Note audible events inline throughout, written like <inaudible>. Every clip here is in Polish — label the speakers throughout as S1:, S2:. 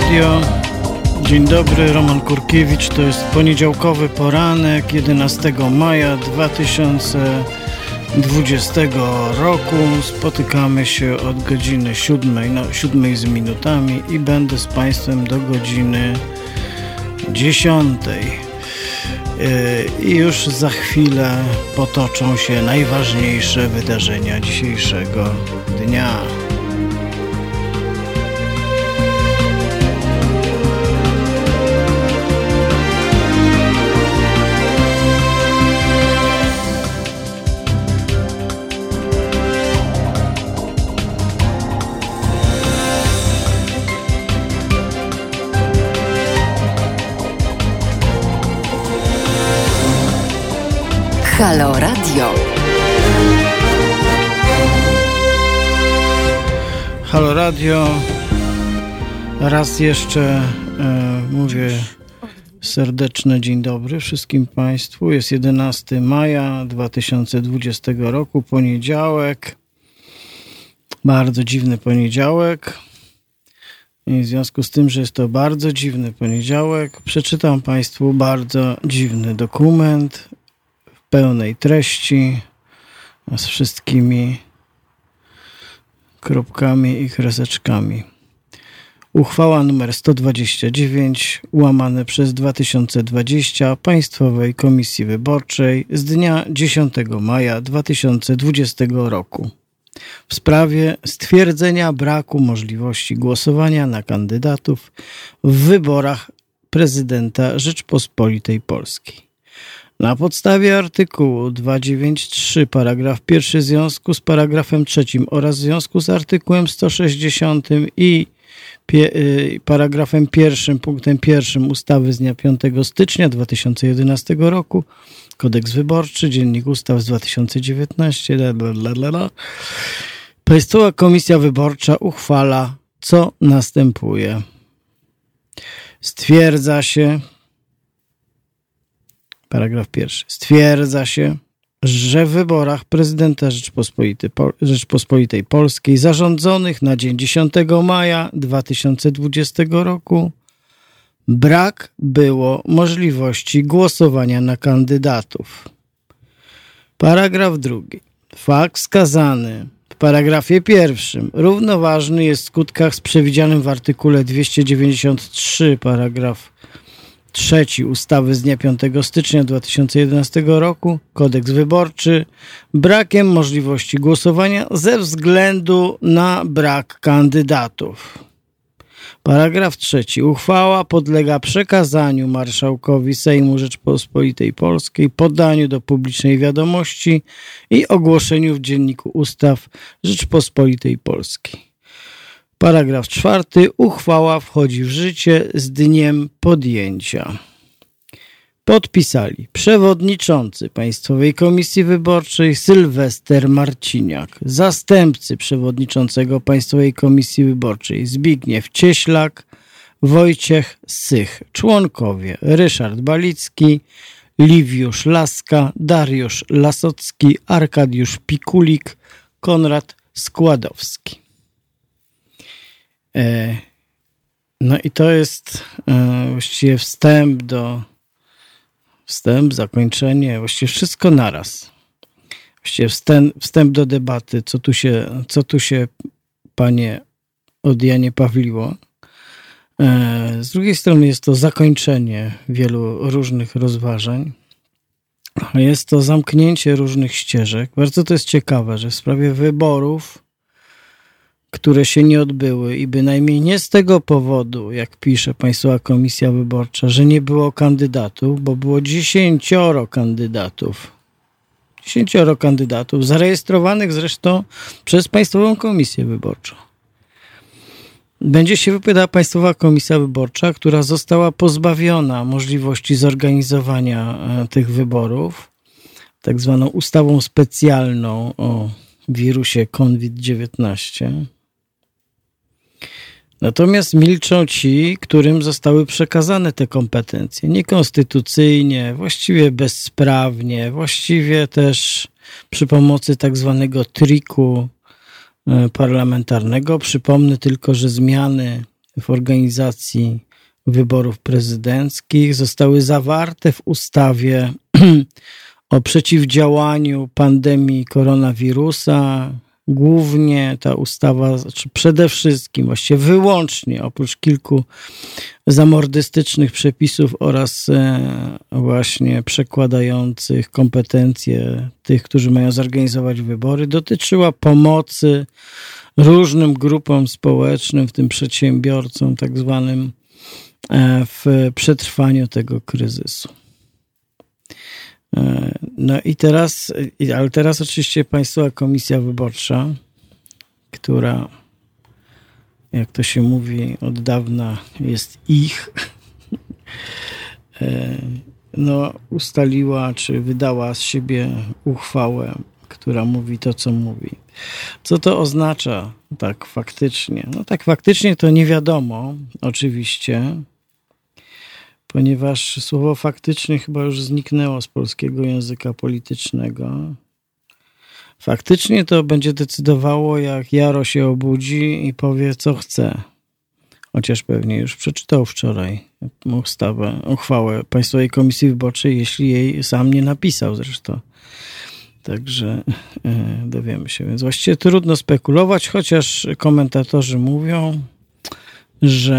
S1: Radio. Dzień dobry, Roman Kurkiewicz. To jest poniedziałkowy poranek 11 maja 2020 roku. Spotykamy się od godziny 7, no 7 z minutami i będę z Państwem do godziny 10. I już za chwilę potoczą się najważniejsze wydarzenia dzisiejszego dnia.
S2: Halo Radio.
S1: Halo Radio. Raz jeszcze e, mówię serdeczne dzień dobry wszystkim Państwu. Jest 11 maja 2020 roku, poniedziałek. Bardzo dziwny poniedziałek. I w związku z tym, że jest to bardzo dziwny poniedziałek, przeczytam Państwu bardzo dziwny dokument pełnej treści z wszystkimi kropkami i kreseczkami. Uchwała nr 129 łamane przez 2020 Państwowej Komisji Wyborczej z dnia 10 maja 2020 roku w sprawie stwierdzenia braku możliwości głosowania na kandydatów w wyborach prezydenta Rzeczpospolitej Polskiej. Na podstawie artykułu 293 paragraf 1 w związku z paragrafem 3 oraz w związku z artykułem 160 i y, paragrafem 1 punktem 1 ustawy z dnia 5 stycznia 2011 roku Kodeks Wyborczy, Dziennik Ustaw z 2019 blablabla. Państwowa Komisja Wyborcza uchwala co następuje. Stwierdza się, Paragraf pierwszy. Stwierdza się, że w wyborach prezydenta Rzeczpospolitej, Rzeczpospolitej Polskiej zarządzonych na dzień 10 maja 2020 roku brak było możliwości głosowania na kandydatów. Paragraf drugi. Fakt wskazany w paragrafie pierwszym równoważny jest w skutkach z przewidzianym w artykule 293 paragraf trzeci ustawy z dnia 5 stycznia 2011 roku, kodeks wyborczy, brakiem możliwości głosowania ze względu na brak kandydatów. Paragraf trzeci. Uchwała podlega przekazaniu marszałkowi Sejmu Rzeczpospolitej Polskiej, podaniu do publicznej wiadomości i ogłoszeniu w Dzienniku Ustaw Rzeczpospolitej Polskiej. Paragraf czwarty. Uchwała wchodzi w życie z dniem podjęcia. Podpisali przewodniczący Państwowej Komisji Wyborczej Sylwester Marciniak, zastępcy przewodniczącego Państwowej Komisji Wyborczej Zbigniew Cieślak, Wojciech Sych, członkowie Ryszard Balicki, Liwiusz Laska, Dariusz Lasocki, Arkadiusz Pikulik, Konrad Składowski. E, no i to jest e, właściwie wstęp do wstęp, zakończenie, właściwie wszystko naraz. Właściwie wstęp, wstęp do debaty, co tu się, co tu się panie od Janie Pawliło. E, z drugiej strony jest to zakończenie wielu różnych rozważań. Jest to zamknięcie różnych ścieżek. Bardzo to jest ciekawe, że w sprawie wyborów które się nie odbyły i bynajmniej nie z tego powodu, jak pisze Państwowa Komisja Wyborcza, że nie było kandydatów, bo było dziesięcioro kandydatów. Dziesięcioro kandydatów, zarejestrowanych zresztą przez Państwową Komisję Wyborczą. Będzie się wypowiadała Państwowa Komisja Wyborcza, która została pozbawiona możliwości zorganizowania e, tych wyborów, tak zwaną ustawą specjalną o wirusie COVID-19. Natomiast milczą ci, którym zostały przekazane te kompetencje niekonstytucyjnie, właściwie bezsprawnie, właściwie też przy pomocy tak zwanego triku e, parlamentarnego. Przypomnę tylko, że zmiany w organizacji wyborów prezydenckich. Zostały zawarte w ustawie <clears throat> o przeciwdziałaniu pandemii koronawirusa. Głównie ta ustawa, znaczy przede wszystkim, właściwie wyłącznie, oprócz kilku zamordystycznych przepisów oraz e, właśnie przekładających kompetencje tych, którzy mają zorganizować wybory, dotyczyła pomocy różnym grupom społecznym, w tym przedsiębiorcom, tak zwanym, e, w przetrwaniu tego kryzysu. No i teraz, ale teraz oczywiście Państwowa Komisja Wyborcza, która, jak to się mówi, od dawna jest ich, <laughs> e, no, ustaliła, czy wydała z siebie uchwałę, która mówi to, co mówi. Co to oznacza tak faktycznie? No tak faktycznie to nie wiadomo, oczywiście, ponieważ słowo faktycznie chyba już zniknęło z polskiego języka politycznego. Faktycznie to będzie decydowało, jak Jaro się obudzi i powie, co chce. Chociaż pewnie już przeczytał wczoraj ustawę, uchwałę Państwowej Komisji Wyborczej, jeśli jej sam nie napisał zresztą. Także e, dowiemy się. Więc właściwie trudno spekulować, chociaż komentatorzy mówią, że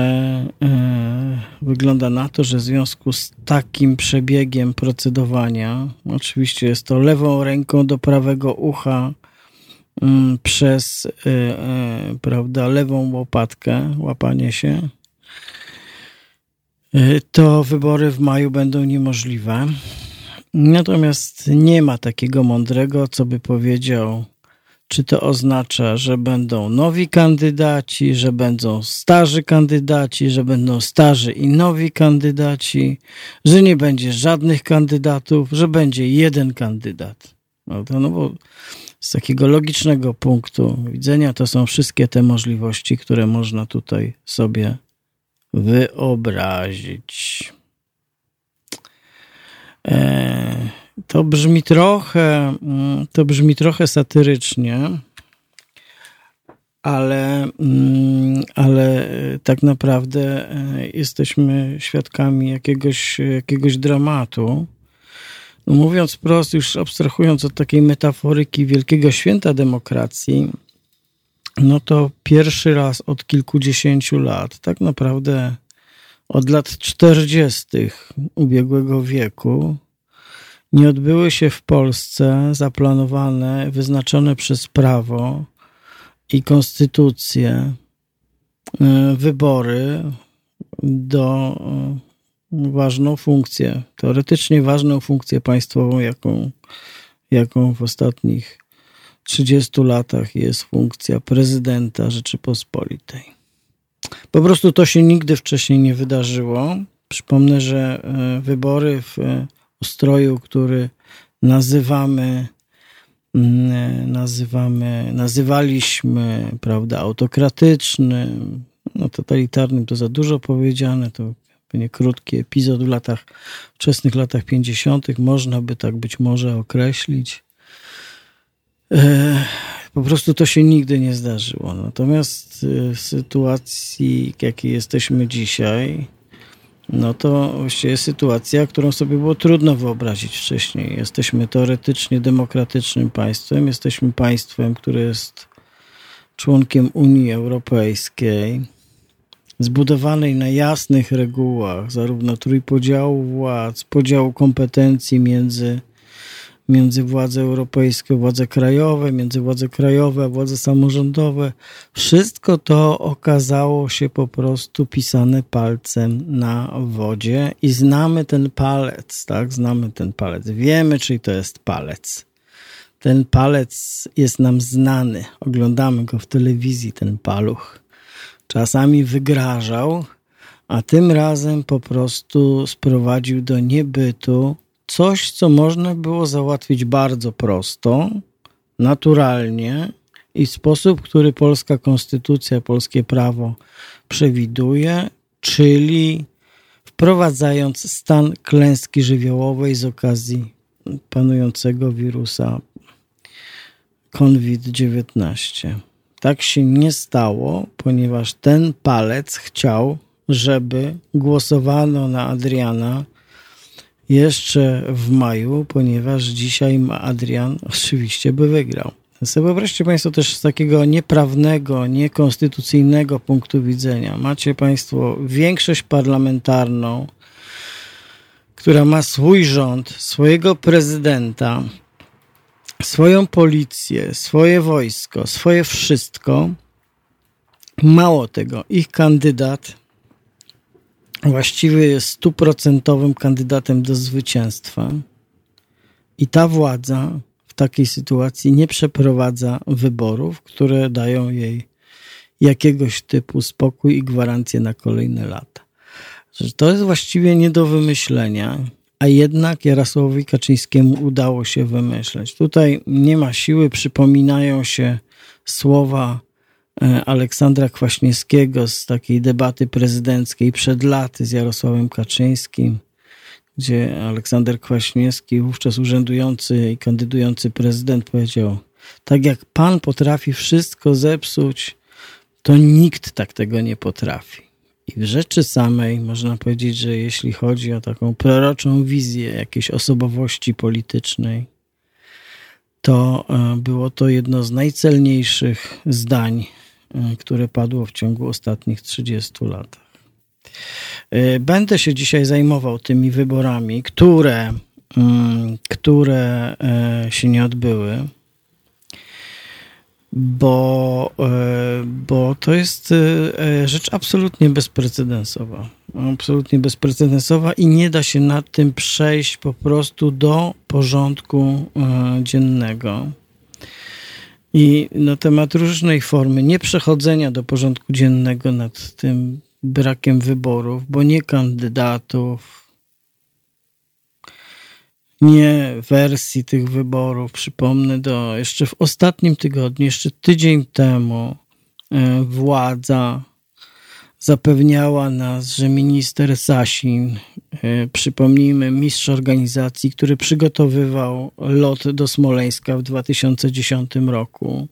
S1: e, wygląda na to, że w związku z takim przebiegiem procedowania, oczywiście jest to lewą ręką do prawego ucha mm, przez e, prawda, lewą łopatkę, łapanie się, to wybory w maju będą niemożliwe. Natomiast nie ma takiego mądrego, co by powiedział, czy to oznacza, że będą nowi kandydaci, że będą starzy kandydaci, że będą starzy i nowi kandydaci, że nie będzie żadnych kandydatów, że będzie jeden kandydat. No, to, no bo z takiego logicznego punktu widzenia to są wszystkie te możliwości, które można tutaj sobie wyobrazić. E, to brzmi trochę, mm, to brzmi trochę satyrycznie, ale, mm, ale tak naprawdę e, jesteśmy świadkami jakiegoś, jakiegoś dramatu. No mówiąc wprost, już abstrahując od takiej metaforyki wielkiego święta demokracji, no to pierwszy raz od kilkudziesięciu lat, tak naprawdę od lat 40. ubiegłego wieku nie odbyły się w Polsce zaplanowane, wyznaczone przez prawo i konstytucję e, wybory do e, ważną funkcję, teoretycznie ważną funkcję państwową, jaką, jaką w ostatnich 30 latach jest funkcja prezydenta Rzeczypospolitej. Po prostu to się nigdy wcześniej nie wydarzyło. Przypomnę, że e, wybory w ustroju, który nazywamy, mm, e, nazywamy, nazywaliśmy, prawda, autokratycznym, no totalitarnym to za dużo powiedziane, to pewnie krótki epizod w latach, wczesnych latach 50. można by tak być może określić. Po prostu to się nigdy nie zdarzyło. Natomiast y, w sytuacji, jakiej jesteśmy dzisiaj, no to właściwie jest sytuacja, którą sobie było trudno wyobrazić wcześniej. Jesteśmy teoretycznie demokratycznym państwem, jesteśmy państwem, które jest członkiem Unii Europejskiej, zbudowanej na jasnych regułach, zarówno trójpodziału władz, podziału kompetencji między między władze europejskie, władze krajowe, między władze krajowe władze samorządowe. Wszystko to okazało się po prostu pisane palcem na wodzie i znamy ten palec, tak? Znamy ten palec. Wiemy, czy to jest palec. Ten palec jest nam znany. Oglądamy go w telewizji, ten paluch. Czasami wygrażał, a tym razem po prostu sprowadził do niebytu coś, co można było załatwić bardzo prosto, naturalnie i w sposób, który polska konstytucja, polskie prawo przewiduje, czyli wprowadzając stan klęski żywiołowej z okazji panującego wirusa COVID-19. tak się nie stało, ponieważ ten palec chciał, żeby głosowano na Adriana jeszcze w maju, ponieważ dzisiaj Adrian oczywiście by wygrał. Sobie wyobraźcie Państwo też z takiego nieprawnego, niekonstytucyjnego punktu widzenia. Macie Państwo większość parlamentarną, która ma swój rząd, swojego prezydenta, swoją policję, swoje wojsko, swoje wszystko. Mało tego, ich kandydat właściwie stuprocentowym kandydatem do zwycięstwa. I ta władza w takiej sytuacji nie przeprowadza wyborów, które dają jej jakiegoś typu spokój i gwarancję na kolejne lata. To jest właściwie nie do wymyślenia, a jednak Jarosławowi Kaczyńskiemu udało się wymyśleć. Tutaj nie ma siły, przypominają się słowa Aleksandra Kwaśniewskiego z takiej debaty prezydenckiej przed laty z Jarosławem Kaczyńskim, gdzie Aleksander Kwaśniewski, wówczas urzędujący i kandydujący prezydent, powiedział: Tak jak pan potrafi wszystko zepsuć, to nikt tak tego nie potrafi. I w rzeczy samej można powiedzieć, że jeśli chodzi o taką proroczą wizję jakiejś osobowości politycznej, to e, było to jedno z najcelniejszych zdań, e, które padło w ciągu ostatnich 30 lat. E, będę się dzisiaj zajmował tymi wyborami, które, mm, które się nie odbyły bo, e, bo to jest e, rzecz absolutnie bezprecedensowa. Absolutnie bezprecedensowa i nie da się nad tym przejść po prostu do porządku e, dziennego. I na temat różnej formy nieprzechodzenia do porządku dziennego nad tym brakiem wyborów, bo nie kandydatów, nie wersji tych wyborów. Przypomnę, do jeszcze w ostatnim tygodniu, jeszcze tydzień temu, e, władza zapewniała nas, że minister Sasin, e, przypomnijmy, mistrz organizacji, który przygotowywał lot do Smoleńska w 2010 roku,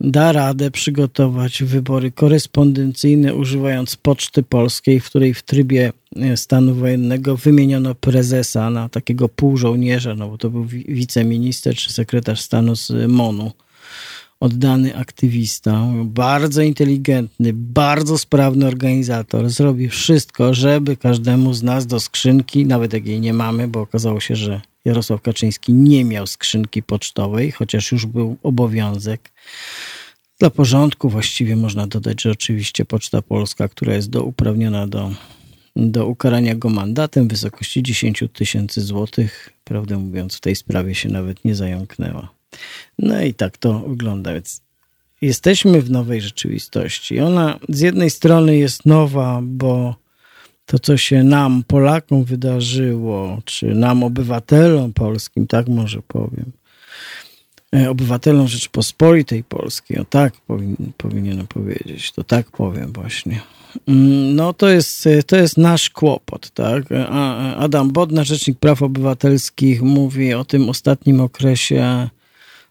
S1: da radę przygotować wybory korespondencyjne używając Poczty Polskiej, w której w trybie e, stanu wojennego wymieniono prezesa na takiego półżołnierza, no bo to był wiceminister czy sekretarz stanu z MONU. Oddany aktywista, bardzo inteligentny, bardzo sprawny organizator. Zrobi wszystko, żeby każdemu z nas do skrzynki, nawet jak jej nie mamy, bo okazało się, że Jarosław Kaczyński nie miał skrzynki pocztowej, chociaż już był obowiązek. Dla porządku właściwie można dodać, że oczywiście Poczta Polska, która jest do, uprawniona do, do ukarania go mandatem w wysokości 10 tysięcy złotych, prawdę mówiąc, w tej sprawie się nawet nie zająknęła. No i tak to wygląda, więc jesteśmy w nowej rzeczywistości. Ona z jednej strony jest nowa, bo to, co się nam, Polakom, wydarzyło, czy nam, obywatelom polskim, tak może powiem, e, obywatelom Rzeczypospolitej Polskiej, o tak powin, powinienem powiedzieć, to tak powiem właśnie. Mm, no to jest, to jest nasz kłopot, tak? Adam Bodnar, Rzecznik Praw Obywatelskich, mówi o tym ostatnim okresie,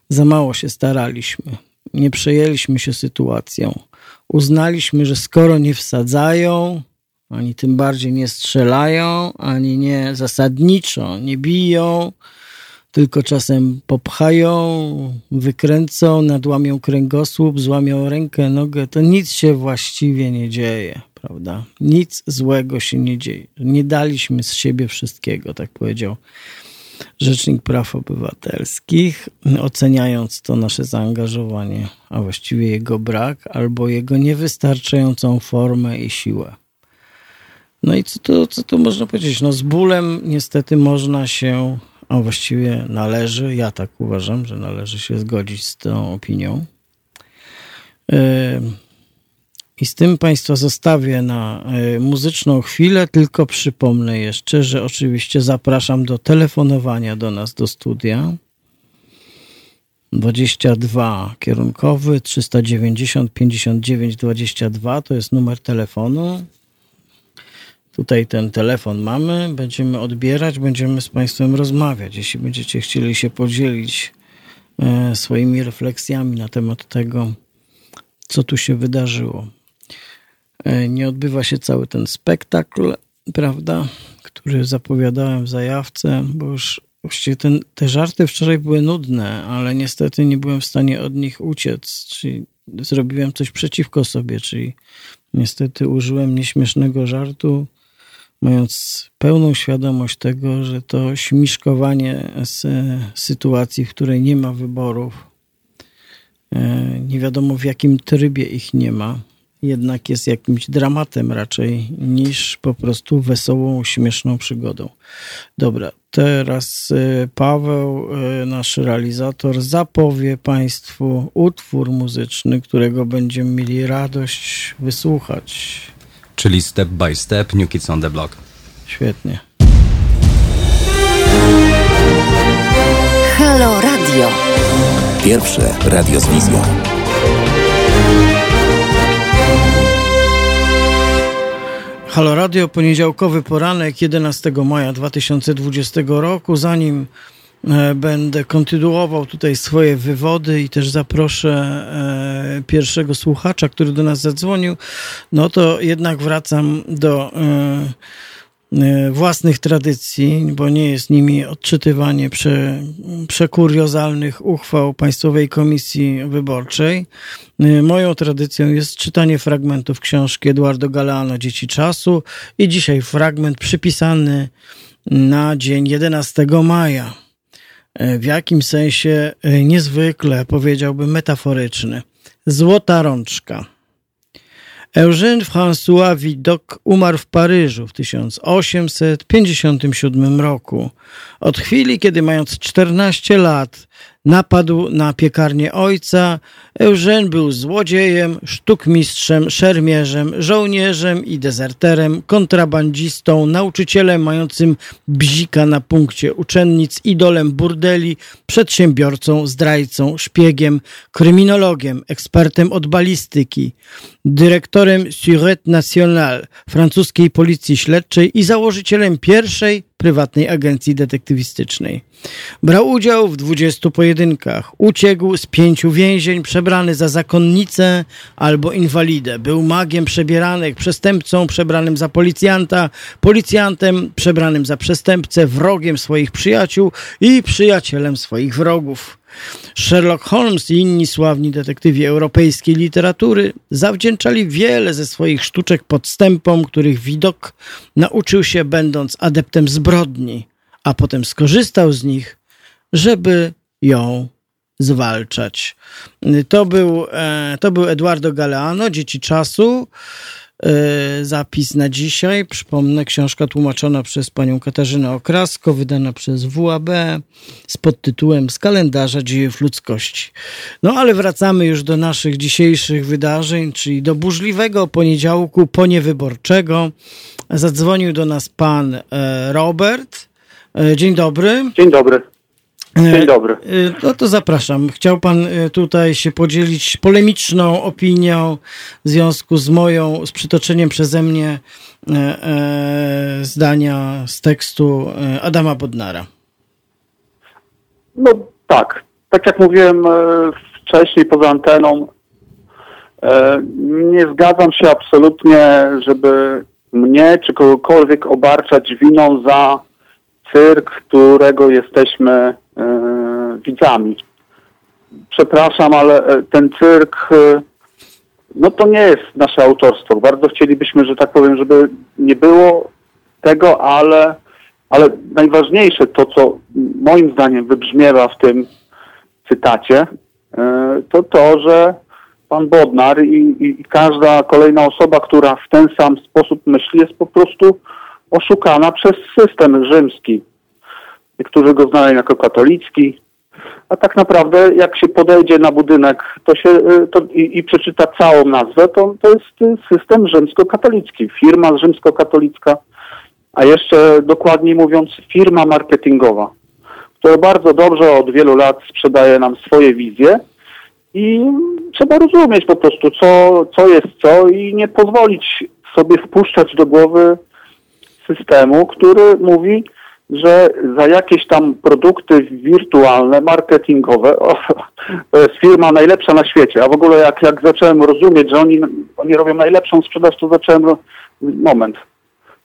S1: za mało się staraliśmy, nie przejęliśmy się sytuacją. Uznaliśmy, że skoro nie wsadzają, ani tym bardziej nie strzelają, ani nie zasadniczo nie biją, tylko czasem popchają, wykręcą, nadłamią kręgosłup, złamią rękę, nogę. To nic się właściwie nie dzieje, prawda? Nic złego się nie dzieje. Nie daliśmy z siebie wszystkiego, tak powiedział Rzecznik Praw Obywatelskich, oceniając to nasze zaangażowanie, a właściwie jego brak, albo jego niewystarczającą formę i siłę. No i co to, co to można powiedzieć? No z bólem niestety można się, a właściwie należy, ja tak uważam, że należy się zgodzić z tą opinią. I z tym Państwa zostawię na muzyczną chwilę, tylko przypomnę jeszcze, że oczywiście zapraszam do telefonowania do nas do studia. 22 kierunkowy 390 59 22 to jest numer telefonu. Tutaj ten telefon mamy, będziemy odbierać, będziemy z Państwem rozmawiać. Jeśli będziecie chcieli się podzielić e, swoimi refleksjami na temat tego, co tu się wydarzyło. E, nie odbywa się cały ten spektakl, prawda, który zapowiadałem w zajawce, bo już właściwie ten, te żarty wczoraj były nudne, ale niestety nie byłem w stanie od nich uciec, czyli zrobiłem coś przeciwko sobie, czyli niestety użyłem nieśmiesznego żartu, mając pełną świadomość tego, że to śmiszkowanie z sytuacji, w której nie ma wyborów, e, nie wiadomo w jakim trybie ich nie ma, jednak jest jakimś dramatem raczej niż po prostu wesołą, śmieszną przygodą. Dobra, teraz e, Paweł, e, nasz realizator, zapowie Państwu utwór muzyczny, którego będziemy mieli radość wysłuchać.
S3: Czyli Step by Step, New Kids on the Block.
S1: Świetnie.
S2: Halo Radio.
S4: Pierwsze radio z wizją.
S1: Halo Radio, poniedziałkowy poranek 11 maja 2020 roku. Zanim e, będę kontynuował tutaj swoje wywody i też zaproszę e, pierwszego słuchacza, który do nas zadzwonił, no to jednak wracam do e, własnych tradycji, bo nie jest nimi odczytywanie prze, przekuriozalnych uchwał Państwowej Komisji Wyborczej. E, moją tradycją jest czytanie fragmentów książki Eduardo Galeano Dzieci Czasu i dzisiaj fragment przypisany na dzień 11 maja. E, w jakim sensie niezwykle, powiedziałbym, metaforyczny. Złota rączka. Eugène François Vidocq umarł w Paryżu w 1857 roku. Od chwili, kiedy mając 14 lat napadł na piekarnię ojca, Eugène był złodziejem, sztukmistrzem, szermierzem, żołnierzem i dezerterem, kontrabandzistą, nauczycielem mającym bzika na punkcie uczennic, idolem burdeli, przedsiębiorcą, zdrajcą, szpiegiem, kryminologiem, ekspertem od balistyki, dyrektorem Sûreté Nationale, francuskiej policji śledczej i założycielem pierwszej prywatnej agencji detektywistycznej. Brał udział w dwudziestu pojedynkach. Uciekł z pięciu więzień, przebrany za zakonnicę albo inwalidę. Był magiem przebieranek, przestępcą przebranym za policjanta, policjantem przebranym za przestępcę, wrogiem swoich przyjaciół i przyjacielem swoich wrogów. Sherlock Holmes i inni sławni detektywi europejskiej literatury zawdzięczali wiele ze swoich sztuczek podstępom, których widok nauczył się będąc adeptem zbrodni, a potem skorzystał z nich, żeby ją zwalczać. To był, e, to był Eduardo Galeano, Dzieci Czasu. E, zapis na dzisiaj. Przypomnę, książka tłumaczona przez panią Katarzynę Okrasko, wydana przez WAB z podtytułem Z kalendarza dziejów ludzkości. No ale wracamy już do naszych dzisiejszych wydarzeń, czyli do burzliwego poniedziałku poniewyborczego. Zadzwonił do nas pan e, Robert. E, dzień dobry.
S5: Dzień dobry. Dzień e, dobry. E,
S1: no to zapraszam. Chciał Pan e, tutaj się podzielić polemiczną opinią w związku z moją, z przytoczeniem przeze mnie zdania z tekstu Adama Bodnara.
S5: No tak. Tak jak mówiłem wcześniej poza anteną, nie zgadzam się absolutnie, żeby mnie czy kogokolwiek obarczać winą za cyrk, którego jesteśmy widzami. Przepraszam, ale e, ten cyrk, e, no to nie jest nasze autorstwo. Bardzo chcielibyśmy, że tak powiem, żeby nie było tego, ale, ale najważniejsze to, co moim zdaniem wybrzmiewa w tym cytacie, to to, że pan Bodnar i, i, każda kolejna osoba, która w ten sam sposób myśli, jest po prostu oszukana przez system rzymski. Niektórzy go znają jako katolicki, a tak naprawdę jak się podejdzie na budynek to się, y, to i, i przeczyta całą nazwę, to, to jest y, system rzymskokatolicki, firma rzymskokatolicka, a jeszcze dokładniej mówiąc firma marketingowa, która bardzo dobrze od wielu lat sprzedaje nam swoje wizje i trzeba rozumieć po prostu, co, co jest co i nie pozwolić sobie wpuszczać do głowy systemu, który mówi, że za jakieś tam produkty wirtualne, marketingowe, o, <laughs> to jest firma najlepsza na świecie. A w ogóle jak, jak zacząłem rozumieć, że oni, oni robią najlepszą sprzedaż, to zacząłem, moment,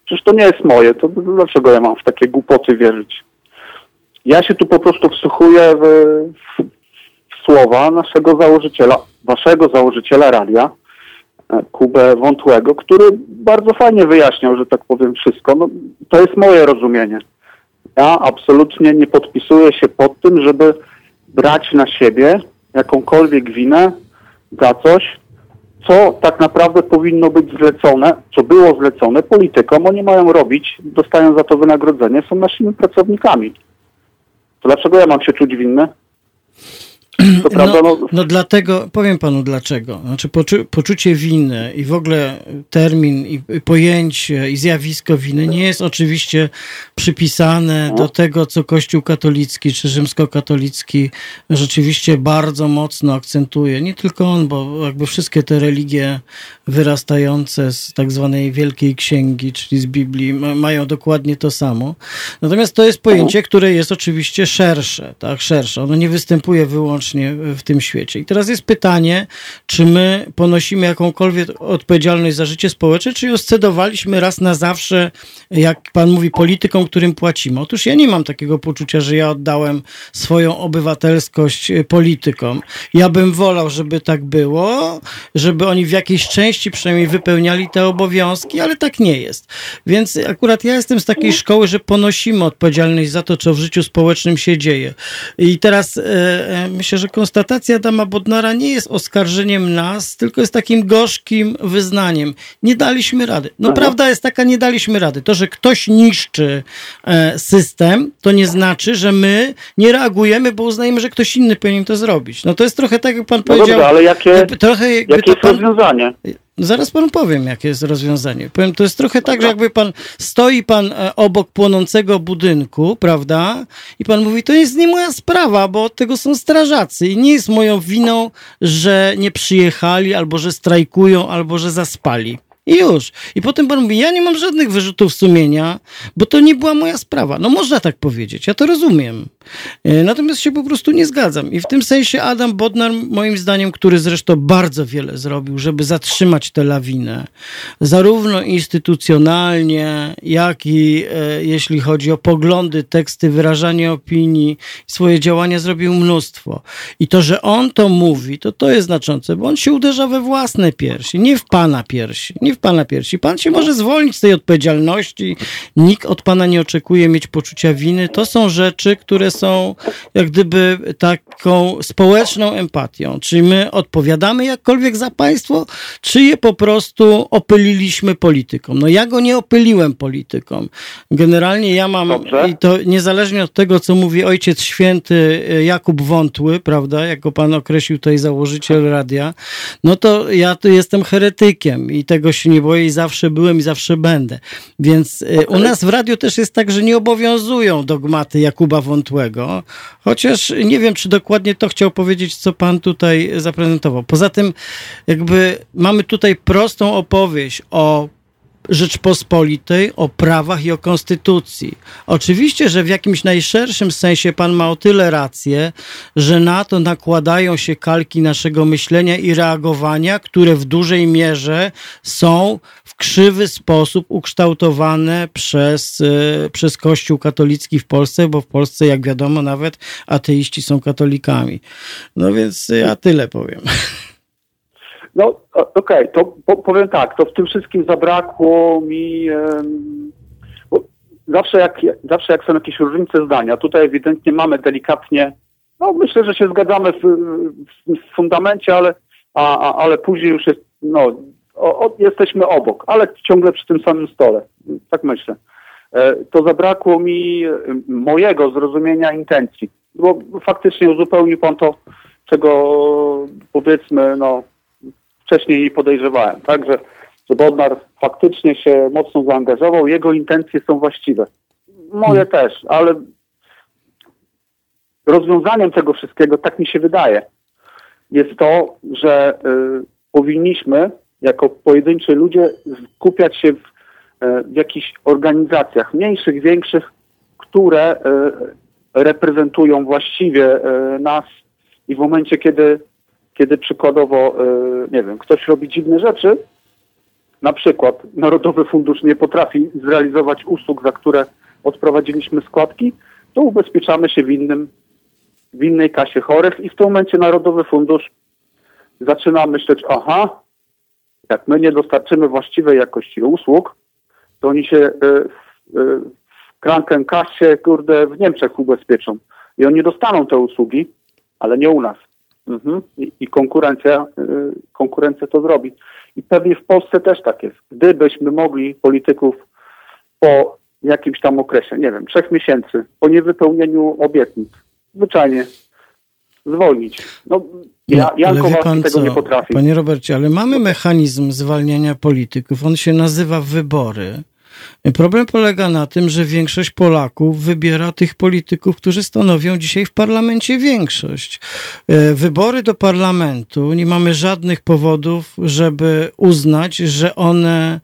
S5: przecież to nie jest moje, to dlaczego ja mam w takie głupoty wierzyć? Ja się tu po prostu wsłuchuję w, w, w słowa naszego założyciela, waszego założyciela radia, e, Kubę Wątłego, który bardzo fajnie wyjaśniał, że tak powiem, wszystko. No, to jest moje rozumienie. Ja absolutnie nie podpisuję się pod tym, żeby brać na siebie jakąkolwiek winę za coś, co tak naprawdę powinno być zlecone, co było zlecone politykom. Oni mają robić, dostają za to wynagrodzenie, są naszymi pracownikami. To dlaczego ja mam się czuć winny? To prawda,
S1: No,
S5: no,
S1: no dlatego, powiem panu dlaczego. Znaczy poczu, poczucie winy i w ogóle termin i, pojęcie i zjawisko winy nie jest oczywiście przypisane do tego, co Kościół katolicki czy rzymskokatolicki rzeczywiście bardzo mocno akcentuje. Nie tylko on, bo jakby wszystkie te religie wyrastające z tak zwanej Wielkiej Księgi, czyli z Biblii, ma, mają dokładnie to samo. Natomiast to jest pojęcie, które jest oczywiście szersze, tak, szersze. Ono nie występuje wyłącznie w tym świecie. I teraz jest pytanie, czy my ponosimy jakąkolwiek odpowiedzialność za życie społeczne, czy ją scedowaliśmy raz na zawsze, jak pan mówi, politykom, którym płacimy. Otóż ja nie mam takiego poczucia, że ja oddałem swoją obywatelskość e, politykom. Ja bym wolał, żeby tak było, żeby oni w jakiejś części przynajmniej wypełniali te obowiązki, ale tak nie jest. Więc akurat ja jestem z takiej szkoły, że ponosimy odpowiedzialność za to, co w życiu społecznym się dzieje. I teraz e, e, myślę, że konstatacja Adama Bodnara nie jest oskarżeniem nas, tylko jest takim gorzkim wyznaniem. Nie daliśmy rady. No prawda jest taka, nie daliśmy rady. To, że ktoś niszczy e, system, to nie znaczy, że my nie reagujemy, bo uznajemy, że ktoś inny powinien to zrobić. No to jest trochę tak, jak pan
S5: no
S1: powiedział.
S5: dobrze, ale jakie,
S1: jakby trochę
S5: jakie jest
S1: pan,
S5: rozwiązanie?
S1: Zaraz panu powiem, jakie jest rozwiązanie. Powiem, to jest trochę tak, że jakby pan stoi pan e, obok płonącego budynku, prawda? I pan mówi, to jest nie moja sprawa, bo od tego są strażacy i nie jest moją winą, że nie przyjechali, albo że strajkują, albo że zaspali. I już. I potem pan mówi, ja nie mam żadnych wyrzutów sumienia, bo to nie była moja sprawa. No można tak powiedzieć, ja to rozumiem. E, Natomiast się po prostu nie zgadzam. I w tym sensie Adam Bodnar, moim zdaniem, który zresztą bardzo wiele zrobił, żeby zatrzymać tę lawinę, zarówno instytucjonalnie, jak i e, jeśli chodzi o poglądy, teksty, wyrażanie opinii, swoje działania zrobił mnóstwo. I to, że on to mówi, to to jest znaczące, bo on się uderza we własne piersi, nie w pana piersi, nie w pana piersi. Pan się może zwolnić z tej odpowiedzialności, nikt od pana nie oczekuje mieć poczucia winy. To są rzeczy, które są jak gdyby taką społeczną empatią. Czy my odpowiadamy jakkolwiek za państwo, czy je po prostu opyliliśmy politykom? No ja go nie opyliłem politykom. Generalnie ja mam,
S5: Dobrze.
S1: i to niezależnie od tego, co mówi ojciec święty e, Jakub Wątły, prawda, jako pan określił tutaj założyciel radia, no to ja tu jestem heretykiem i tego się nie boję i zawsze byłem i zawsze będę. Więc e, u nas w radiu też jest tak, że nie obowiązują dogmaty Jakuba Wątłego, chociaż nie wiem, czy dokładnie to chciał powiedzieć, co pan tutaj zaprezentował. Poza tym jakby mamy tutaj prostą opowieść o Rzeczpospolitej, o prawach i o konstytucji. Oczywiście, że w jakimś najszerszym sensie pan ma o tyle rację, że na to nakładają się kalki naszego myślenia i reagowania, które w dużej mierze są w krzywy sposób ukształtowane przez, e, przez Kościół katolicki w Polsce, bo w Polsce, jak wiadomo, nawet ateiści są katolikami. No więc ja tyle powiem. <laughs>
S5: No okej, to po, powiem tak, to w tym wszystkim zabrakło mi... bo zawsze, jak, zawsze jak są jakieś różnice zdania, tutaj ewidentnie mamy delikatnie, no myślę, że się zgadzamy w, w, w fundamencie, ale, a, a, ale później już jest, no, o, o, jesteśmy obok, ale ciągle przy tym samym stole, tak myślę. E, To zabrakło mi mojego zrozumienia intencji, bo faktycznie uzupełnił pan to, czego powiedzmy, no, wcześniej nie podejrzewałem, tak, że, że Bodnar faktycznie się mocno zaangażował, jego intencje są właściwe. Moje też, ale rozwiązaniem tego wszystkiego, tak mi się wydaje, jest to, że y, powinniśmy jako pojedynczy ludzie skupiać się w, e, w jakichś organizacjach, mniejszych, większych, które reprezentują właściwie nas. I w momencie, kiedy, kiedy przykładowo, nie wiem, ktoś robi dziwne rzeczy, na przykład Narodowy Fundusz nie potrafi zrealizować usług, za które odprowadziliśmy składki, to ubezpieczamy się w, innym, w innej kasie chorych i w tym momencie Narodowy Fundusz zaczyna myśleć, aha, jak my nie dostarczymy właściwej jakości usług, to oni się y, w Krankenkasie, kurde, w Niemczech ubezpieczą. I oni dostaną te usługi, ale nie u nas. Mhm. I, I, konkurencja, y, konkurencja to zrobi. I pewnie w Polsce też tak jest. Gdybyśmy mogli polityków po jakimś tam okresie, nie wiem, trzech miesięcy, po niewypełnieniu obietnic, zwyczajnie zwolnić. No, ja,
S1: no,
S5: Jan Kowalski tego co? nie potrafi.
S1: Panie Robercie, ale mamy mechanizm zwalniania polityków. On się nazywa wybory. Problem polega na tym, że większość Polaków wybiera tych polityków, którzy stanowią dzisiaj w parlamencie większość. E, wybory do parlamentu nie mamy żadnych powodów, żeby uznać, że one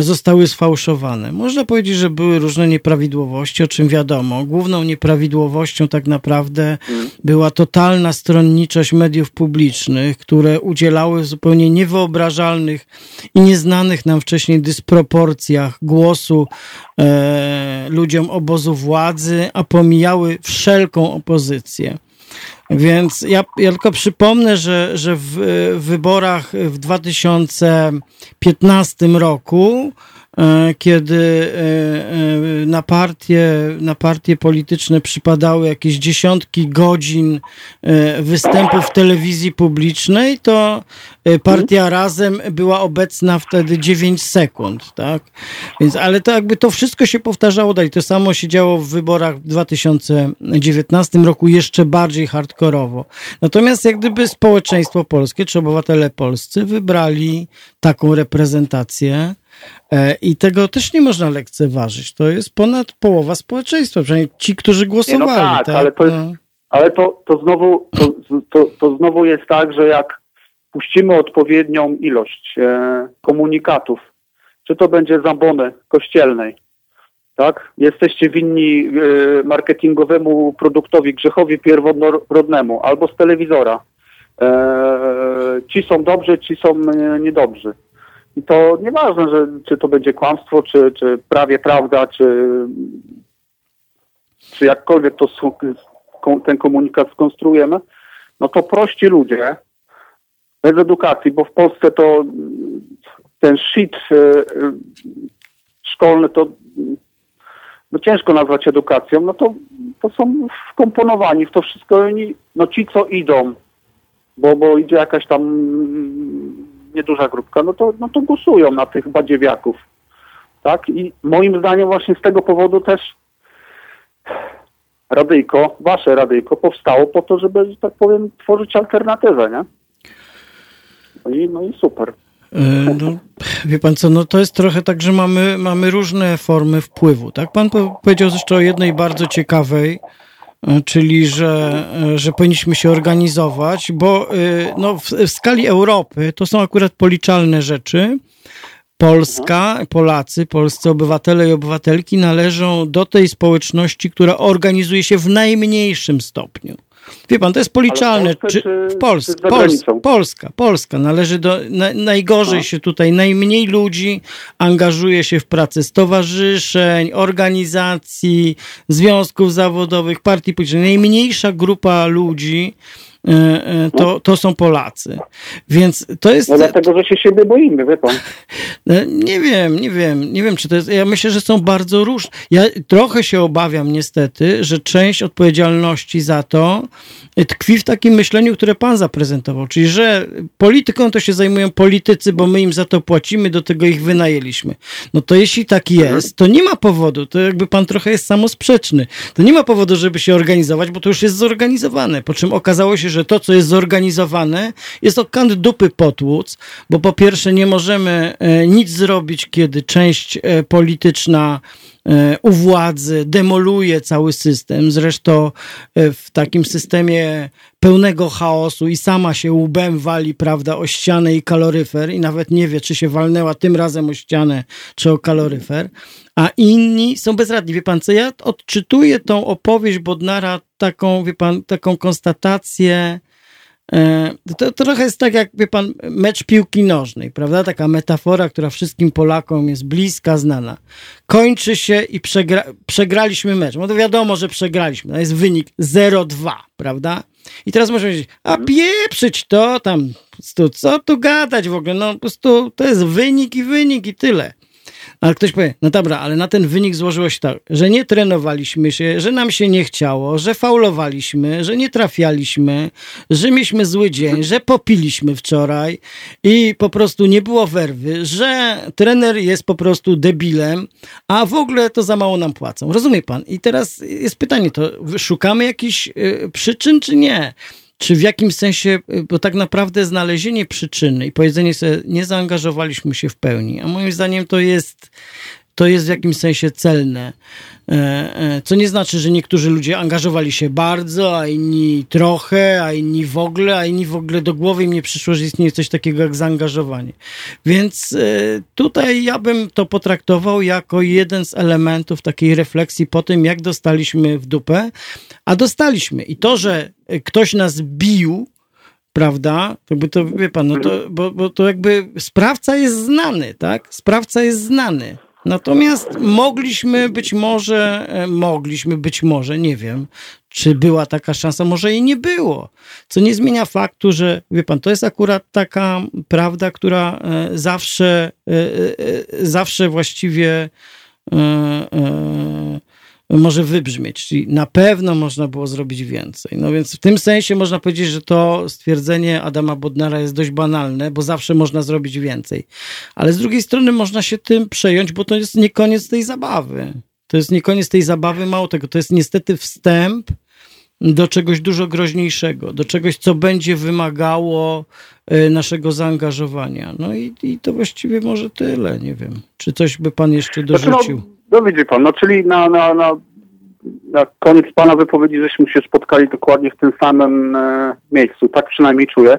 S1: zostały sfałszowane. Można powiedzieć, że były różne nieprawidłowości, o czym wiadomo. Główną nieprawidłowością tak naprawdę była totalna stronniczość mediów publicznych, które udzielały w zupełnie niewyobrażalnych i nieznanych nam wcześniej dysproporcjach głosu e, ludziom obozu władzy, a pomijały wszelką opozycję. Więc ja, ja tylko przypomnę, że, że w, w wyborach w 2015 roku kiedy e, e, na partie, na partie polityczne przypadały jakieś dziesiątki godzin występów w telewizji publicznej, to partia Razem była obecna wtedy 9 sekund, tak? Więc, ale to jakby to wszystko się powtarzało dalej. To samo się działo w wyborach w 2019 roku jeszcze bardziej hardkorowo. Natomiast jak gdyby społeczeństwo polskie, czy obywatele polscy wybrali taką reprezentację, E, I tego też nie można lekceważyć. To jest ponad połowa społeczeństwa, przynajmniej ci, którzy głosowali. Nie, no tak, tak,
S5: ale, to, jest, no. ale to, to, znowu, to, to, to znowu jest tak, że jak puścimy odpowiednią ilość e, komunikatów, czy to będzie zambony kościelnej, tak? Jesteście winni e, marketingowemu produktowi, grzechowi pierworodnemu albo z telewizora. E, ci są dobrzy, ci są niedobrzy. I to nieważne, że, czy to będzie kłamstwo, czy, czy prawie prawda, czy, czy jakkolwiek to, ten komunikat skonstruujemy, no to prości ludzie bez edukacji, bo w Polsce to ten shit e, szkolny to no ciężko nazwać edukacją, no to, to są wkomponowani w to wszystko no ci co idą, bo, bo idzie jakaś tam nieduża grupka, no to, no to głosują na tych badziewiaków. Tak? I moim zdaniem właśnie z tego powodu też Radyjko, wasze Radyjko powstało po to, żeby, że tak powiem, tworzyć alternatywę, nie? No i, no i super.
S1: E, no, wie pan co, no to jest trochę tak, że mamy, mamy różne formy wpływu, tak? Pan powiedział zresztą o jednej bardzo ciekawej, czyli że, e, że powinniśmy się organizować, bo e, no, w, w skali Europy to są akurat policzalne rzeczy. Polska, Polacy, polscy obywatele i obywatelki należą do tej społeczności, która organizuje się w najmniejszym stopniu. Wie pan, to jest policzalne.
S5: W czy, czy,
S1: w Polsce, czy Polska, Polska, Polska należy do na, najgorzej no. się tutaj, najmniej ludzi angażuje się w pracę stowarzyszeń, organizacji, związków zawodowych, partii politycznych. Najmniejsza grupa ludzi to, to są Polacy. Więc to jest...
S5: No dlatego, że się siebie boimy, wie pan.
S1: No, <laughs> nie wiem, nie wiem, nie wiem, czy to jest... Ja myślę, że są bardzo różne. Ja trochę się obawiam niestety, że część odpowiedzialności za to tkwi w takim myśleniu, które pan zaprezentował, czyli że polityką to się zajmują politycy, bo my im za to płacimy, do tego ich wynajęliśmy. No to jeśli tak mhm. jest, to nie ma powodu, to jakby pan trochę jest samosprzeczny. To nie ma powodu, żeby się organizować, bo to już jest zorganizowane, po czym okazało się, że to, co jest zorganizowane, jest to kant dupy potłuc, bo po pierwsze nie możemy e, nic zrobić, kiedy część e, polityczna e, u władzy demoluje cały system. Zresztą w takim systemie pełnego chaosu i sama się łbem wali, prawda, o ścianę i kaloryfer i nawet nie wie, czy się walnęła tym razem o ścianę, czy o kaloryfer a inni są bezradni. Wie pan co, ja odczytuję tą opowieść Bodnara, taką, wie pan, taką konstatację, e, to, to, trochę jest tak jak, wie pan, mecz piłki nożnej, prawda? Taka metafora, która wszystkim Polakom jest bliska, znana. Kończy się i przegra, przegraliśmy mecz. No to wiadomo, że przegraliśmy. To jest wynik 0-2, prawda? I teraz można powiedzieć, a pieprzyć to tam, co tu gadać w ogóle? No po prostu to jest wynik i wynik i tyle. Ale ktoś powie, no dobra, ale na ten wynik złożyło się tak, że nie trenowaliśmy się, że nam się nie chciało, że faulowaliśmy, że nie trafialiśmy, że mieliśmy zły dzień, że popiliśmy wczoraj i po prostu nie było werwy, że trener jest po prostu debilem, a w ogóle to za mało nam płacą. Rozumie pan? I teraz jest pytanie, to szukamy jakichś y, przyczyn, czy nie? Czy w jakimś sensie, y, bo tak naprawdę znalezienie przyczyny i powiedzenie sobie, nie zaangażowaliśmy się w pełni, a moim zdaniem to jest, to jest w jakimś sensie celne. E, e, co nie znaczy, że niektórzy ludzie angażowali się bardzo, a inni trochę, a inni w ogóle, a inni w ogóle do głowy im nie przyszło, że istnieje coś takiego jak zaangażowanie. Więc e, tutaj ja bym to potraktował jako jeden z elementów takiej refleksji po tym, jak dostaliśmy w dupę, a dostaliśmy. I to, że ktoś nas bił, prawda? To by to, wie pan, no to, bo, bo to jakby sprawca jest znany, tak? Sprawca jest znany. Natomiast mogliśmy być może, e, mogliśmy być może, nie wiem, czy była taka szansa, może i nie było. Co nie zmienia faktu, że wie pan, to jest akurat taka prawda, która e, zawsze, e, zawsze właściwie może wybrzmieć, czyli na pewno można było zrobić więcej. No więc w tym sensie można powiedzieć, że to stwierdzenie Adama Bodnara jest dość banalne, bo zawsze można zrobić więcej. Ale z drugiej strony można się tym przejąć, bo to jest nie koniec tej zabawy. To jest nie koniec tej zabawy, mało tego, to jest niestety wstęp do czegoś dużo groźniejszego, do czegoś, co będzie wymagało e, naszego zaangażowania. No i, i to właściwie może tyle, nie wiem. Czy coś by pan jeszcze dorzucił?
S5: No widzi pan, no czyli na, na, na, na koniec pana wypowiedzi żeśmy się spotkali dokładnie w tym samym e, miejscu. Tak przynajmniej czuję,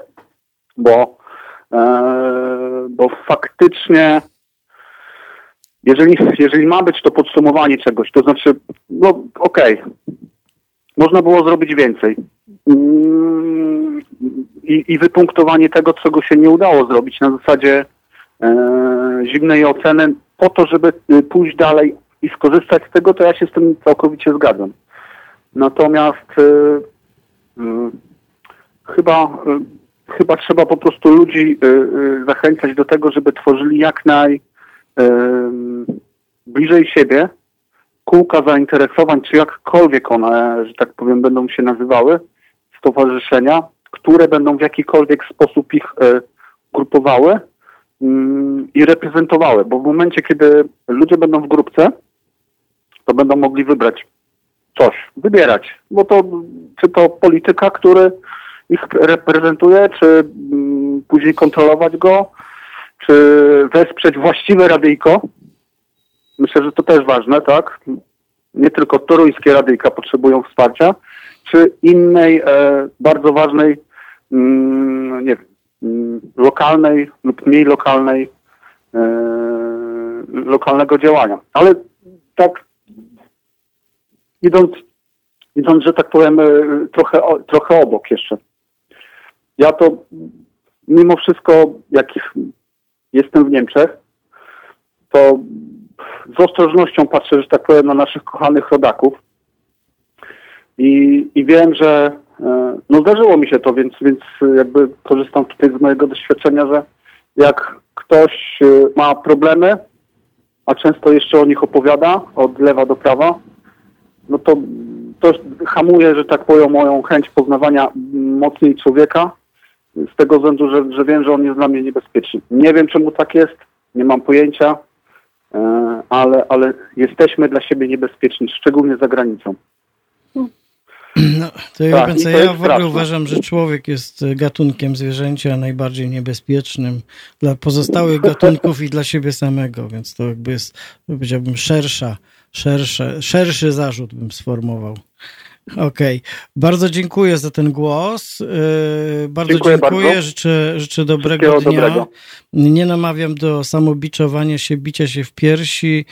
S5: bo, e, bo faktycznie jeżeli, jeżeli ma być to podsumowanie czegoś, to znaczy, no okej, okay, można było zrobić więcej. Mm, I, I wypunktowanie tego, czego się nie udało zrobić na zasadzie e, zimnej oceny po to, żeby y, pójść dalej i skorzystać z tego, to ja się z tym całkowicie zgadzam. Natomiast y, y, chyba, y, chyba trzeba po prostu ludzi zachęcać do tego, żeby tworzyli jak naj bliżej siebie kółka zainteresowań, czy jakkolwiek one, że tak powiem, będą się nazywały, stowarzyszenia, które będą w jakikolwiek sposób ich grupowały Mm, i reprezentowały, bo w momencie, kiedy ludzie będą w grupce, to będą mogli wybrać coś, wybierać, bo to czy to polityka, który ich reprezentuje, czy mm, później kontrolować go, czy wesprzeć właściwe radyjko. Myślę, że to też ważne, tak? Nie tylko toruńskie radyjka potrzebują wsparcia, czy innej e, bardzo ważnej, mm, nie wiem, Mm, lokalnej lub mniej lokalnej, e, lokalnego działania. Ale tak idąc, idąc, że tak powiem, e, trochę, trochę obok jeszcze. Ja to mimo wszystko, jak jestem w Niemczech, to z ostrożnością patrzę, że tak powiem, na naszych kochanych rodaków i, i wiem, że E, no zdarzyło mi się to, więc, więc jakby korzystam tutaj z mojego doświadczenia, że jak ktoś e, ma problemy, a często jeszcze o nich opowiada od lewa do prawa, no to to hamuje, że tak powiem, moją chęć poznawania mocniej człowieka z tego względu, że, że wiem, że on jest dla mnie niebezpieczny. Nie wiem, czemu tak jest, nie mam pojęcia, e, ale, ale jesteśmy dla siebie niebezpieczni, szczególnie za granicą.
S1: No, to ja,
S5: Tak, i to
S1: ja w ogóle
S5: straszne.
S1: uważam, że człowiek jest gatunkiem zwierzęcia najbardziej niebezpiecznym dla pozostałych gatunków i dla siebie samego, więc to jakby jest, powiedziałbym, szersza, szersze, szerszy zarzut bym sformułował. Okej, bardzo dziękuję za ten głos. Yy, bardzo
S5: Dziękuję
S1: dziękuję,
S5: bardzo.
S1: Życzę, życzę dobrego dnia.
S5: dobrego.
S1: Nie namawiam do samobiczowania się, bicia się w piersi,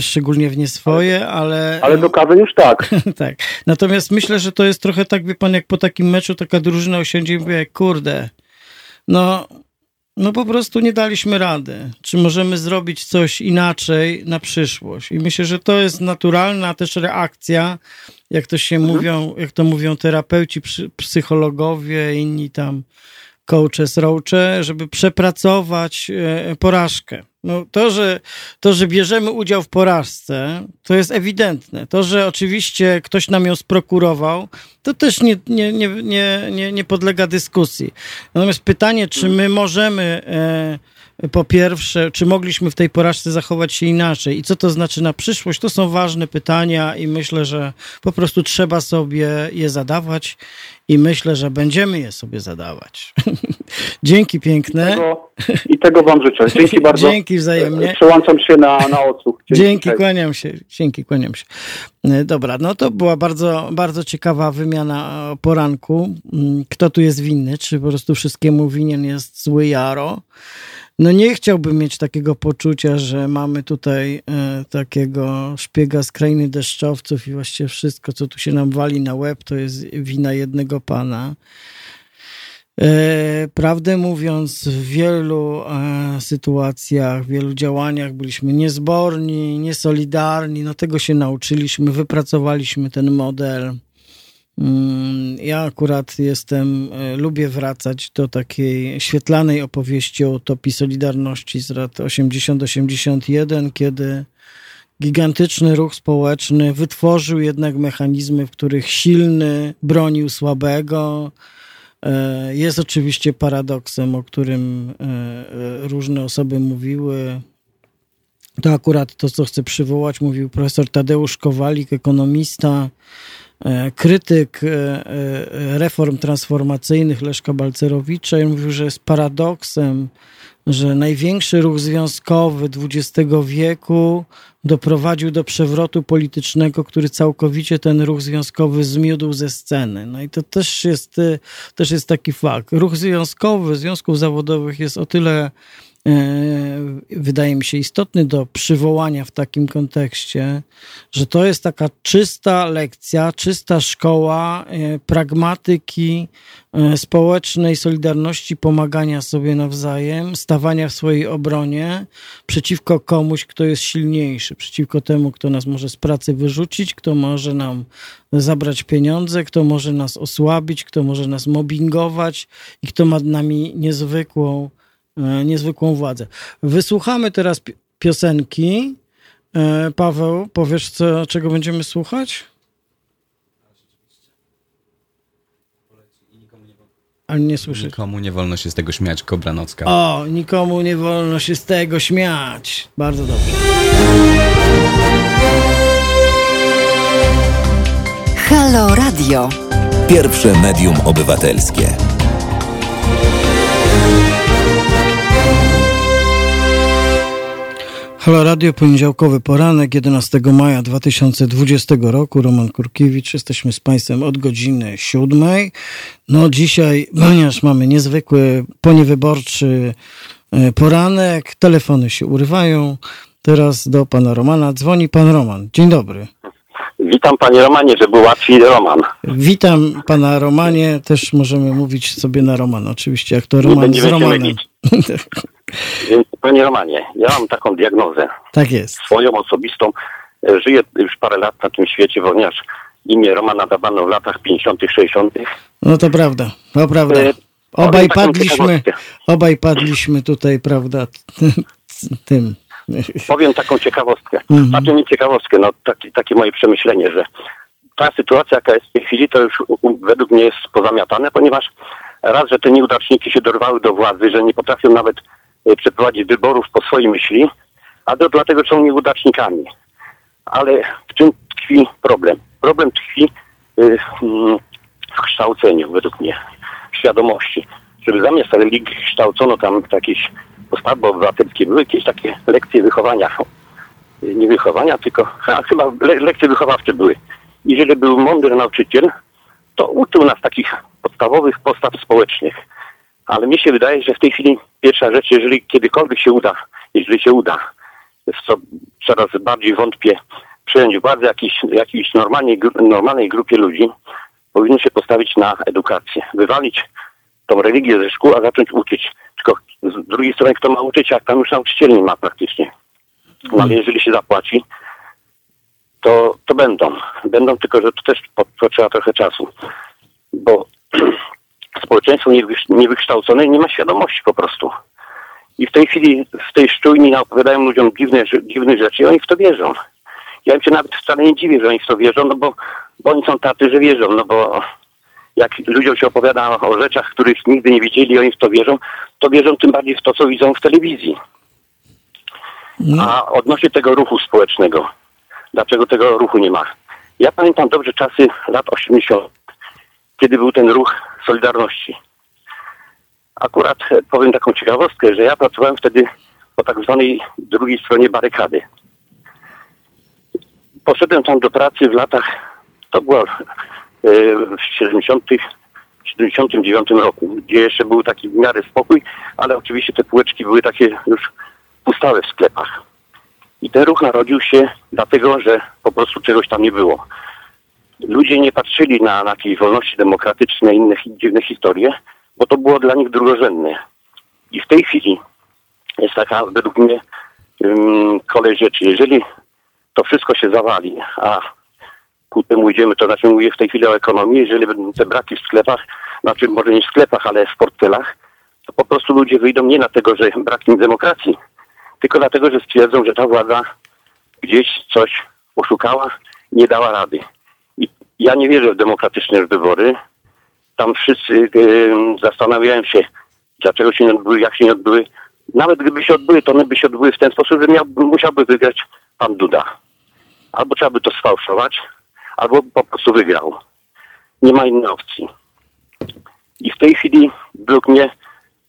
S1: szczególnie w nie swoje, ale...
S5: Ale do kawy już tak. <laughs>
S1: tak. Natomiast myślę, że to jest trochę tak, wie pan, jak po takim meczu taka drużyna osiądzie i mówi, kurde, no, no po prostu nie daliśmy rady. Czy możemy zrobić coś inaczej na przyszłość? I myślę, że to jest naturalna też reakcja, jak to się mówią, jak to mówią terapeuci, psy- psychologowie, inni tam coache, roache, żeby przepracować e, porażkę. No, to, że, to, że bierzemy udział w porażce, to jest ewidentne. To, że oczywiście ktoś nam ją sprokurował, to też nie, nie, nie, nie, nie, podlega dyskusji. Natomiast pytanie, czy my możemy e, po pierwsze, czy mogliśmy w tej porażce zachować się inaczej i co to znaczy na przyszłość, to są ważne pytania i myślę, że po prostu trzeba sobie je zadawać i myślę, że będziemy je sobie zadawać. <laughs> Dzięki piękne.
S5: Tego, I tego wam życzę. <laughs> Dzięki bardzo.
S1: Dzięki wzajemnie.
S5: Przełączam się na, na odsłuch.
S1: Dzięki,
S5: Cześć.
S1: kłaniam się. Dzięki, kłaniam się. E, Dobra, no to była bardzo, bardzo ciekawa wymiana o poranku. Mm, Kto tu jest winny? Czy po prostu wszystkiemu winien jest zły Jaro? No nie chciałbym mieć takiego poczucia, że mamy tutaj e, takiego szpiega z krainy deszczowców i właściwie wszystko, co tu się nam wali na łeb, to jest wina jednego pana. E, Prawdę mówiąc, w wielu e, sytuacjach, w wielu działaniach byliśmy niezborni, niesolidarni. No tego się nauczyliśmy, wypracowaliśmy ten model. Mm, Ja akurat jestem, e, lubię wracać do takiej świetlanej opowieści o utopii Solidarności z lat 80-81, kiedy gigantyczny ruch społeczny wytworzył jednak mechanizmy, w których silny bronił słabego. E, Jest oczywiście paradoksem, o którym e, różne osoby mówiły. To akurat to, co chcę przywołać, mówił profesor Tadeusz Kowalik, ekonomista, krytyk e, e, reform transformacyjnych Leszka Balcerowicza i mówił, że jest paradoksem, że największy ruch związkowy XX wieku doprowadził do przewrotu politycznego, który całkowicie ten ruch związkowy zmiódł ze sceny. No i to też jest, e, też jest taki fakt. Ruch związkowy, związków zawodowych jest o tyle e, wydaje mi się istotny do przywołania w takim kontekście, że to jest taka czysta lekcja, czysta szkoła e, pragmatyki e, społecznej solidarności, pomagania sobie nawzajem, stawania w swojej obronie przeciwko komuś, kto jest silniejszy, przeciwko temu, kto nas może z pracy wyrzucić, kto może nam zabrać pieniądze, kto może nas osłabić, kto może nas mobbingować i kto ma nami niezwykłą e, niezwykłą władzę. Wysłuchamy teraz pi- piosenki. E, Paweł, powiesz, co, czego będziemy słuchać? Ale nie słyszę.
S3: Nikomu nie wolno się z tego śmiać, Kobra Nocka.
S1: O, nikomu nie wolno się z tego śmiać. Bardzo dobrze.
S2: Halo Radio.
S4: Pierwsze medium obywatelskie.
S1: Halo Radio, poniedziałkowy poranek 11 maja 2020 roku. Roman Kurkiewicz, jesteśmy z Państwem od godziny siódmej. No dzisiaj, ponieważ mamy niezwykły, poniewyborczy e, poranek, telefony się urywają. Teraz do Pana Romana dzwoni Pan Roman. Dzień dobry.
S6: Witam panie Romanie, żeby łatwiej Roman.
S1: Witam Pana Romanie, też możemy mówić sobie na Roman, oczywiście, jak to Roman z Romanem. <laughs>
S6: panie Romanie, ja mam taką diagnozę
S1: tak jest.
S6: swoją osobistą. E, Żyję już parę lat na tym świecie, ponieważ imię Romana nadawano w latach 50., 60.
S1: No to prawda, to prawda.
S6: E,
S1: Obaj
S6: taką
S1: padliśmy, obaj padliśmy tutaj, prawda, <laughs> tym.
S6: Powiem taką ciekawostkę.
S1: Mhm.
S6: Znaczy nie ciekawostkę, no taki, takie moje przemyślenie, że ta sytuacja, jaka jest w tej chwili, to już według mnie jest pozamiatane, ponieważ raz, że te nieudaczniki się dorwały do władzy, że nie potrafią nawet przeprowadzić wyborów po swojej myśli, a to dlatego są nieudacznikami. Ale w czym tkwi problem? Problem tkwi y, mm, w kształceniu, według mnie, świadomości. Żeby zamiast religii kształcono tam jakieś postawy obywatelskie, były jakieś takie lekcje wychowania. Y, Nie wychowania, tylko a, chyba le, lekcje wychowawcze były. I jeżeli był mądry nauczyciel, to uczył nas takich podstawowych postaw społecznych. Ale mi się wydaje, że w tej chwili pierwsza rzecz, jeżeli kiedykolwiek się uda, jeżeli się uda, w co coraz bardziej wątpię, przejąć władzę jakiejś, jakiejś normalnej, normalnej grupie ludzi, powinno się postawić na edukację. Wywalić tą religię ze szkół, a zacząć uczyć. Tylko z drugiej strony, kto ma uczyć, jak tam już nauczycieli nie ma praktycznie. No ale jeżeli się zapłaci, to, to będą. Będą, tylko że to też po- potrzeba trochę czasu. Bo <clears throat> społeczeństwo niewykształcone nie ma świadomości po prostu. I w tej chwili w tej szczujni opowiadają ludziom dziwne, dziwne rzeczy i oni w to wierzą. Ja im się nawet wcale nie dziwię, że oni w to wierzą, no bo, bo oni są tacy, że wierzą, no bo jak ludziom się opowiada o rzeczach, których nigdy nie widzieli oni w to wierzą, to wierzą tym bardziej w to, co widzą w telewizji. A odnośnie tego ruchu społecznego, dlaczego tego ruchu nie ma? Ja pamiętam dobrze czasy lat 80., kiedy był ten ruch Solidarności. Akurat e, powiem taką ciekawostkę, że ja pracowałem wtedy po tak zwanej drugiej stronie barykady. Poszedłem tam do pracy w latach, to było e, w 70 79 roku, gdzie jeszcze był taki w miarę spokój, ale oczywiście te półeczki były takie już pustawe w sklepach. I ten ruch narodził się dlatego, że po prostu czegoś tam nie było. Ludzie nie patrzyli na, na jakieś wolności demokratyczne i inne dziwne historie, bo to było dla nich drugorzędne. I w tej chwili jest taka, według mnie, um, kolej rzeczy. Jeżeli to wszystko się zawali, a ku temu idziemy, to znaczy mówię w tej chwili o ekonomii, jeżeli będą te braki w sklepach, znaczy może nie w sklepach, ale w portfelach, to po prostu ludzie wyjdą nie dlatego, że brak im demokracji, tylko dlatego, że stwierdzą, że ta władza gdzieś coś oszukała, nie dała rady. Ja nie wierzę w demokratyczne wybory. Tam wszyscy zastanawiają się, dlaczego się nie odbyły, jak się nie odbyły. Nawet gdyby się odbyły, to one by się odbyły w ten sposób, że miał, musiałby wygrać pan Duda. Albo trzeba by to sfałszować, albo po prostu wygrał. Nie ma innej opcji. I w tej chwili, według mnie,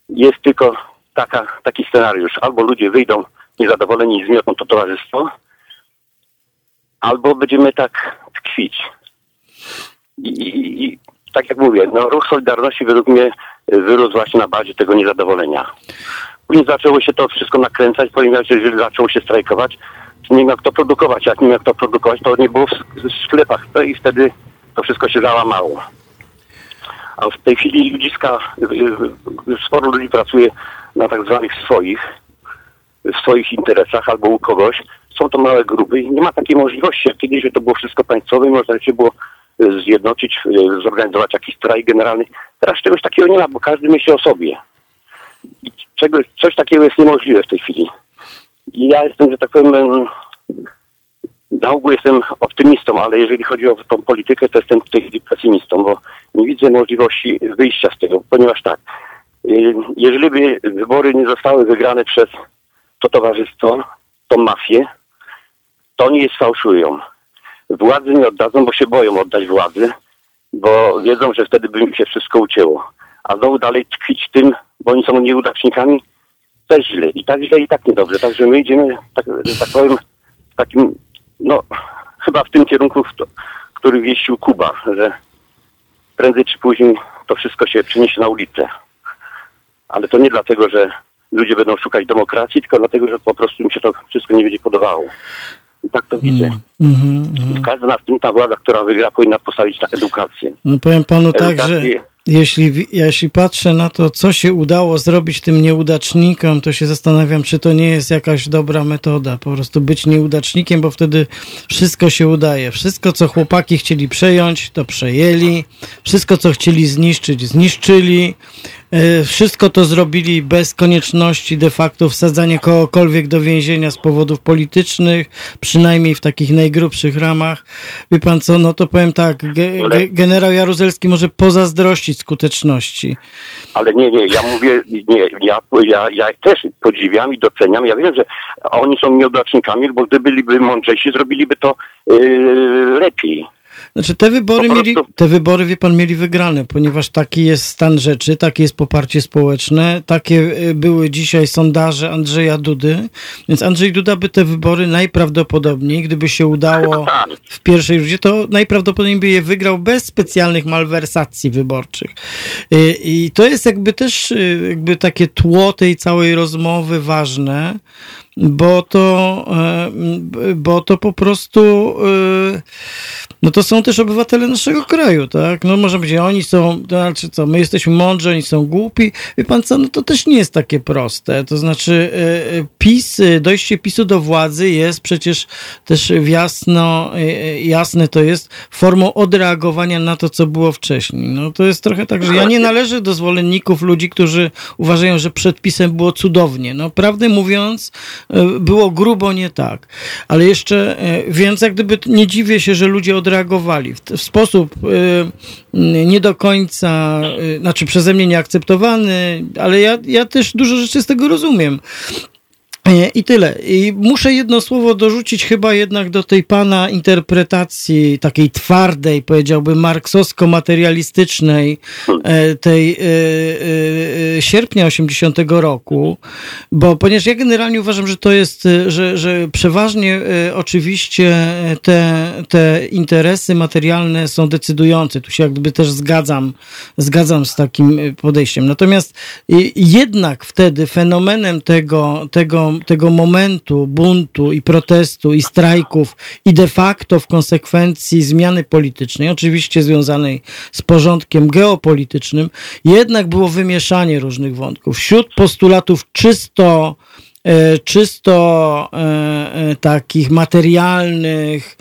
S6: jest tylko taka, taki scenariusz. Albo ludzie wyjdą niezadowoleni i zmiotą to towarzystwo, albo będziemy tak tkwić. I, i, i tak jak mówię, no, ruch Solidarności według mnie wyrósł właśnie na bazie tego niezadowolenia. Później zaczęło się to wszystko nakręcać, ponieważ jeżeli zaczęło się strajkować, to nie miał kto produkować. Jak nie miał kto produkować, to nie było w sk- w sklepach. No i wtedy to wszystko się załamało. A w tej chwili ludziska, y, y, sporo ludzi pracuje na tak zwanych swoich, w swoich interesach albo u kogoś. Są to małe grupy i nie ma takiej możliwości, jak kiedyś, że to było wszystko państwowe, można się było y, zjednoczyć, y, zorganizować jakiś strajk generalny. Teraz czegoś takiego nie ma, bo każdy myśli o sobie. I czego, coś takiego jest niemożliwe w tej chwili. I ja jestem, że tak powiem, em, na ogół jestem optymistą, ale jeżeli chodzi o tą politykę, to jestem chwili pesymistą, bo nie widzę możliwości wyjścia z tego, ponieważ tak, y, jeżeli by wybory nie zostały wygrane przez to towarzystwo, tą mafię, to oni je sfałszują. Władzy nie oddadzą, bo się boją oddać władzy, bo wiedzą, że wtedy by im się wszystko ucięło. A znowu dalej tkwić tym, bo oni są nieudacznikami, też źle. I tak źle, i tak niedobrze. Także my idziemy, tak, że tak powiem, w takim, no, chyba w tym kierunku, w to, który wieścił Kuba, że prędzej czy później to wszystko się przeniesie na ulicę. Ale to nie dlatego, że ludzie będą szukać demokracji, tylko dlatego, że po prostu im się to wszystko nie będzie podobało. I tak to widzę. I każda następna władza, która wygra, powinna postawić na edukację.
S1: No powiem panu tak, że
S6: Edukację.
S1: jeśli, jeśli patrzę na to, co się udało zrobić tym nieudacznikom, to się zastanawiam, czy to nie jest jakaś dobra metoda. Po prostu być nieudacznikiem, bo wtedy wszystko się udaje. Wszystko, co chłopaki chcieli przejąć, to przejęli. Wszystko, co chcieli zniszczyć, zniszczyli. E, Wszystko to zrobili bez konieczności de facto wsadzania kogokolwiek do więzienia z powodów politycznych, przynajmniej w takich najgrubszych ramach. Wie pan co, no to powiem tak, ge, ge, generał Jaruzelski może pozazdrościć skuteczności.
S6: Ale nie, nie, ja mówię, nie, ja, ja, ja też podziwiam i doceniam. Ja wiem, że oni są nieudacznikami, bo gdyby byliby mądrzejsi, zrobiliby to yy, lepiej.
S1: Znaczy te wybory,
S6: prostu-
S1: mieli, te wybory, wie pan, mieli wygrane, ponieważ taki jest stan rzeczy, takie jest poparcie społeczne, takie y, były dzisiaj sondaże Andrzeja Dudy, więc Andrzej Duda by te wybory najprawdopodobniej, gdyby się udało w pierwszej rundzie, to najprawdopodobniej by je wygrał bez specjalnych malwersacji wyborczych. Y, I to jest jakby też y, jakby takie tło tej całej rozmowy ważne, bo to, e, bo to po prostu e, no to są też obywatele naszego kraju, tak? No można powiedzieć, oni są, znaczy co, my jesteśmy mądrzy, oni są głupi. Wie pan co, no to też nie jest takie proste. To znaczy e, PiS, dojście PiSu do władzy jest przecież też jasno, jasne to jest formą odreagowania na to, co było wcześniej. No to jest trochę tak, że ja nie należę do zwolenników ludzi, którzy uważają, że przed PiSem było cudownie. No prawdę mówiąc, było grubo nie tak. Ale jeszcze, e, więc jak gdyby nie dziwię się, że ludzie odreagowali w, w sposób e, nie do końca, e, znaczy przeze mnie nieakceptowany, ale ja, ja też dużo rzeczy z tego rozumiem. I tyle. I muszę jedno słowo dorzucić chyba jednak do tej pana interpretacji takiej twardej, powiedziałbym marksowsko-materialistycznej e, tej e, e, sierpnia 80 roku, bo ponieważ ja generalnie uważam, że to jest, że, że przeważnie oczywiście te, te interesy materialne są decydujące. Tu się jak gdyby też zgadzam, zgadzam z takim podejściem. Natomiast jednak wtedy fenomenem tego, tego, tego momentu buntu i protestu i strajków i de facto w konsekwencji zmiany politycznej, oczywiście związanej z porządkiem geopolitycznym, jednak było wymieszanie różnych wątków. Wśród postulatów czysto e, czysto e, e, takich materialnych,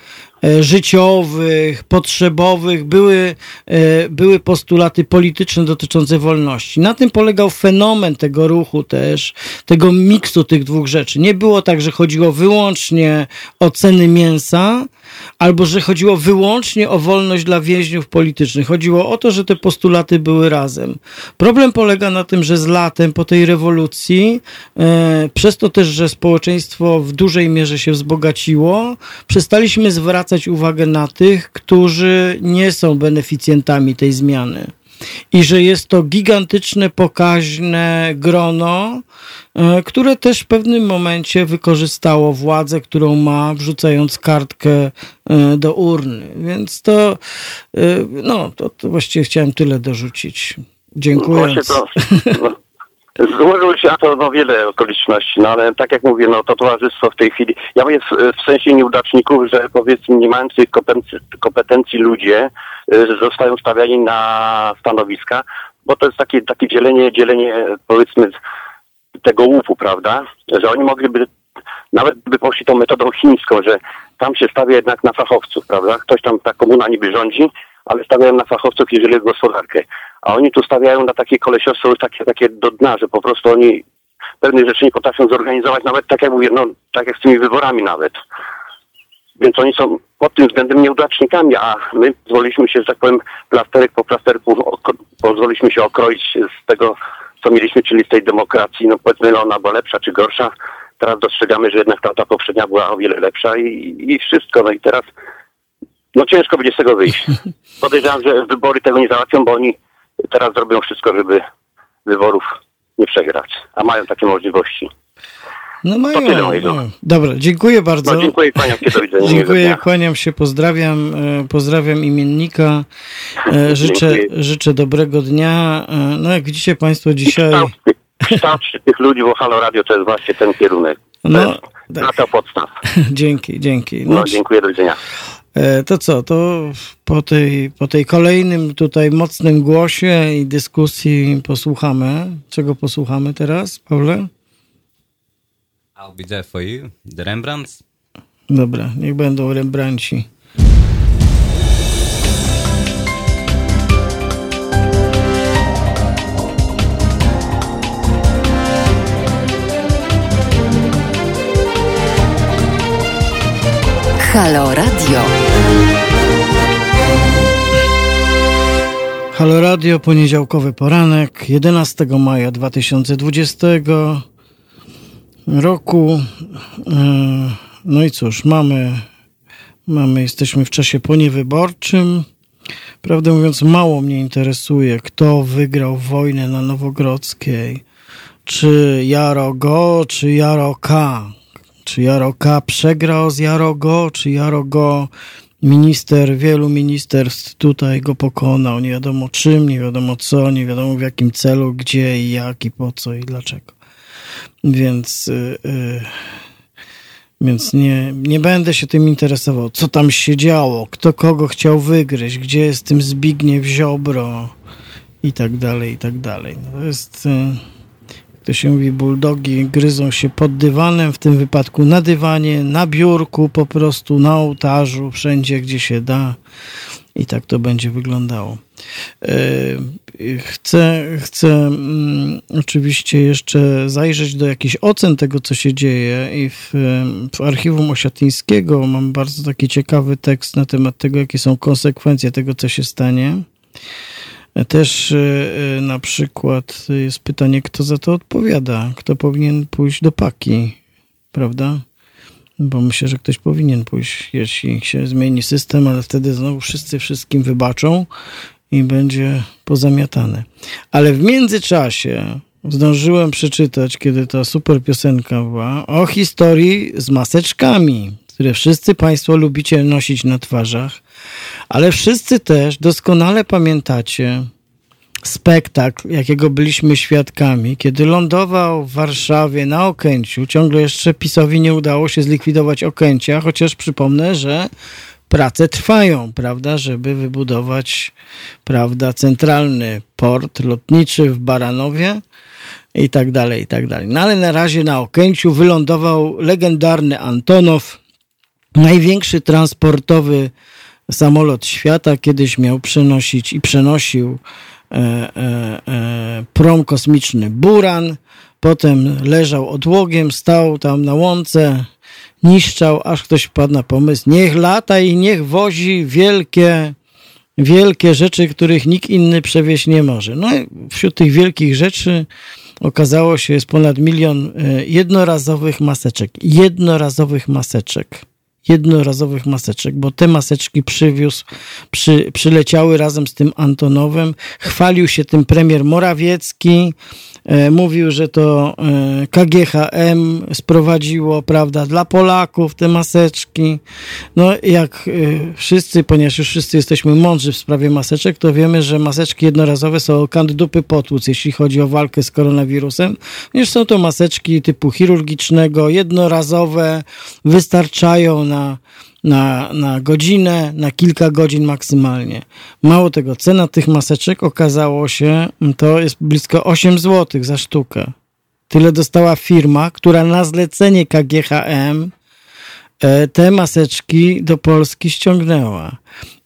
S1: życiowych, potrzebowych, były, e, były postulaty polityczne dotyczące wolności. Na tym polegał fenomen tego ruchu też, tego miksu tych dwóch rzeczy. Nie było tak, że chodziło wyłącznie o ceny mięsa, albo że chodziło wyłącznie o wolność dla więźniów politycznych. Chodziło o to, że te postulaty były razem. Problem polega na tym, że z latem po tej rewolucji, e, przez to też, że społeczeństwo w dużej mierze się wzbogaciło, przestaliśmy zwracać uwagę na tych, którzy nie są beneficjentami tej zmiany. I że jest to gigantyczne, pokaźne grono, które też w pewnym momencie wykorzystało władzę, którą ma, wrzucając kartkę e, do urny. Więc to, e, no, to, to właściwie chciałem tyle dorzucić. Dziękuję.
S6: No, złożyło się na to no, wiele okoliczności, no ale tak jak mówię, no to towarzystwo w tej chwili, ja mówię w, w sensie nieudaczników, że powiedzmy nie mających kompetencji, kompetencji ludzie y, zostają stawiani na stanowiska, bo to jest takie, takie dzielenie, dzielenie powiedzmy tego łupu, prawda, że oni mogliby nawet by poszli tą metodą chińską, że tam się stawia jednak na fachowców, prawda? Ktoś tam, ta komuna niby rządzi, ale stawiają na fachowców, jeżeli o gospodarkę. A oni tu stawiają na takie kolesiostwo już takie, takie do dna, że po prostu oni pewnych rzeczy nie potrafią zorganizować, nawet tak jak mówię, no tak jak z tymi wyborami nawet. Więc oni są pod tym względem nieudacznikami, a my pozwoliliśmy się, że tak powiem, plasterek po plasterku, pozwoliliśmy się okroić z tego, co mieliśmy, czyli z tej demokracji, no powiedzmy, no ona była lepsza czy gorsza. Teraz dostrzegamy, że jednak ta, ta poprzednia była o wiele lepsza i, i wszystko. No i teraz, no ciężko będzie z tego wyjść. <laughs> Podejrzewam, że wybory tego nie załatwią, bo oni teraz zrobią wszystko, żeby wyborów nie przegrać, a mają takie możliwości.
S1: No mają.
S6: tyle mojego.
S1: no. Dobra, dziękuję bardzo.
S6: No dziękuję, kłaniam się, do widzenia.
S1: Dziękuję, kłaniam się, pozdrawiam, e, pozdrawiam imiennika, e, życzę,
S6: Dziękuję.
S1: życzę dobrego dnia. E, No jak widzicie Państwo dzisiaj,
S6: Kształt, kształt tych ludzi, bo Halo Radio to jest właśnie ten kierunek. To
S1: No, tak.
S6: na to podstaw. <laughs>
S1: dzięki, dzięki.
S6: No,
S1: No,
S6: dziękuję, do widzenia.
S1: to co, to po tej, po tej kolejnym tutaj mocnym głosie i dyskusji posłuchamy. Czego posłuchamy teraz, Pawle?
S3: I'll be there for you. The Rembrandts.
S1: Dobra, niech będą Rembrandci.
S2: Halo Radio.
S1: Halo Radio, poniedziałkowy poranek, 11 maja 2020 roku. E, No i cóż, mamy, Mamy, jesteśmy w czasie poniewyborczym. Prawdę mówiąc, mało mnie interesuje, kto wygrał wojnę na Nowogrodzkiej. Czy Jaro Go, czy Jaro K. Czy Jaro K przegrał z Jaro Go, czy Jaro Go minister, wielu ministerstw tutaj go pokonał. Nie wiadomo czym, nie wiadomo co, nie wiadomo w jakim celu, gdzie i jak i po co i dlaczego. Więc... Yy, więc nie, nie będę się tym interesował, co tam się działo, kto kogo chciał wygryźć, gdzie jest tym Zbigniew Ziobro i tak dalej, i tak dalej. No to jest, e, to się mówi, buldogi gryzą się pod dywanem, w tym wypadku na dywanie, na biurku, po prostu na ołtarzu, wszędzie, gdzie się da. I tak to będzie wyglądało. E, chcę, chcę mm, oczywiście jeszcze zajrzeć do jakichś ocen tego, co się dzieje i w, w archiwum Osiatyńskiego mam bardzo taki ciekawy tekst na temat tego, jakie są konsekwencje tego, co się stanie. Też e, na przykład jest pytanie, kto za to odpowiada, kto powinien pójść do paki, prawda? Bo myślę, że ktoś powinien pójść, jeśli się zmieni system, ale wtedy znowu wszyscy wszystkim wybaczą i będzie pozamiatane. Ale w międzyczasie zdążyłem przeczytać, kiedy ta super piosenka była, o historii z maseczkami, które wszyscy Państwo lubicie nosić na twarzach, ale wszyscy też doskonale pamiętacie, spektakl, jakiego byliśmy świadkami, kiedy lądował w Warszawie na Okęciu. Ciągle jeszcze PiSowi nie udało się zlikwidować Okęcia, chociaż przypomnę, że prace trwają, prawda, żeby wybudować, prawda, centralny port lotniczy w Baranowie i tak dalej, i tak dalej. No ale na razie na Okęciu wylądował legendarny Antonow, największy transportowy samolot świata, kiedyś miał przenosić i przenosił prom kosmiczny Buran, potem leżał odłogiem, stał tam na łące, niszczał, aż ktoś wpadł na pomysł, niech lata i niech wozi wielkie, wielkie rzeczy, których nikt inny przewieźć nie może. No wśród tych wielkich rzeczy okazało się jest ponad milion jednorazowych maseczek. Jednorazowych maseczek jednorazowych maseczek, bo te maseczki przywiózł, przy, przyleciały razem z tym Antonowem. Chwalił się tym premier Morawiecki, E, mówił, że to e, KGHM sprowadziło, prawda, dla Polaków te maseczki. No jak e, wszyscy, ponieważ już wszyscy jesteśmy mądrzy w sprawie maseczek, to wiemy, że maseczki jednorazowe są kant dupy potłuc, jeśli chodzi o walkę z koronawirusem. Ponieważ są to maseczki typu chirurgicznego, jednorazowe, wystarczają na na, na godzinę, na kilka godzin maksymalnie. Mało tego, cena tych maseczek okazało się, to jest blisko 8 zł za sztukę. Tyle dostała firma, która na zlecenie KGHM e, te maseczki do Polski ściągnęła.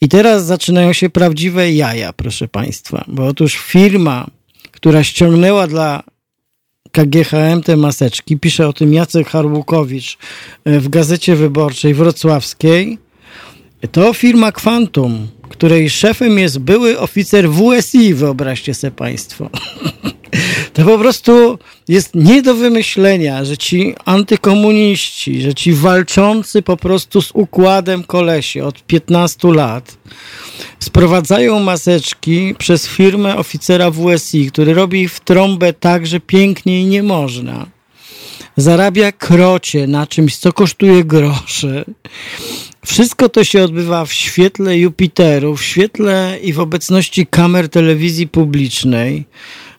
S1: I teraz zaczynają się prawdziwe jaja, proszę Państwa, bo otóż firma, która ściągnęła dla KGHM te maseczki. Pisze o tym Jacek Harłukowicz e, w Gazecie Wyborczej Wrocławskiej. To firma Quantum, której szefem jest były oficer WSI, wyobraźcie sobie Państwo. <laughs> To po prostu jest nie do wymyślenia, że ci antykomuniści, że ci walczący po prostu z układem kolesie od 15 lat sprowadzają maseczki przez firmę oficera WSI, który robi w trąbę tak, że piękniej nie można. Zarabia krocie na czymś, co kosztuje grosze. Wszystko to się odbywa w świetle Jupiteru, w świetle i w obecności kamer telewizji publicznej.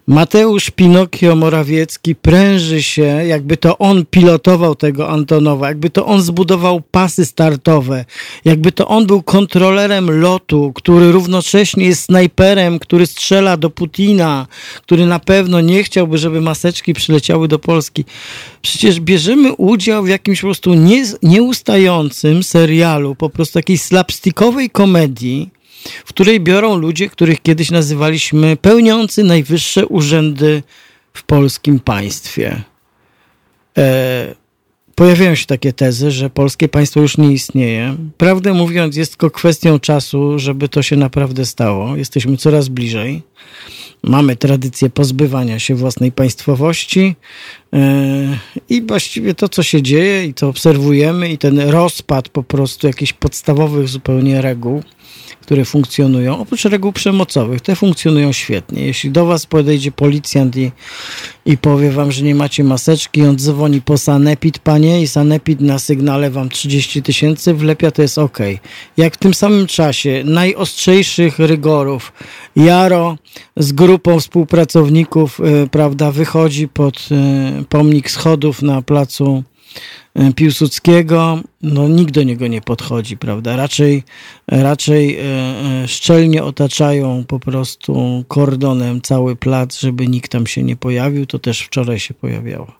S1: Mateusz Pinokio Morawiecki pręży się, jakby to on pilotował tego Antonowa, jakby to on zbudował pasy startowe, jakby to on był kontrolerem lotu, który równocześnie jest snajperem, który strzela do Putina, który na pewno nie chciałby, żeby maseczki przyleciały do Polski. Przecież bierzemy udział w jakimś po prostu nie, nieustającym serialu, po prostu takiej slapstickowej komedii, w której biorą ludzie, których kiedyś nazywaliśmy pełniący najwyższe urzędy w polskim państwie. E, pojawiają się takie tezy, że polskie państwo już nie istnieje. Prawdę mówiąc, jest tylko kwestią czasu, żeby to się naprawdę stało. Jesteśmy coraz bliżej. Mamy tradycję pozbywania się własnej państwowości e, i właściwie to, co się dzieje i co obserwujemy i ten rozpad po prostu jakichś podstawowych zupełnie reguł, które funkcjonują, oprócz reguł przemocowych, te funkcjonują świetnie. Jeśli do was podejdzie policjant i, i powie wam, że nie macie maseczki, on dzwoni po sanepid, panie, i sanepid na sygnale wam 30 tysięcy wlepia, to jest ok. Jak w tym samym czasie najostrzejszych rygorów Jaro z grupą współpracowników, y, prawda, wychodzi pod y, pomnik schodów na placu Piłsudskiego, no nikt do niego nie podchodzi, prawda? Raczej, raczej e, e, szczelnie otaczają po prostu kordonem cały plac, żeby nikt tam się nie pojawił. To też wczoraj się pojawiało.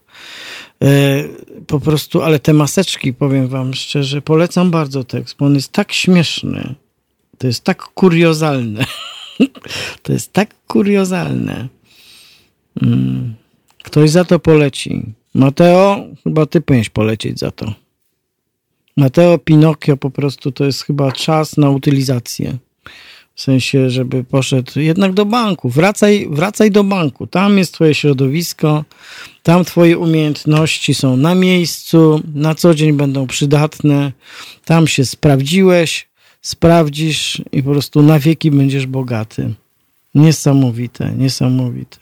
S1: Po prostu, ale te maseczki, powiem wam szczerze, polecam bardzo tekst, bo on jest tak śmieszny. To jest tak kuriozalne. <laughs> To jest tak kuriozalne. Mm. Ktoś za to poleci. Mateo, chyba ty powinieneś polecieć za to. Mateo Pinocchio po prostu to jest chyba czas na utylizację. W sensie, żeby poszedł jednak do banku. Wracaj, wracaj do banku. Tam jest twoje środowisko, tam twoje umiejętności są na miejscu, na co dzień będą przydatne. Tam się sprawdziłeś, sprawdzisz i po prostu na wieki będziesz bogaty. Niesamowite, niesamowite.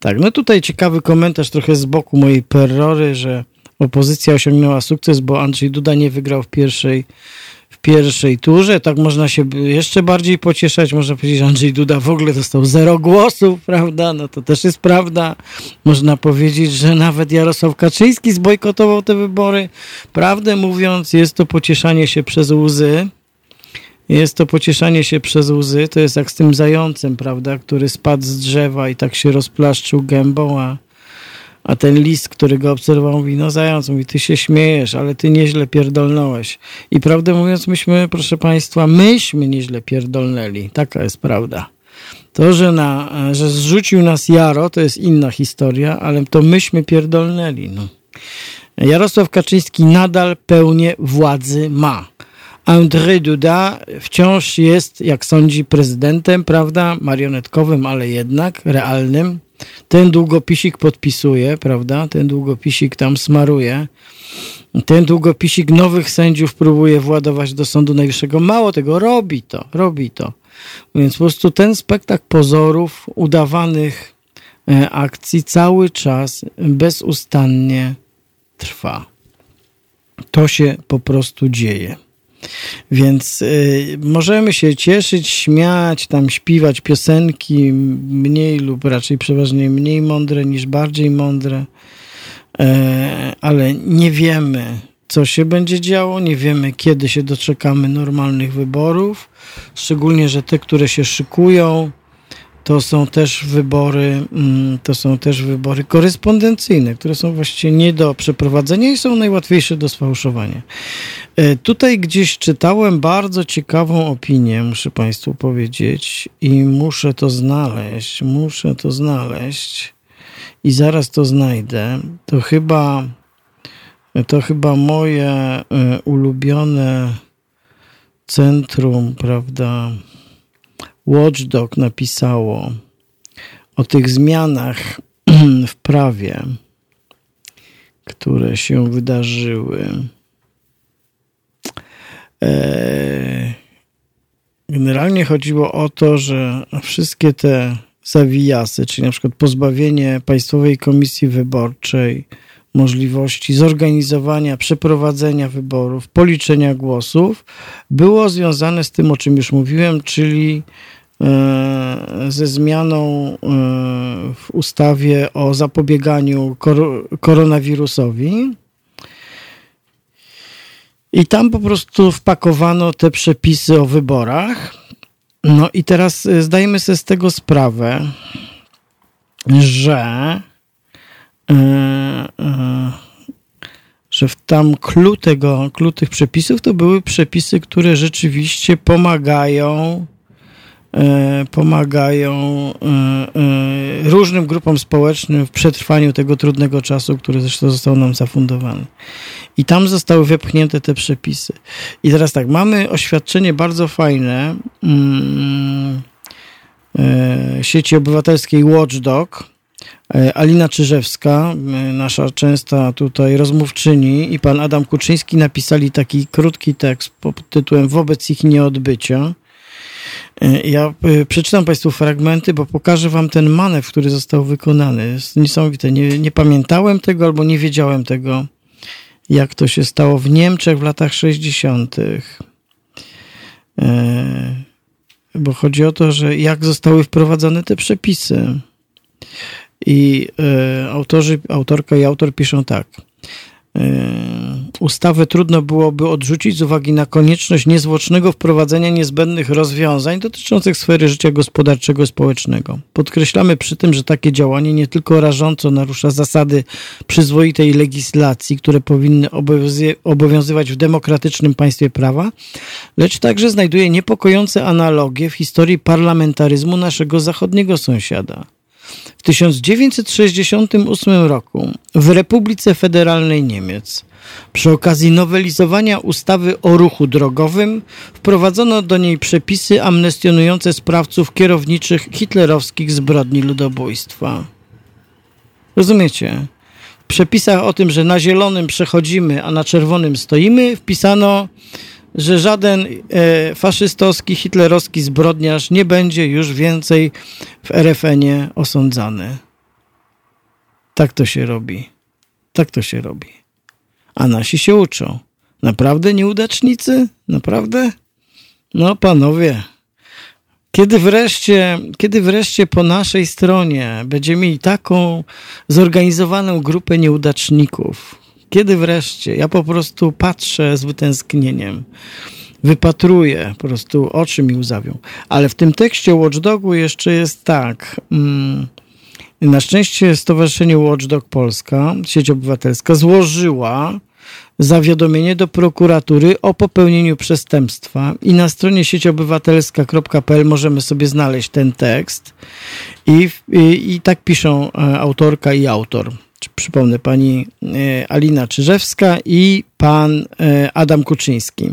S1: Tak, no tutaj ciekawy komentarz trochę z boku mojej perrory, że opozycja osiągnęła sukces, bo Andrzej Duda nie wygrał w pierwszej, w pierwszej turze. Tak można się jeszcze bardziej pocieszać. Można powiedzieć, że Andrzej Duda w ogóle dostał zero głosów, <laughs> prawda? No to też jest prawda. Można powiedzieć, że nawet Jarosław Kaczyński zbojkotował te wybory. Prawdę mówiąc, jest to pocieszanie się przez łzy. Jest to pocieszanie się przez łzy. To jest jak z tym zającem, prawda, który spadł z drzewa i tak się rozplaszczył gębą, a, a ten list, który go obserwował, mówi, no zając, mówi, ty się śmiejesz, ale ty nieźle pierdolnąłeś. I prawdę mówiąc, myśmy, proszę państwa, myśmy nieźle pierdolnęli. Taka jest prawda. To, że, na, że zrzucił nas Jaro, to jest inna historia, ale to myśmy pierdolnęli. No. Jarosław Kaczyński nadal pełnię władzy ma. Andrzej Duda wciąż jest, jak sądzi, prezydentem, prawda, marionetkowym, ale jednak realnym. Ten długopisik podpisuje, prawda, ten długopisik tam smaruje. Ten długopisik nowych sędziów próbuje władować do Sądu Najwyższego. Mało tego, robi to, robi to. Więc po prostu ten spektakl pozorów, udawanych e, akcji cały czas bezustannie trwa. To się po prostu dzieje. Więc y, możemy się cieszyć, śmiać, tam śpiewać piosenki mniej lub raczej przeważnie mniej mądre niż bardziej mądre, e, ale nie wiemy, co się będzie działo, nie wiemy, kiedy się doczekamy normalnych wyborów, szczególnie, że te, które się szykują, to są też wybory, mm, to są też wybory korespondencyjne, które są właściwie nie do przeprowadzenia i są najłatwiejsze do sfałszowania. E, tutaj gdzieś czytałem bardzo ciekawą opinię, muszę Państwu powiedzieć, i muszę to znaleźć, muszę to znaleźć i zaraz to znajdę. To chyba, to chyba moje e, ulubione centrum, prawda? Watchdog napisało o tych zmianach <clears throat> w prawie, które się wydarzyły. E, generalnie chodziło o to, że wszystkie te zawijasy, czyli na przykład pozbawienie Państwowej Komisji Wyborczej możliwości zorganizowania, przeprowadzenia wyborów, policzenia głosów, było związane z tym, o czym już mówiłem, czyli ze zmianą e, w ustawie o zapobieganiu koronawirusowi. I tam po prostu wpakowano te przepisy o wyborach. No i teraz e, zdajemy sobie z tego sprawę, że, że w tam clue, tego, tych przepisów to były przepisy, które rzeczywiście pomagają e, pomagają e, e, różnym grupom społecznym w przetrwaniu tego trudnego czasu, który zresztą został nam zafundowany. I tam zostały wypchnięte te przepisy. I teraz tak, mamy oświadczenie bardzo fajne mm, e, sieci obywatelskiej Watchdog, E, Alina Czyżewska, e, nasza częsta tutaj rozmówczyni i pan Adam Kuczyński napisali taki krótki tekst pod tytułem Wobec ich nieodbycia. E, ja przeczytam Państwu fragmenty, bo pokażę Wam ten manewr, który został wykonany. Jest niesamowite. Nie, nie pamiętałem tego albo nie wiedziałem tego, jak to się stało w Niemczech w latach 60. Bo chodzi o to, że jak zostały wprowadzone te przepisy. I y, autorzy, autorka i autor piszą tak. Y, ustawę trudno byłoby odrzucić z uwagi na konieczność niezwłocznego wprowadzenia niezbędnych rozwiązań dotyczących sfery życia gospodarczego i społecznego. Podkreślamy przy tym, że takie działanie nie tylko rażąco narusza zasady przyzwoitej legislacji, które powinny obowiązywać w demokratycznym państwie prawa, lecz także znajduje niepokojące analogie w historii parlamentaryzmu naszego zachodniego sąsiada. W 1968 roku w Republice Federalnej Niemiec przy okazji nowelizowania ustawy o ruchu drogowym wprowadzono do niej przepisy amnestionujące sprawców kierowniczych hitlerowskich zbrodni ludobójstwa. Rozumiecie? W przepisach o tym, że na zielonym przechodzimy, a na czerwonym stoimy, wpisano że żaden e, faszystowski, hitlerowski zbrodniarz nie będzie już więcej w RFN-ie osądzany. Tak to się robi. Tak to się robi. A nasi się uczą. Naprawdę nieudacznicy? Naprawdę? No panowie, kiedy wreszcie, kiedy wreszcie po naszej stronie będziemy mieli taką zorganizowaną grupę nieudaczników, kiedy wreszcie? Ja po prostu patrzę z wytęsknieniem. Wypatruję, po prostu oczy mi łzawią. Ale w tym tekście Watchdogu jeszcze jest tak. Mm, na szczęście Stowarzyszenie Watchdog Polska, sieć obywatelska, złożyła zawiadomienie do prokuratury o popełnieniu przestępstwa i na stronie sieciobywatelska.pl możemy sobie znaleźć ten tekst i, i, i tak piszą e, autorka i autor przypomnę, pani e, Alina Czyżewska i pan e, Adam Kuczyński.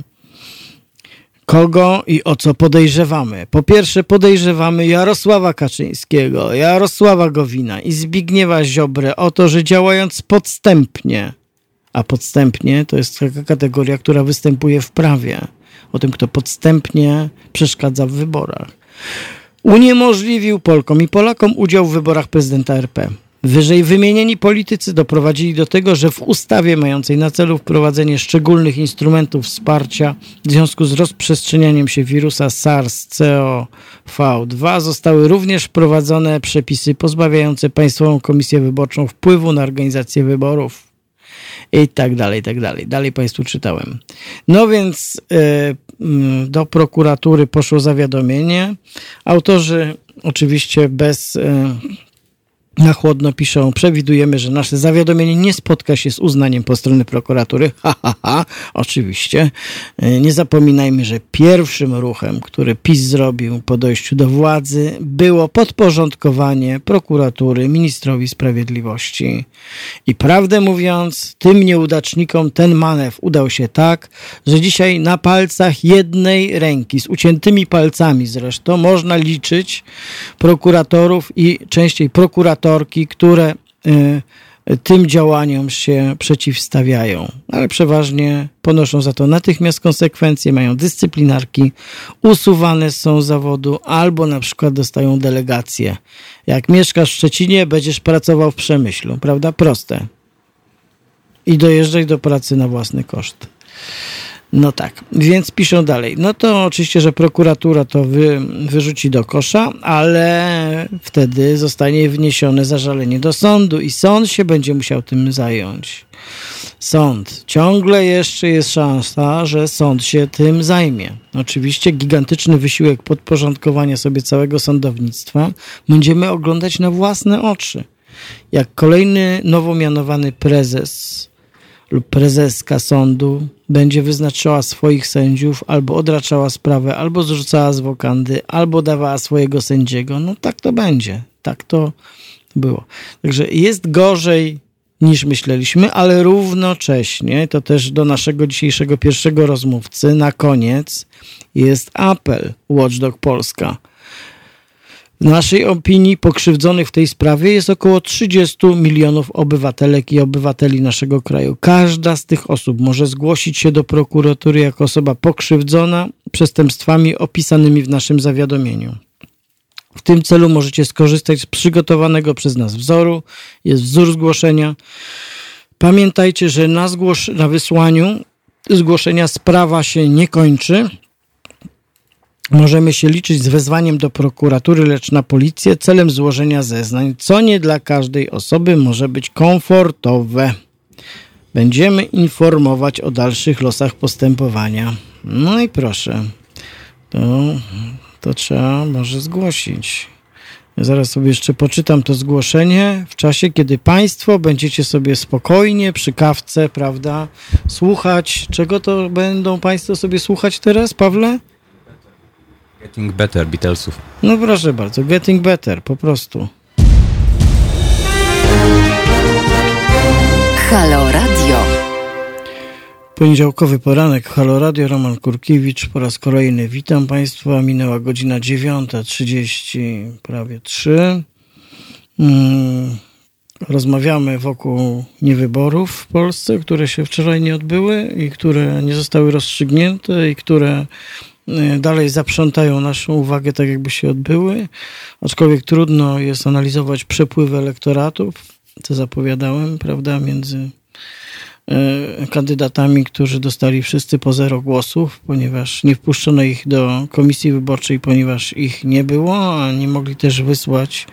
S1: Kogo i o co podejrzewamy? Po pierwsze podejrzewamy Jarosława Kaczyńskiego, Jarosława Gowina i Zbigniewa Ziobrę o to, że działając podstępnie, a podstępnie to jest taka kategoria, która występuje w prawie, o tym, kto podstępnie przeszkadza w wyborach, uniemożliwił Polkom i Polakom udział w wyborach prezydenta RP. Wyżej wymienieni politycy doprowadzili do tego, że w ustawie mającej na celu wprowadzenie szczególnych instrumentów wsparcia w związku z rozprzestrzenianiem się wirusa SARS-CoV-2 zostały również wprowadzone przepisy pozbawiające Państwową Komisję Wyborczą wpływu na organizację wyborów i tak dalej, i tak dalej. Dalej Państwu czytałem. No więc e, do prokuratury poszło zawiadomienie. Autorzy oczywiście bez e, na chłodno piszą, przewidujemy, że nasze zawiadomienie nie spotka się z uznaniem po stronie prokuratury. Ha, ha, ha, oczywiście. E, nie zapominajmy, że pierwszym ruchem, który PiS zrobił po dojściu do władzy, było podporządkowanie prokuratury ministrowi sprawiedliwości. I prawdę mówiąc, tym nieudacznikom ten manewr udał się tak, że dzisiaj na palcach jednej ręki, z uciętymi palcami zresztą, można liczyć prokuratorów i częściej prokuratorów, które y, tym działaniom się przeciwstawiają, ale przeważnie ponoszą za to natychmiast konsekwencje, mają dyscyplinarki, usuwane są z zawodu albo na przykład dostają delegację. Jak mieszkasz w Szczecinie, będziesz pracował w Przemyślu, prawda? Proste. I dojeżdżaj do pracy na własny koszt. No tak, więc piszą dalej. No to oczywiście, że prokuratura to wy, wyrzuci do kosza, ale wtedy zostanie wniesione zażalenie do sądu i sąd się będzie musiał tym zająć. Sąd. Ciągle jeszcze jest szansa, że sąd się tym zajmie. Oczywiście gigantyczny wysiłek podporządkowania sobie całego sądownictwa będziemy oglądać na własne oczy. Jak kolejny nowo mianowany prezes lub prezeska sądu będzie wyznaczała swoich sędziów, albo odraczała sprawę, albo zrzucała z wokandy, albo dawała swojego sędziego. No tak to będzie. Tak to było. Także jest gorzej niż myśleliśmy, ale równocześnie, to też do naszego dzisiejszego pierwszego rozmówcy, na koniec jest apel Watchdog Polska. W naszej opinii pokrzywdzonych w tej sprawie jest około 30 milionów obywatelek i obywateli naszego kraju. Każda z tych osób może zgłosić się do prokuratury jako osoba pokrzywdzona przestępstwami opisanymi w naszym zawiadomieniu. W tym celu możecie skorzystać z przygotowanego przez nas wzoru. Jest wzór zgłoszenia. Pamiętajcie, że na, zgłosz- na wysłaniu zgłoszenia sprawa się nie kończy. Możemy się liczyć z wezwaniem do prokuratury, lecz na policję celem złożenia zeznań, co nie dla każdej osoby może być komfortowe. Będziemy informować o dalszych losach postępowania. No i proszę, to to trzeba może zgłosić. Ja zaraz sobie jeszcze poczytam to zgłoszenie w czasie, kiedy Państwo będziecie sobie spokojnie przy kawce, prawda, słuchać. Czego to będą Państwo sobie słuchać teraz, Pawle?
S3: Getting Better Beatlesów.
S1: No proszę bardzo, Getting Better, po prostu.
S2: Halo Radio.
S1: Poniedziałkowy poranek, Halo Radio, Roman Kurkiewicz po raz kolejny. Witam Państwa, minęła godzina 9.30, prawie 3. Mm, rozmawiamy wokół niewyborów w Polsce, które się wczoraj nie odbyły i które nie zostały rozstrzygnięte i które dalej zaprzątają naszą uwagę tak, jakby się odbyły. Aczkolwiek trudno jest analizować przepływy elektoratów, co zapowiadałem, prawda, między e, kandydatami, którzy dostali wszyscy po zero głosów, ponieważ nie wpuszczono ich do komisji wyborczej, ponieważ ich nie było, a nie mogli też wysłać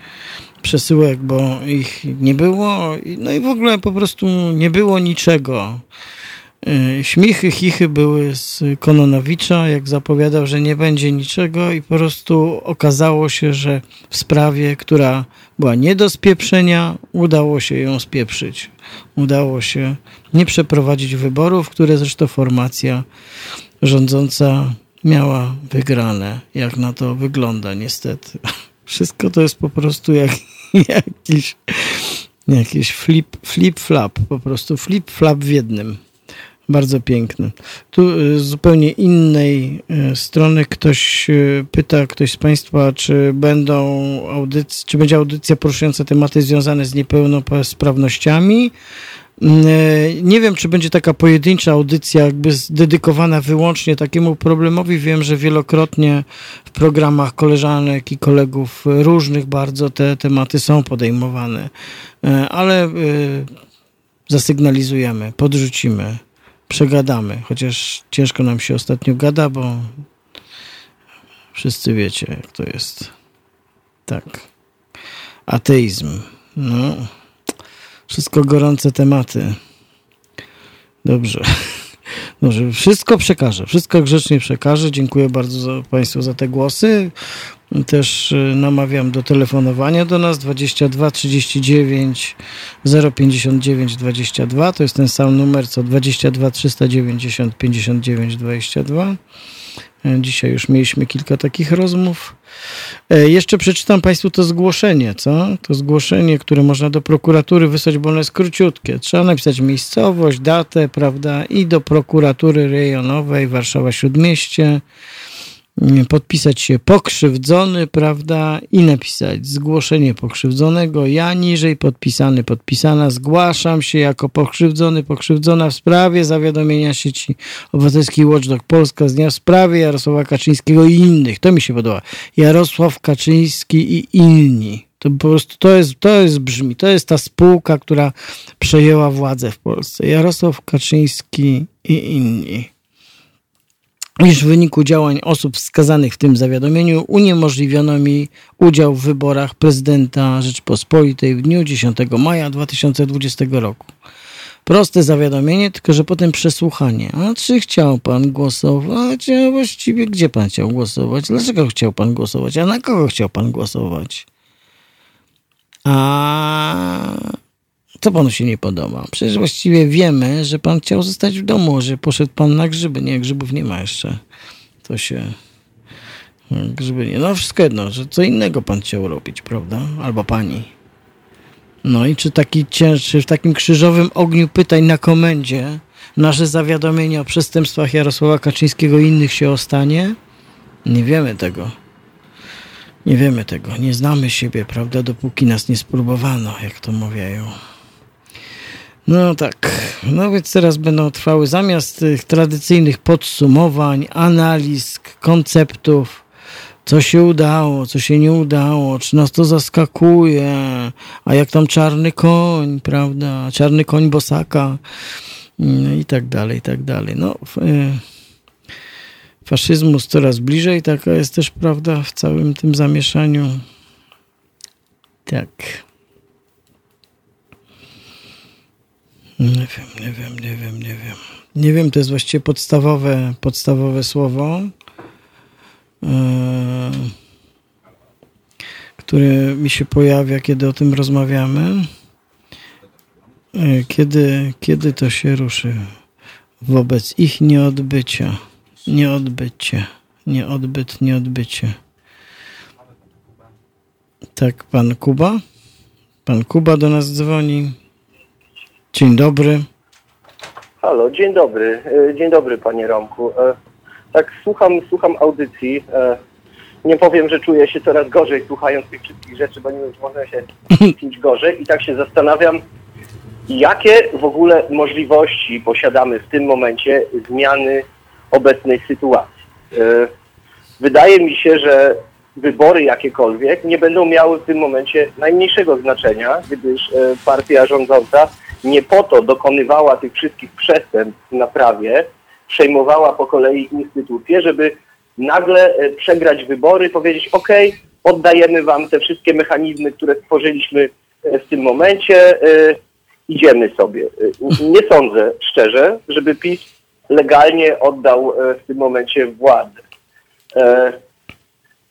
S1: przesyłek, bo ich nie było. No i w ogóle po prostu nie było niczego. E, Śmichy, chichy były z Kononowicza, jak zapowiadał, że nie będzie niczego i po prostu okazało się, że w sprawie, która była nie do spieprzenia, udało się ją spieprzyć. Udało się nie przeprowadzić wyborów, które zresztą formacja rządząca miała wygrane. Jak na to wygląda niestety. <laughs> Wszystko to jest po prostu jak, <laughs> jakiś, jakiś flip, flip flap, po prostu flip flap w jednym. Bardzo piękny. Tu y, z zupełnie innej y, strony ktoś y, pyta, ktoś z Państwa, czy będą audycje, czy będzie audycja poruszająca tematy związane z niepełnosprawnościami. Nie wiem, czy będzie taka pojedyncza audycja, jakby dedykowana wyłącznie takiemu problemowi. Wiem, że wielokrotnie w programach koleżanek i kolegów różnych bardzo te tematy są podejmowane, ale zasygnalizujemy, podrzucimy, przegadamy, chociaż ciężko nam się ostatnio gada, bo wszyscy wiecie, jak to jest. Tak. Ateizm. No. Wszystko gorące tematy. Dobrze. <laughs> Dobrze, wszystko przekażę, wszystko grzecznie przekażę. Dziękuję bardzo Państwu za te głosy. Też y, namawiam do telefonowania do nas 22 39 059 22. To jest ten sam numer co 22 390 59 22. E, Dzisiaj już mieliśmy kilka takich rozmów. E, Jeszcze przeczytam Państwu to zgłoszenie, co? To zgłoszenie, które można do prokuratury wysłać, bo ono jest króciutkie. Trzeba napisać miejscowość, datę, prawda? I do prokuratury rejonowej Warszawa Śródmieście podpisać się pokrzywdzony, prawda, i napisać zgłoszenie pokrzywdzonego, ja niżej podpisany, podpisana, zgłaszam się jako pokrzywdzony, pokrzywdzona w sprawie zawiadomienia sieci obywatelskiej Watchdog Polska z dnia w sprawie Jarosława Kaczyńskiego i innych. To mi się podoba. Jarosław Kaczyński i inni. To po prostu to jest, to jest brzmi, to jest ta spółka, która przejęła władzę w Polsce. Jarosław Kaczyński i inni iż w wyniku działań osób wskazanych w tym zawiadomieniu uniemożliwiono mi udział w wyborach prezydenta Rzeczpospolitej w dniu 10 maja 2020 roku. Proste zawiadomienie, tylko że potem przesłuchanie. A czy chciał pan głosować? A właściwie gdzie pan chciał głosować? Dlaczego chciał pan głosować? A na kogo chciał pan głosować? A Co panu się nie podoba? Przecież właściwie wiemy, że pan chciał zostać w domu, że poszedł pan na grzyby. Nie, grzybów nie ma jeszcze. To się... Grzyby nie. No wszystko jedno, że co innego pan chciał robić, prawda? Albo pani. No i czy taki cięższy, w takim krzyżowym ogniu pytań na komendzie nasze zawiadomienie o przestępstwach Jarosława Kaczyńskiego i innych się ostanie? Nie wiemy tego. Nie wiemy tego. Nie znamy siebie, prawda, dopóki nas nie spróbowano, jak to mawiają. No tak. No więc teraz będą trwały zamiast tych tradycyjnych podsumowań, analiz, konceptów, co się udało, co się nie udało, czy nas to zaskakuje, a jak tam czarny koń, prawda, czarny koń Bosaka no i tak dalej, i tak dalej. No, y, faszyzmus coraz bliżej, taka jest też prawda w całym tym zamieszaniu. Tak. Nie wiem, nie wiem, nie wiem, nie wiem. Nie wiem, to jest właściwie podstawowe, podstawowe słowo, yy, które mi się pojawia, kiedy o tym rozmawiamy. Yy, kiedy, kiedy to się ruszy wobec ich nieodbycia, nieodbycie, nieodbyt, nieodbycie. Tak, pan Kuba? Pan Kuba do nas dzwoni. Dzień dobry.
S7: Halo, dzień dobry. E, Dzień dobry panie Romku. E, Tak słucham, słucham audycji. E, Nie powiem, że czuję się coraz gorzej słuchając tych wszystkich rzeczy, bo nie wiem, czy można się <laughs> czuć gorzej. I tak się zastanawiam, jakie w ogóle możliwości posiadamy w tym momencie zmiany obecnej sytuacji. Wydaje mi się, że wybory jakiekolwiek nie będą miały w tym momencie najmniejszego znaczenia, gdyż partia rządząca nie po to dokonywała tych wszystkich przestępstw na prawie, przejmowała po kolei instytucje, żeby nagle e, przegrać wybory, powiedzieć ok, oddajemy wam te wszystkie mechanizmy, które stworzyliśmy e, w tym momencie, e, idziemy sobie. Nie sądzę szczerze, żeby PiS legalnie oddał w tym momencie władzę.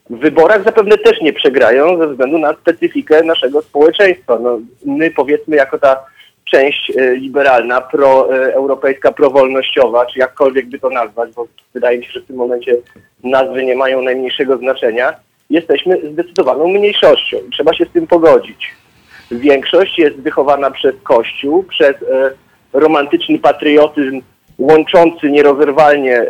S7: W wyborach zapewne też nie przegrają ze względu na specyfikę naszego społeczeństwa. No, my powiedzmy jako ta część e, liberalna, proeuropejska, prowolnościowa, czy jakkolwiek by to nazwać, bo wydaje mi się, że w tym momencie nazwy nie mają najmniejszego znaczenia, jesteśmy zdecydowaną mniejszością i trzeba się z tym pogodzić. Większość jest wychowana przez Kościół, przez e, romantyczny patriotyzm łączący nierozerwalnie e,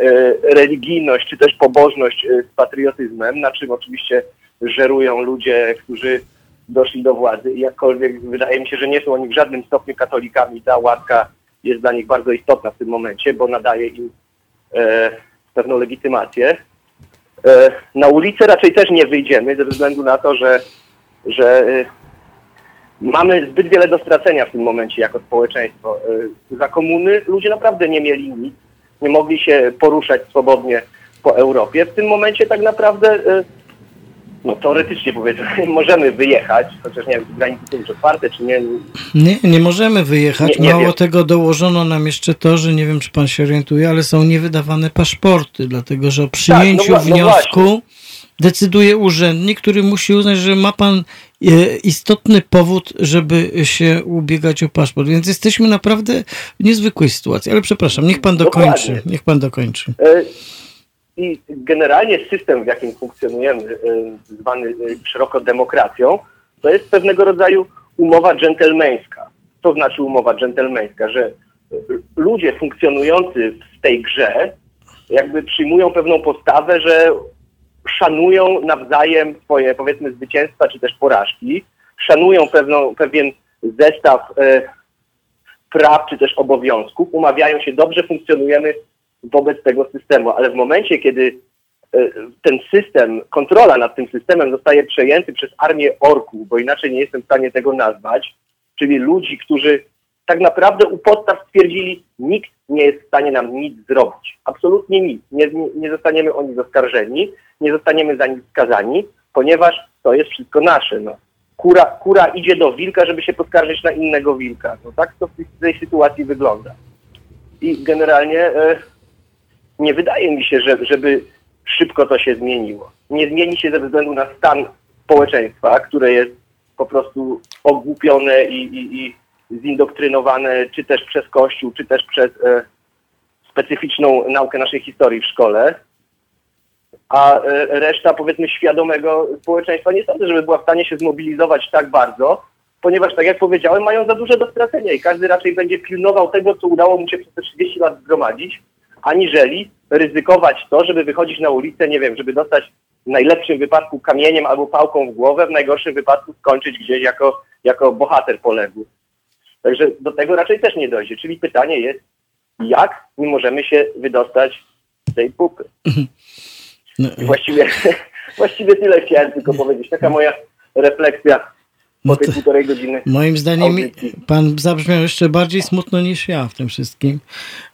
S7: religijność czy też pobożność e, z patriotyzmem, na czym oczywiście żerują ludzie, którzy doszli do władzy i jakkolwiek wydaje mi się, że nie są oni w żadnym stopniu katolikami, ta łaska jest dla nich bardzo istotna w tym momencie, bo nadaje im e, pewną legitymację. E, na ulicę raczej też nie wyjdziemy ze względu na to, że, że e, mamy zbyt wiele do stracenia w tym momencie jako społeczeństwo. E, Za komuny ludzie naprawdę nie mieli nic, nie mogli się poruszać swobodnie po Europie. W tym momencie tak naprawdę, e, no teoretycznie powiedzmy, <laughs> możemy wyjechać, chociaż nie wiem, czy granice są już otwarte, czy nie.
S1: Nie, nie możemy wyjechać.
S7: Nie- nie
S1: Mało
S7: wiem.
S1: tego dołożono nam jeszcze to, że nie wiem, czy pan się orientuje, ale są niewydawane paszporty, dlatego że o przyjęciu
S7: no wła- no
S1: wniosku decyduje urzędnik, który musi uznać, że ma pan e, istotny powód, żeby się ubiegać o paszport. Więc jesteśmy naprawdę w niezwykłej sytuacji. Ale przepraszam, niech pan dokończy. Niech pan dokończy.
S7: I generalnie system, w jakim funkcjonujemy, e, zwany e, szeroko demokracją, to jest pewnego rodzaju umowa dżentelmeńska. To znaczy umowa dżentelmeńska, że e, ludzie funkcjonujący w tej grze jakby przyjmują pewną postawę, że szanują nawzajem swoje powiedzmy zwycięstwa czy też porażki, szanują pewną, pewien zestaw e, praw czy też obowiązków, umawiają się, dobrze funkcjonujemy wobec tego systemu, ale w momencie, kiedy e, ten system, kontrola nad tym systemem zostaje przejęty przez armię orków, bo inaczej nie jestem w stanie tego nazwać, czyli ludzi, którzy tak naprawdę u podstaw stwierdzili, nikt nie jest w stanie nam nic zrobić. Absolutnie nic. Nie, nie, nie zostaniemy o nic oskarżeni, nie zostaniemy za nic skazani, ponieważ to jest wszystko nasze. No. Kura, kura idzie do wilka, żeby się poskarżyć na innego wilka. No tak to w tej, tej sytuacji wygląda. I generalnie e, nie wydaje mi się, że, żeby szybko to się zmieniło. Nie zmieni się ze względu na stan społeczeństwa, które jest po prostu ogłupione i, i, i zindoktrynowane czy też przez Kościół, czy też przez e, specyficzną naukę naszej historii w szkole, a e, reszta powiedzmy świadomego społeczeństwa nie sądzę, żeby była w stanie się zmobilizować tak bardzo, ponieważ tak jak powiedziałem, mają za duże do stracenia i każdy raczej będzie pilnował tego, co udało mu się przez te 30 lat zgromadzić, aniżeli ryzykować to, żeby wychodzić na ulicę, nie wiem, żeby dostać w najlepszym wypadku kamieniem albo pałką w głowę, w najgorszym wypadku skończyć gdzieś jako, jako bohater poległy. Także do tego raczej też nie dojdzie. Czyli pytanie jest, jak my możemy się wydostać z tej pupy?
S1: No,
S7: właściwie, <laughs> właściwie tyle chciałem tylko powiedzieć. Taka moja refleksja
S1: No
S7: tej
S1: to-
S7: półtorej godziny.
S1: Moim zdaniem
S7: audycji.
S1: pan zabrzmiał jeszcze bardziej smutno niż ja w tym wszystkim,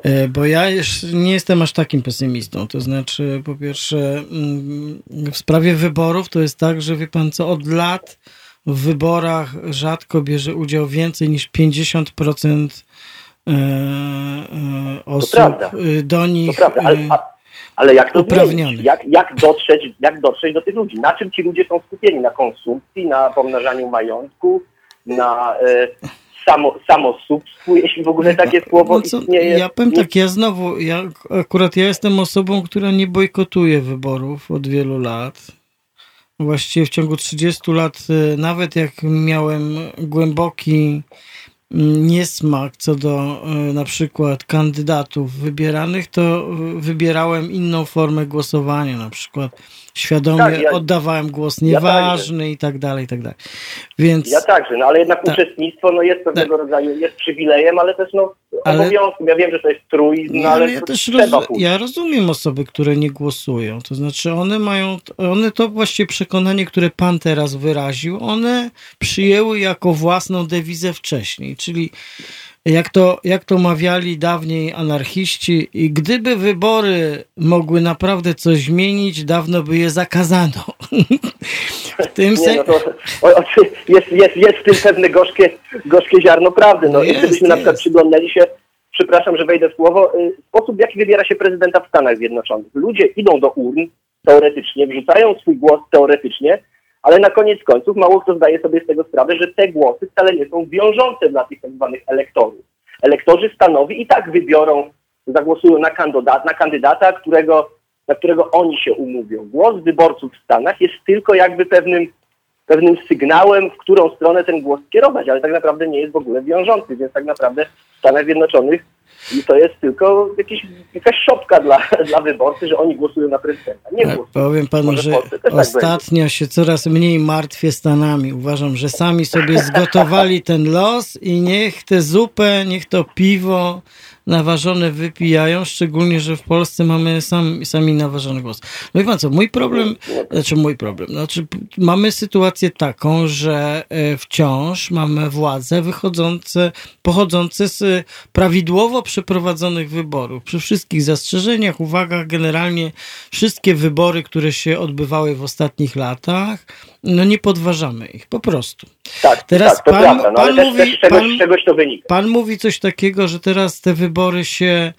S1: e, bo ja jeszcze nie jestem aż takim pesymistą. To znaczy, po pierwsze, mm, w sprawie wyborów to jest tak, że wie pan co, od lat w wyborach rzadko bierze udział więcej niż 50% e, e, osób
S7: prawda.
S1: e, do
S7: To
S1: nich.
S7: prawda, ale, a, ale jak to zmienić? Jak, jak, dotrzeć, jak dotrzeć do tych ludzi? Na czym ci ludzie są skupieni? Na konsumpcji, na pomnażaniu majątku, na e, samo, samosubstwu, jeśli w ogóle takie słowo
S1: No
S7: istnieje?
S1: ja powiem tak, ja znowu, ja, akurat ja jestem osobą, która nie bojkotuje wyborów od wielu lat. Właściwie w ciągu 30 lat, y, nawet jak miałem głęboki niesmak co do y, na przykład kandydatów wybieranych, to y, wybierałem inną formę głosowania, na przykład świadomie
S7: Tak, ja-
S1: oddawałem głos
S7: ja
S1: nieważny i tak dalej, i tak dalej. Więc
S7: Ja także, no ale jednak
S1: Tak.
S7: uczestnictwo no, jest pewnego rodzaju, jest przywilejem, ale też no,
S1: Ale-
S7: obowiązkiem. Ja wiem, że to jest truizm, no, ale,
S1: ale ja też roz, ja rozumiem osoby, które nie głosują. To znaczy one mają, one to właściwie przekonanie, które pan teraz wyraził, one przyjęły jako własną dewizę wcześniej, czyli jak to, jak to mawiali dawniej anarchiści, i gdyby wybory mogły naprawdę coś zmienić, dawno by je zakazano. <laughs> w tym sensie...
S7: no jest, jest, jest w tym pewne gorzkie, gorzkie ziarno prawdy. No,
S1: jest,
S7: gdybyśmy na przykład
S1: jest.
S7: przyglądali się, przepraszam, że wejdę w słowo, y, sposób, w jaki wybiera się prezydenta w Stanach Zjednoczonych. Ludzie idą do urn teoretycznie, wrzucają swój głos teoretycznie, ale na koniec końców mało kto zdaje sobie z tego sprawę, że te głosy wcale nie są wiążące dla tych tak zwanych elektorów. Elektorzy stanowi i tak wybiorą, zagłosują na, kandydata, na kandydata, którego, na którego oni się umówią. Głos wyborców w Stanach jest tylko jakby pewnym pewnym sygnałem, w którą stronę ten głos kierować, ale tak naprawdę nie jest w ogóle wiążący, więc tak naprawdę w Stanach Zjednoczonych i to jest tylko jakiś, jakaś szopka dla, <laughs> dla wyborcy, że oni głosują na prezydenta. Nie
S1: Tak,
S7: głosują.
S1: powiem panu,
S7: Może
S1: że
S7: tak
S1: ostatnio się coraz mniej martwię Stanami. Uważam, że sami sobie zgotowali ten los i niech tę zupę, niech to piwo naważone wypijają, szczególnie, że w Polsce mamy sam, sami naważony głos. No i pan co, mój problem, znaczy mój problem, znaczy mamy sytuację taką, że e, wciąż mamy władze wychodzące, pochodzące z e, prawidłowo przeprowadzonych wyborów. Przy wszystkich zastrzeżeniach, uwagach, generalnie wszystkie wybory, które się odbywały w ostatnich latach, no nie podważamy ich, po prostu.
S7: Tak,
S1: Teraz
S7: tak, to
S1: pan-
S7: prawda, no, ale
S1: pan mówi-
S7: też z, czegoś,
S1: pan-
S7: czegoś to wynika.
S1: Pan mówi coś takiego, że teraz te wybory się,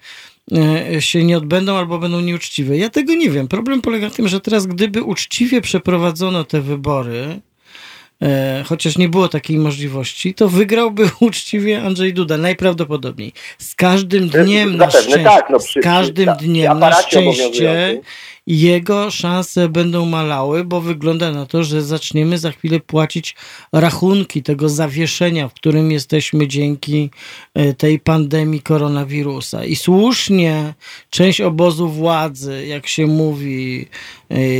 S1: e, się nie odbędą albo będą nieuczciwe. Ja tego nie wiem. Problem polega na tym, że teraz gdyby uczciwie przeprowadzono te wybory, e, chociaż nie było takiej możliwości, to wygrałby <laughs> uczciwie Andrzej Duda, najprawdopodobniej. Z każdym dniem na szczęście,
S7: tak, no, przy-
S1: z każdym
S7: przy
S1: dniem na szczęście. Jego szanse będą malały, bo wygląda na to, że zaczniemy za chwilę płacić rachunki tego zawieszenia, w którym jesteśmy dzięki e, tej pandemii koronawirusa. I słusznie część obozu władzy, jak się mówi,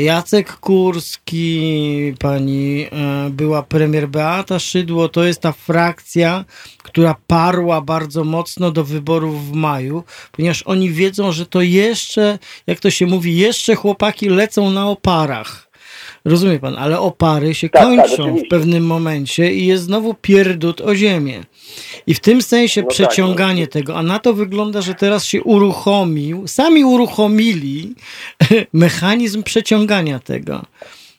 S1: Jacek Kurski, pani e, była premier Beata Szydło, to jest ta frakcja, która parła bardzo mocno do wyborów w maju, ponieważ oni wiedzą, że to jeszcze, jak to się mówi, jeszcze chłopaki lecą na oparach. Rozumie pan, ale opary się
S7: Tak, tak,
S1: kończą w
S7: oczywiście.
S1: pewnym momencie i jest znowu pierdut o ziemię. I w tym sensie
S7: No tak,
S1: przeciąganie tego, a na to wygląda, że teraz się uruchomił, sami uruchomili <laughs> mechanizm przeciągania tego.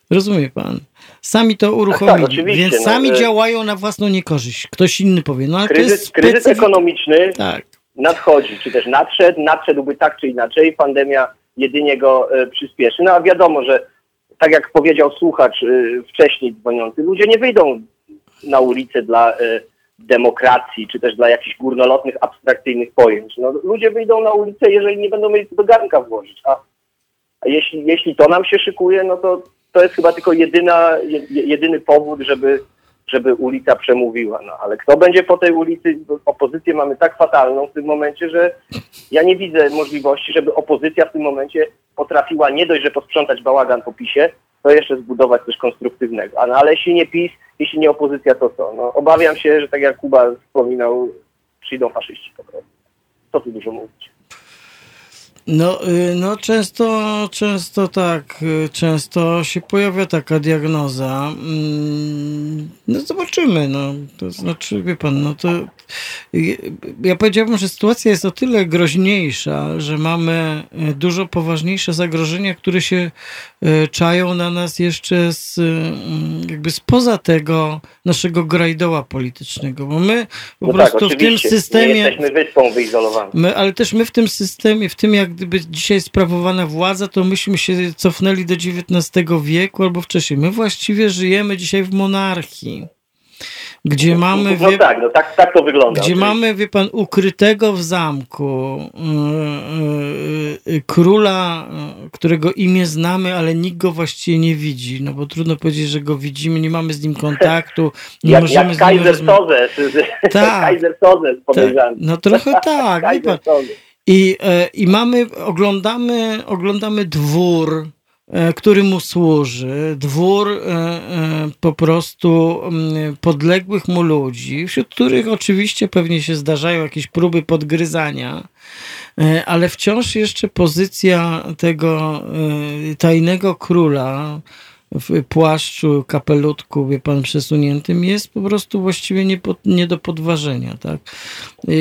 S1: Rozumie pan? Sami to uruchomili,
S7: oczywiście,
S1: więc
S7: no,
S1: sami
S7: e-
S1: działają na własną niekorzyść. Ktoś inny powie, no ale to
S7: Kryzys,
S1: jest
S7: kryzys
S1: specyfik-
S7: ekonomiczny
S1: Tak.
S7: nadchodzi, czy też nadszedł, nadszedłby tak czy inaczej, pandemia jedynie go e, przyspieszy. No a wiadomo, że tak jak powiedział słuchacz e, wcześniej dzwoniący, ludzie nie wyjdą na ulicę dla, e, demokracji, czy też dla jakichś górnolotnych, abstrakcyjnych pojęć. No, ludzie wyjdą na ulicę, jeżeli nie będą mieli do garnka włożyć. A, a jeśli, jeśli to nam się szykuje, no to to jest chyba tylko jedyna, jedyny powód, żeby, żeby ulica przemówiła. No, ale kto będzie po tej ulicy? Opozycję mamy tak fatalną w tym momencie, że ja nie widzę możliwości, żeby opozycja w tym momencie potrafiła nie dość, że posprzątać bałagan po PiSie, to jeszcze zbudować coś konstruktywnego. A no, ale jeśli nie PiS, jeśli nie opozycja, to co? No, obawiam się, że tak jak Kuba wspominał, przyjdą faszyści po prostu. Co tu dużo mówić.
S1: No, y, no często, często tak, y, często się pojawia taka diagnoza. Mm, no zobaczymy, no. To znaczy, wie pan, no to ja powiedziałbym, że sytuacja jest o tyle groźniejsza, że mamy y, dużo poważniejsze zagrożenia, które się czają na nas jeszcze z, jakby spoza tego naszego grajdoła politycznego, bo my po no tak, prostu tak, w tym systemie... Nie
S7: jesteśmy wyspą wyizolowaną.
S1: My, ale też my w tym systemie, w tym jak gdyby dzisiaj sprawowana władza, to myśmy się cofnęli do XIX wieku albo wcześniej. My właściwie żyjemy dzisiaj w monarchii gdzie no, mamy.
S7: No, wie, tak, no tak, tak to wygląda.
S1: Gdzie mamy, wie pan, ukrytego w zamku yy, yy, króla, którego imię znamy, ale nikt go właściwie nie widzi. No bo trudno powiedzieć, że go widzimy, nie mamy z nim kontaktu. <laughs> Nie
S7: jak,
S1: możemy
S7: jak z <laughs> Kaiser Soze. Tak, Kaiser Soze
S1: podejrzany. Tak, no trochę <laughs> tak. I, e, I mamy, oglądamy, oglądamy dwór, który mu służy, dwór e, po prostu podległych mu ludzi, wśród których oczywiście pewnie się zdarzają jakieś próby podgryzania, ale wciąż jeszcze pozycja tego tajnego króla, w płaszczu, kapelutku, wie pan, przesuniętym, jest po prostu właściwie nie, nie do podważenia, tak.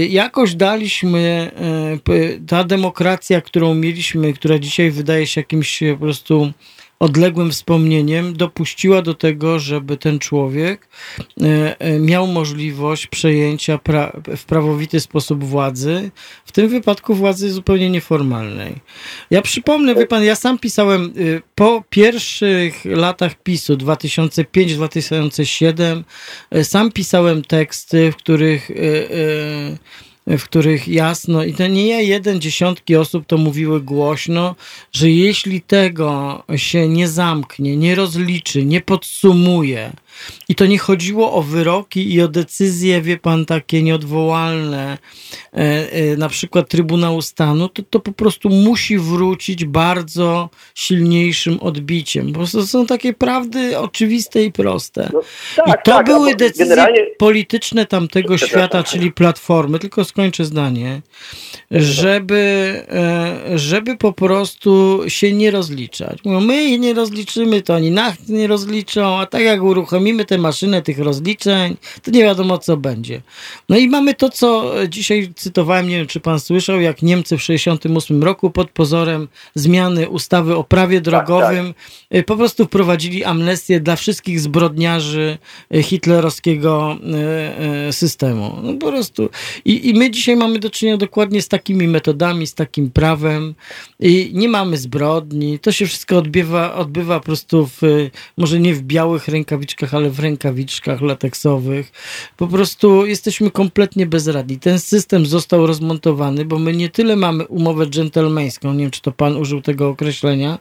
S1: Jakoś daliśmy, e, ta demokracja, którą mieliśmy, która dzisiaj wydaje się jakimś po prostu odległym wspomnieniem dopuściła do tego, żeby ten człowiek e, e, miał możliwość przejęcia pra w prawowity sposób władzy, w tym wypadku władzy zupełnie nieformalnej. Ja przypomnę, wie pan, ja sam pisałem y, po pierwszych latach PiSu 2005-2007, y, sam pisałem teksty, w których y, w których jasno, i to nie ja, jeden, dziesiątki osób to mówiły głośno, że jeśli tego się nie zamknie, nie rozliczy, nie podsumuje, i to nie chodziło o wyroki i o decyzje, wie pan, takie nieodwołalne, e, e, na przykład Trybunału Stanu, to, to po prostu musi wrócić bardzo silniejszym odbiciem. Po prostu są takie prawdy oczywiste i proste. No, tak, I to tak, były decyzje generalnie... polityczne tamtego świata, czyli Platformy, tylko skończę zdanie, żeby, e, żeby po prostu się nie rozliczać. Mówią, my ich nie rozliczymy, to oni nas nie rozliczą, a tak jak uruchomimy tę maszynę tych rozliczeń, to nie wiadomo co będzie. No i mamy to, co dzisiaj cytowałem, nie wiem czy pan słyszał, jak Niemcy w 1968 roku pod pozorem zmiany ustawy o prawie drogowym tak, tak. po prostu wprowadzili amnestię dla wszystkich zbrodniarzy e, hitlerowskiego systemu. No po prostu. I, i my dzisiaj mamy do czynienia dokładnie z takimi metodami, z takim prawem i nie mamy zbrodni. To się wszystko odbywa, odbywa po prostu w, może nie w białych rękawiczkach, ale w rękawiczkach lateksowych. Po prostu jesteśmy kompletnie bezradni. Ten system został rozmontowany, bo my nie tyle mamy umowę dżentelmeńską, nie wiem, czy to pan użył tego określenia.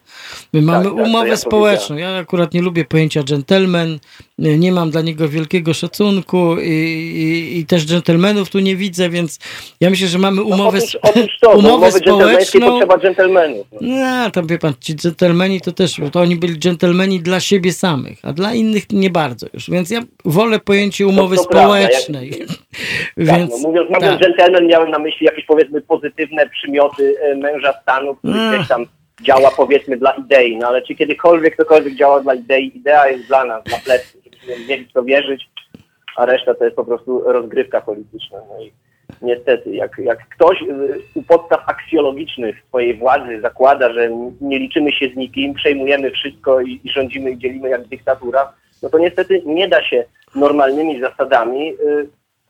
S1: My mamy tak, tak umowę ja społeczną. Ja akurat nie lubię pojęcia dżentelmen, nie mam dla niego wielkiego szacunku i, i, i też dżentelmenów tu nie widzę, więc ja myślę, że mamy umowę,
S7: no, otóż, otóż to, umowę społeczną. potrzeba dżentelmenów.
S1: No, tam wie pan, ci dżentelmeni to też, to oni byli dżentelmeni dla siebie samych, a dla innych nie bardzo już, więc ja wolę pojęcie umowy to, to społecznej. Jak, <laughs>
S7: więc, tak, no, mówiąc, mówiąc tak. dżentelmen, miałem na myśli jakieś powiedzmy pozytywne przymioty e, męża stanu, który mm. gdzieś tam działa powiedzmy dla idei, no ale czy kiedykolwiek ktokolwiek działa dla idei, idea jest dla nas, dla plecy, żebyśmy mieli w to wierzyć, a reszta to jest po prostu rozgrywka polityczna. No i niestety, jak, jak ktoś y, u podstaw aksjologicznych swojej władzy zakłada, że nie liczymy się z nikim, przejmujemy wszystko i, i rządzimy i dzielimy jak dyktatura, no to niestety nie da się normalnymi zasadami y,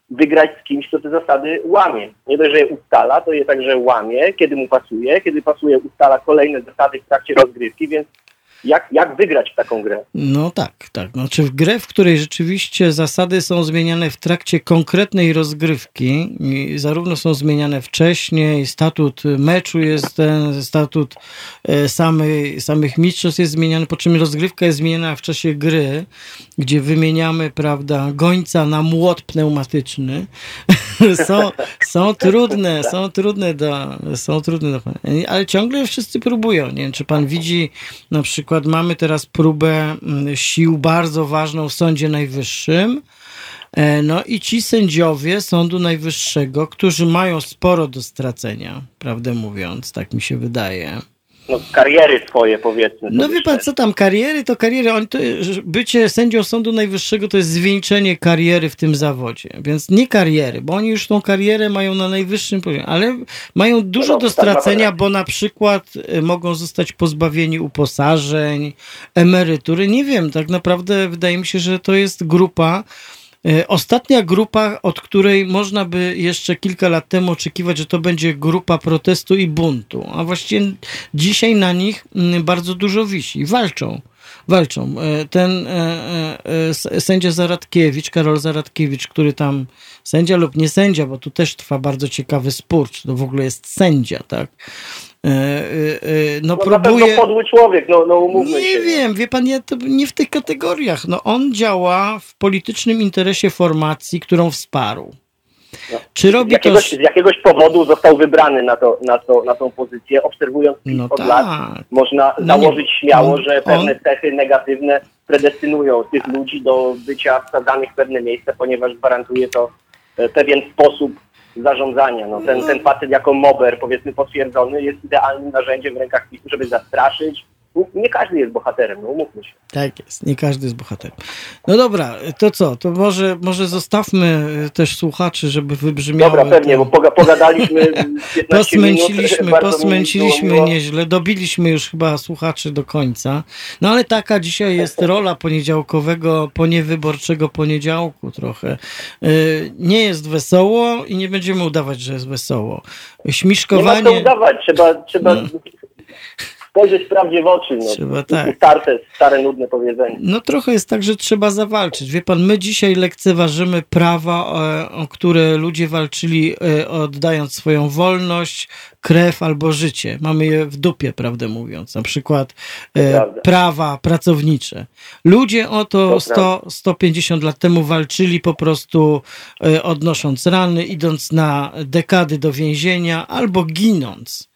S7: wygrać z kimś, kto te zasady łamie. Nie dość, że je ustala, to je także łamie, kiedy mu pasuje, kiedy pasuje ustala kolejne zasady w trakcie rozgrywki, więc Jak, jak wygrać taką grę?
S1: No tak, tak. Znaczy w grę, w której rzeczywiście zasady są zmieniane w trakcie konkretnej rozgrywki, zarówno są zmieniane wcześniej, statut meczu jest ten, statut e, samej, samych mistrzostw jest zmieniany, po czym rozgrywka jest zmieniana w czasie gry, gdzie wymieniamy, prawda, gońca na młot pneumatyczny. <laughs> są, są trudne, są trudne do, są trudne do, ale ciągle wszyscy próbują. Nie wiem, czy pan widzi na przykład mamy teraz próbę mm, sił bardzo ważną w Sądzie Najwyższym. E, no i ci sędziowie Sądu Najwyższego, którzy mają sporo do stracenia, prawdę mówiąc, tak mi się wydaje
S7: no, kariery swoje, powiedzmy.
S1: No wie pan, co tam, kariery to kariery. On to, bycie sędzią Sądu Najwyższego to jest zwieńczenie kariery w tym zawodzie. Więc nie kariery, bo oni już tą karierę mają na najwyższym poziomie, ale mają dużo no, do tak stracenia, bo na przykład y, mogą zostać pozbawieni uposażeń, emerytury. Nie wiem, tak naprawdę wydaje mi się, że to jest grupa, ostatnia grupa, od której można by jeszcze kilka lat temu oczekiwać, że to będzie grupa protestu i buntu, a właściwie dzisiaj na nich mm, bardzo dużo wisi. Walczą. Walczą. E, ten e, sędzia Zaradkiewicz, Karol Zaradkiewicz, który tam sędzia lub nie sędzia, bo tu też trwa bardzo ciekawy spór, czy to w ogóle jest sędzia, tak?
S7: E, e, e, no, no próbuje... podły człowiek, no, no umówmy
S1: nie
S7: się.
S1: Nie wiem, wie pan, ja to nie w tych kategoriach. No on działa w politycznym interesie formacji, którą wsparł.
S7: No, Czy robi z jakiegoś, to... z jakiegoś powodu został wybrany na, to, na, to, na tą pozycję. Obserwując no od tak. lat, można no założyć nie, śmiało, on, że pewne on... cechy negatywne predestynują tych ludzi do bycia wsadzanych w pewne miejsce, ponieważ gwarantuje to pewien sposób zarządzania. No, ten, ten facet jako mober, powiedzmy potwierdzony, jest idealnym narzędziem w rękach PiSu, żeby zastraszyć. Nie każdy jest bohaterem, no umówmy się.
S1: Tak jest, nie każdy jest bohaterem. No dobra, to co? To może, może zostawmy też słuchaczy, żeby wybrzmiało.
S7: Dobra, pewnie, to... bo pogadaliśmy <laughs> 15
S1: posmęciliśmy,
S7: minut.
S1: Posmęciliśmy nieźle, dobiliśmy już chyba słuchaczy do końca. No ale taka dzisiaj jest rola poniedziałkowego, poniewyborczego poniedziałku trochę. Y, nie jest wesoło i nie będziemy udawać, że jest wesoło. Śmiszkowanie... Nie
S7: ma co udawać, trzeba, trzeba no spojrzeć prawdzie w oczy. No. Trzeba tak. Starte, stare, nudne powiedzenie.
S1: No trochę jest tak, że trzeba zawalczyć. Wie pan, my dzisiaj lekceważymy prawa, e, o które ludzie walczyli e, oddając swoją wolność, krew albo życie. Mamy je w dupie, prawdę mówiąc. Na przykład e, prawa pracownicze. Ludzie o to, to 100, 150 lat temu walczyli po prostu odnosząc rany, idąc na dekady do więzienia albo ginąc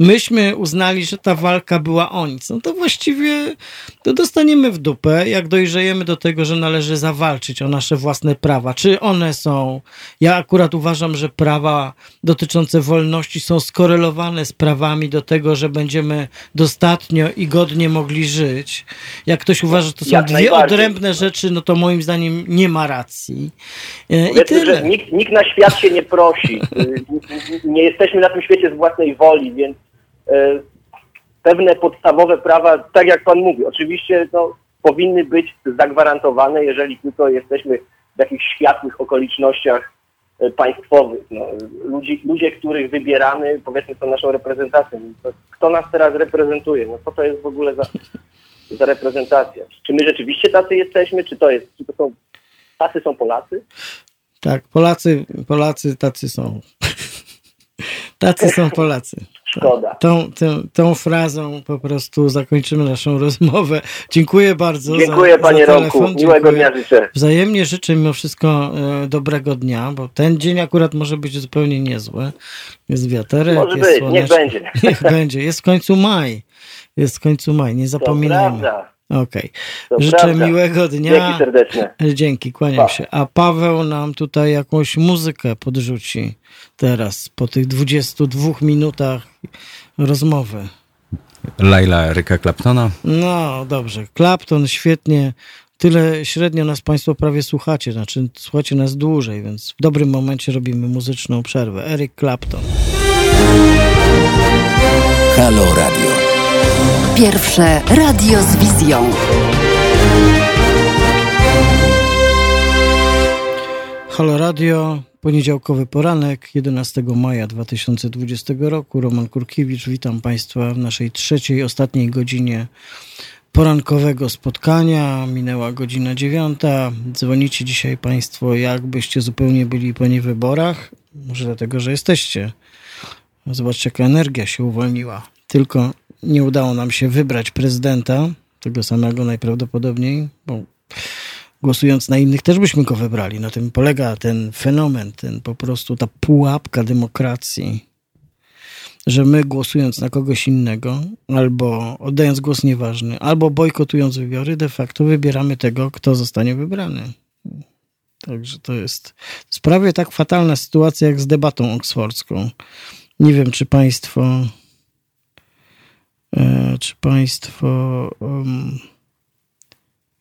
S1: myśmy uznali, że ta walka była o nic, no to właściwie to dostaniemy w dupę, jak dojrzejemy do tego, że należy zawalczyć o nasze własne prawa. Czy one są, ja akurat uważam, że prawa dotyczące wolności są skorelowane z prawami do tego, że będziemy dostatnio i godnie mogli żyć. Jak ktoś uważa, że to są jak dwie odrębne rzeczy, no to moim zdaniem nie ma racji.
S7: E, I tyle. Że nikt, nikt na świat się nie prosi. <laughs> nie jesteśmy na tym świecie z własnej woli, więc pewne podstawowe prawa, tak jak Pan mówi, oczywiście no, powinny być zagwarantowane, jeżeli tylko jesteśmy w jakichś światłych okolicznościach e, państwowych. No, ludzi, ludzie, których wybieramy, powiedzmy, są naszą reprezentacją. Kto nas teraz reprezentuje? No co to jest w ogóle za, za reprezentacja? Czy my rzeczywiście tacy jesteśmy? Czy to jest, czy to są, tacy są Polacy?
S1: Tak, Polacy, Polacy tacy są. <laughs> tacy są Polacy.
S7: Szkoda.
S1: Tą, tą, tą frazą po prostu zakończymy naszą rozmowę. Dziękuję bardzo.
S7: Dziękuję za, panie za Romku. Miłego dnia życzę.
S1: Wzajemnie życzę mimo wszystko e, dobrego dnia, bo ten dzień akurat może być zupełnie niezły. Jest wiaterek,
S7: może
S1: jest
S7: być, słoneczny. niech będzie. <laughs>
S1: Niech będzie. Jest w końcu maj. Jest w końcu maj, nie zapominajmy. To prawda. Okej. Okay. Życzę prawda. miłego dnia.
S7: Dzięki serdecznie.
S1: Dzięki, kłaniam pa. się. A Paweł nam tutaj jakąś muzykę podrzuci teraz, po tych 22 minutach rozmowy.
S3: Laila Ryka Claptona.
S1: No, dobrze. Clapton, świetnie. Tyle średnio nas Państwo prawie słuchacie, znaczy słuchacie nas dłużej, więc w dobrym momencie robimy muzyczną przerwę. Eric Clapton.
S4: Halo Radio.
S2: Pierwsze radio z wizją.
S1: Halo Radio, poniedziałkowy poranek 11 maja 2020 roku. Roman Kurkiewicz, witam Państwa w naszej trzeciej, ostatniej godzinie porankowego spotkania. Minęła godzina dziewiąta. Dzwonicie dzisiaj Państwo, jakbyście zupełnie byli po niewyborach. Może dlatego, że jesteście. Zobaczcie, jaka energia się uwolniła. Tylko nie udało nam się wybrać prezydenta, tego samego najprawdopodobniej, bo głosując na innych też byśmy go wybrali. Na tym polega ten fenomen, ten po prostu ta pułapka demokracji, że my głosując na kogoś innego, albo oddając głos nieważny, albo bojkotując wybory, de facto wybieramy tego, kto zostanie wybrany. Także to jest, to prawie tak fatalna sytuacja jak z debatą oksfordzką. Nie wiem, czy Państwo czy Państwo um,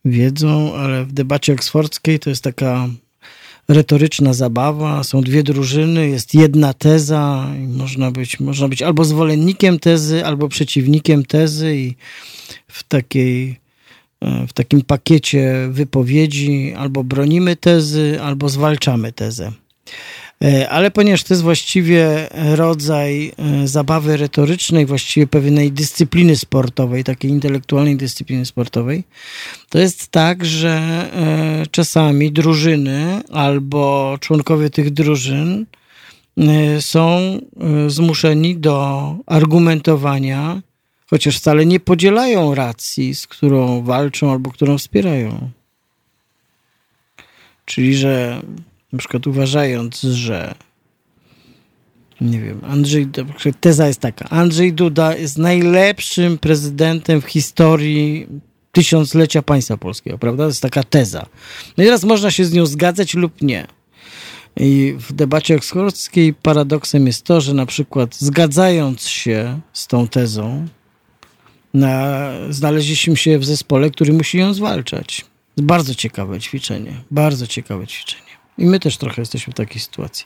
S1: wiedzą, ale w debacie oksfordzkiej to jest taka retoryczna zabawa. Są dwie drużyny, jest jedna teza i można być, można być albo zwolennikiem tezy, albo przeciwnikiem tezy i w takiej e, w takim pakiecie wypowiedzi albo bronimy tezy, albo zwalczamy tezę. E, ale ponieważ to jest właściwie rodzaj e, zabawy retorycznej, właściwie pewnej dyscypliny sportowej, takiej intelektualnej dyscypliny sportowej, to jest tak, że e, czasami drużyny albo członkowie tych drużyn są zmuszeni do argumentowania, chociaż wcale nie podzielają racji, z którą walczą albo którą wspierają. Czyli, że na przykład uważając, że nie wiem, Andrzej, teza jest taka, Andrzej Duda jest najlepszym prezydentem w historii tysiąclecia państwa polskiego, prawda? To jest taka teza. No i teraz można się z nią zgadzać lub nie. I w debacie oksfordzkiej paradoksem jest to, że na przykład zgadzając się z tą tezą, na, znaleźliśmy się w zespole, który musi ją zwalczać. Bardzo ciekawe ćwiczenie, bardzo ciekawe ćwiczenie. I my też trochę jesteśmy w takiej sytuacji.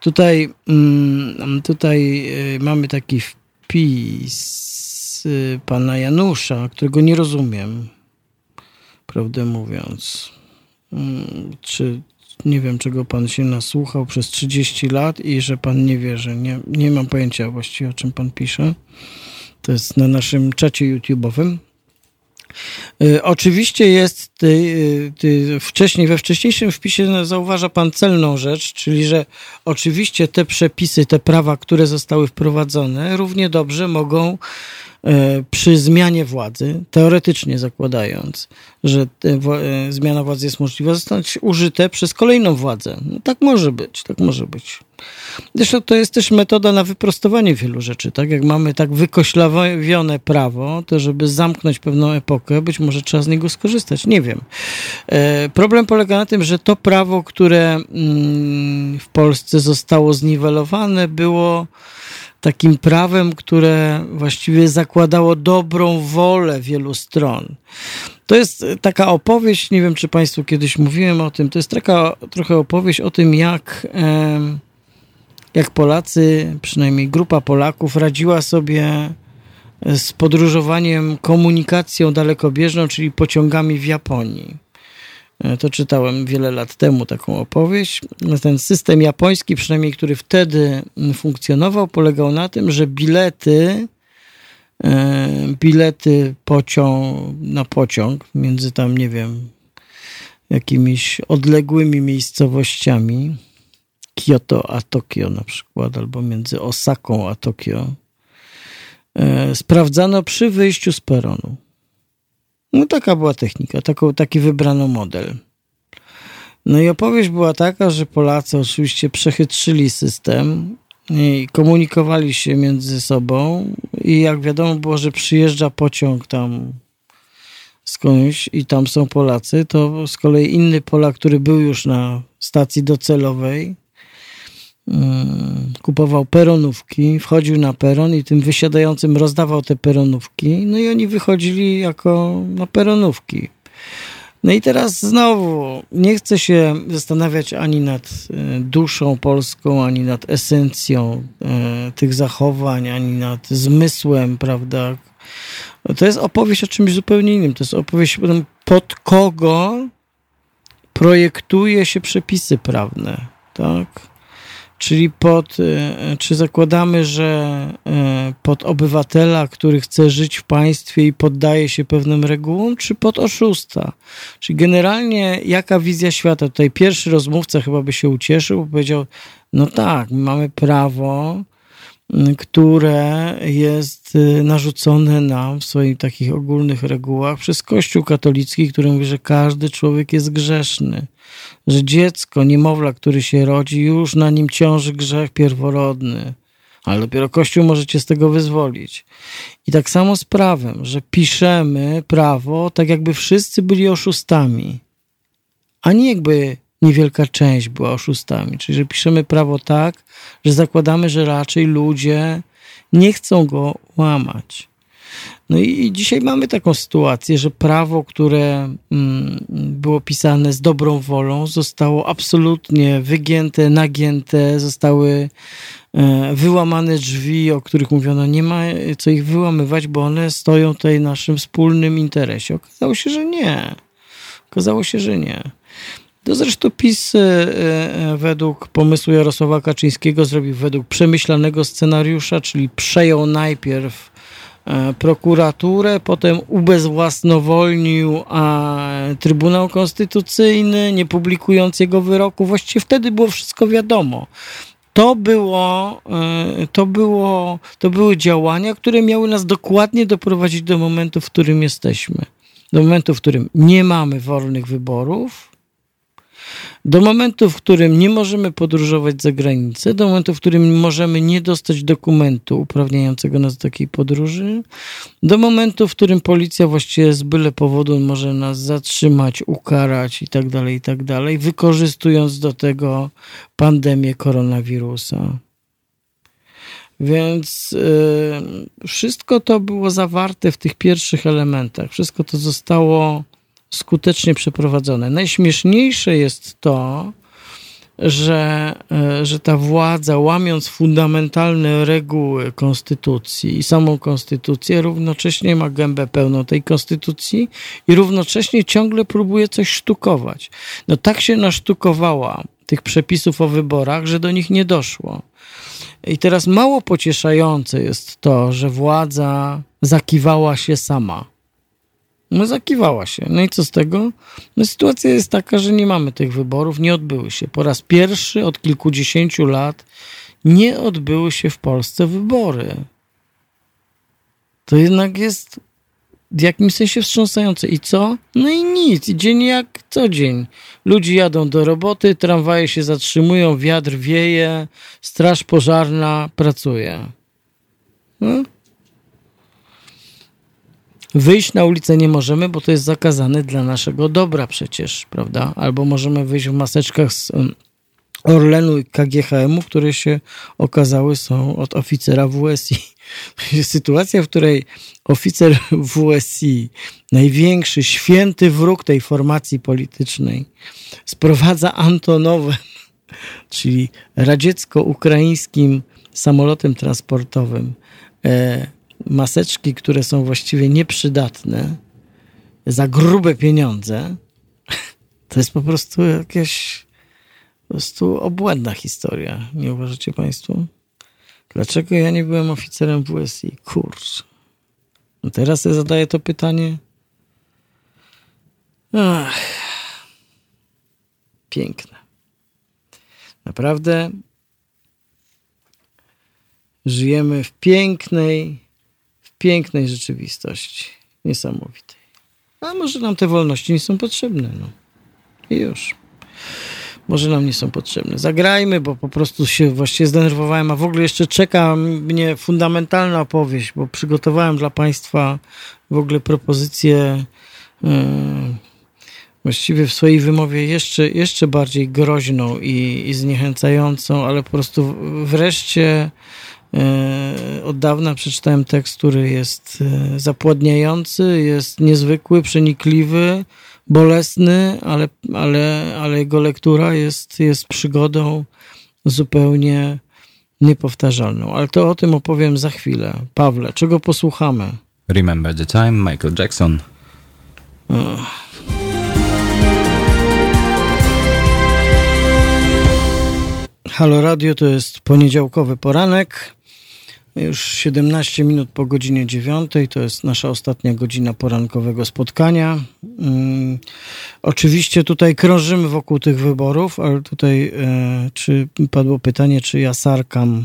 S1: Tutaj, mm, tutaj y, mamy taki wpis y, pana Janusza, którego nie rozumiem, prawdę mówiąc. Mm, czy nie wiem, czego pan się nasłuchał przez 30 lat i że pan nie wierzy. Nie, nie mam pojęcia właściwie, o czym pan pisze. To jest na naszym czacie YouTube'owym. Y, oczywiście jest ty, ty, wcześniej, we wcześniejszym wpisie zauważa pan celną rzecz, czyli że oczywiście te przepisy, te prawa, które zostały wprowadzone, równie dobrze mogą E, przy zmianie władzy, teoretycznie zakładając, że e, zmiana władzy jest możliwa, zostać użyte przez kolejną władzę. No, tak może być, tak może być. Zresztą to jest też metoda na wyprostowanie wielu rzeczy. Tak jak mamy tak wykoślawione prawo, to żeby zamknąć pewną epokę, być może trzeba z niego skorzystać. Nie wiem. E, problem polega na tym, że to prawo, które mm, w Polsce zostało zniwelowane, było takim prawem, które właściwie zakładało dobrą wolę wielu stron. To jest taka opowieść, nie wiem czy Państwu kiedyś mówiłem o tym, to jest taka trochę opowieść o tym, jak, jak Polacy, przynajmniej grupa Polaków, radziła sobie z podróżowaniem komunikacją dalekobieżną, czyli pociągami w Japonii. E, to czytałem wiele lat temu taką opowieść. Ten system japoński, przynajmniej który wtedy funkcjonował, polegał na tym, że bilety e, bilety pociąg, na pociąg między tam, nie wiem, jakimiś odległymi miejscowościami, Kyoto a Tokio na przykład, albo między Osaką a Tokio, e, sprawdzano przy wyjściu z peronu. No taka była technika, taki wybrano model. No i opowieść była taka, że Polacy oczywiście przechytrzyli system i komunikowali się między sobą i jak wiadomo było, że przyjeżdża pociąg tam skądś i tam są Polacy, to z kolei inny Polak, który był już na stacji docelowej, kupował peronówki, wchodził na peron i tym wysiadającym rozdawał te peronówki, no i oni wychodzili jako na peronówki. No i teraz znowu nie chcę się zastanawiać ani nad e, duszą polską, ani nad esencją e, tych zachowań, ani nad zmysłem, prawda? To jest opowieść o czymś zupełnie innym. To jest opowieść pod kogo projektuje się przepisy prawne, tak? Czyli pod, e, czy zakładamy, że e, pod obywatela, który chce żyć w państwie i poddaje się pewnym regułom, czy pod oszusta? Czyli generalnie jaka wizja świata? Tutaj pierwszy rozmówca chyba by się ucieszył, powiedział, no tak, mamy prawo, które jest y, narzucone nam w swoich takich ogólnych regułach przez Kościół katolicki, który mówi, że każdy człowiek jest grzeszny, że dziecko, niemowla, który się rodzi, już na nim ciąży grzech pierworodny, ale dopiero Kościół może cię z tego wyzwolić. I tak samo z prawem, że piszemy prawo tak, jakby wszyscy byli oszustami, a nie jakby niewielka część była oszustami. Czyli, że piszemy prawo tak, że zakładamy, że raczej ludzie nie chcą go łamać. No i dzisiaj mamy taką sytuację, że prawo, które mm, było pisane z dobrą wolą, zostało absolutnie wygięte, nagięte, zostały e, wyłamane drzwi, o których mówiono, nie ma co ich wyłamywać, bo one stoją tutaj w naszym wspólnym interesie. Okazało się, że nie. Okazało się, że nie. To zresztą PiS e, e, według pomysłu Jarosława Kaczyńskiego zrobił według przemyślanego scenariusza, czyli przejął najpierw prokuraturę, potem ubezwłasnowolnił a Trybunał Konstytucyjny, nie publikując jego wyroku. Właściwie wtedy było wszystko wiadomo. To było, to było, to były działania, które miały nas dokładnie doprowadzić do momentu, w którym jesteśmy. Do momentu, w którym nie mamy wolnych wyborów, do momentu, w którym nie możemy podróżować za granicę, do momentu, w którym możemy nie dostać dokumentu uprawniającego nas do takiej podróży, do momentu, w którym policja właściwie z byle powodu może nas zatrzymać, ukarać i tak dalej, i tak dalej, wykorzystując do tego pandemię koronawirusa. Więc yy, wszystko to było zawarte w tych pierwszych elementach. Wszystko to zostało skutecznie przeprowadzone. Najśmieszniejsze jest to, że, e, że ta władza, łamiąc fundamentalne reguły konstytucji i samą konstytucję, równocześnie ma gębę pełną tej konstytucji i równocześnie ciągle próbuje coś sztukować. No tak się nasztukowała tych przepisów o wyborach, że do nich nie doszło. I teraz mało pocieszające jest to, że władza zakiwała się sama. No zakiwała się. No i co z tego? No sytuacja jest taka, że nie mamy tych wyborów, nie odbyły się. Po raz pierwszy od kilkudziesięciu lat nie odbyły się w Polsce wybory. To jednak jest w jakimś sensie wstrząsające. I co? No i nic. Dzień jak co dzień. Ludzie jadą do roboty, tramwaje się zatrzymują, wiatr wieje, straż pożarna pracuje. No? Wyjść na ulicę nie możemy, bo to jest zakazane dla naszego dobra przecież, prawda? Albo możemy wyjść w maseczkach z Orlenu i KGHM-u, które się okazały są od oficera WSI. <laughs> Sytuacja, w której oficer WSI, największy, święty wróg tej formacji politycznej, sprowadza Antonowem, <laughs> czyli radziecko-ukraińskim samolotem transportowym, e, maseczki, które są właściwie nieprzydatne za grube pieniądze, to jest po prostu jakaś po prostu obłędna historia. Nie uważacie Państwo? Dlaczego ja nie byłem oficerem WSI? Kurczę. No teraz ja zadaję to pytanie. Ach. Piękne. Naprawdę żyjemy w pięknej, pięknej rzeczywistości. Niesamowitej. A może nam te wolności nie są potrzebne. No. I już. Może nam nie są potrzebne. Zagrajmy, bo po prostu się właściwie zdenerwowałem, a w ogóle jeszcze czeka mnie fundamentalna opowieść, bo przygotowałem dla Państwa w ogóle propozycję yy, właściwie w swojej wymowie jeszcze, jeszcze bardziej groźną i, i zniechęcającą, ale po prostu wreszcie E, od dawna przeczytałem tekst, który jest e, zapładniający, jest niezwykły, przenikliwy, bolesny, ale, ale, ale jego lektura jest, jest przygodą zupełnie niepowtarzalną. Ale to o tym opowiem za chwilę. Pawle, czego posłuchamy?
S3: Remember the Time, Michael Jackson.
S1: Halo Radio to jest poniedziałkowy poranek. Już 17 minut po godzinie 9 to jest nasza ostatnia godzina porankowego spotkania. Hmm, oczywiście tutaj krążymy wokół tych wyborów, ale tutaj e, czy padło pytanie, czy ja sarkam,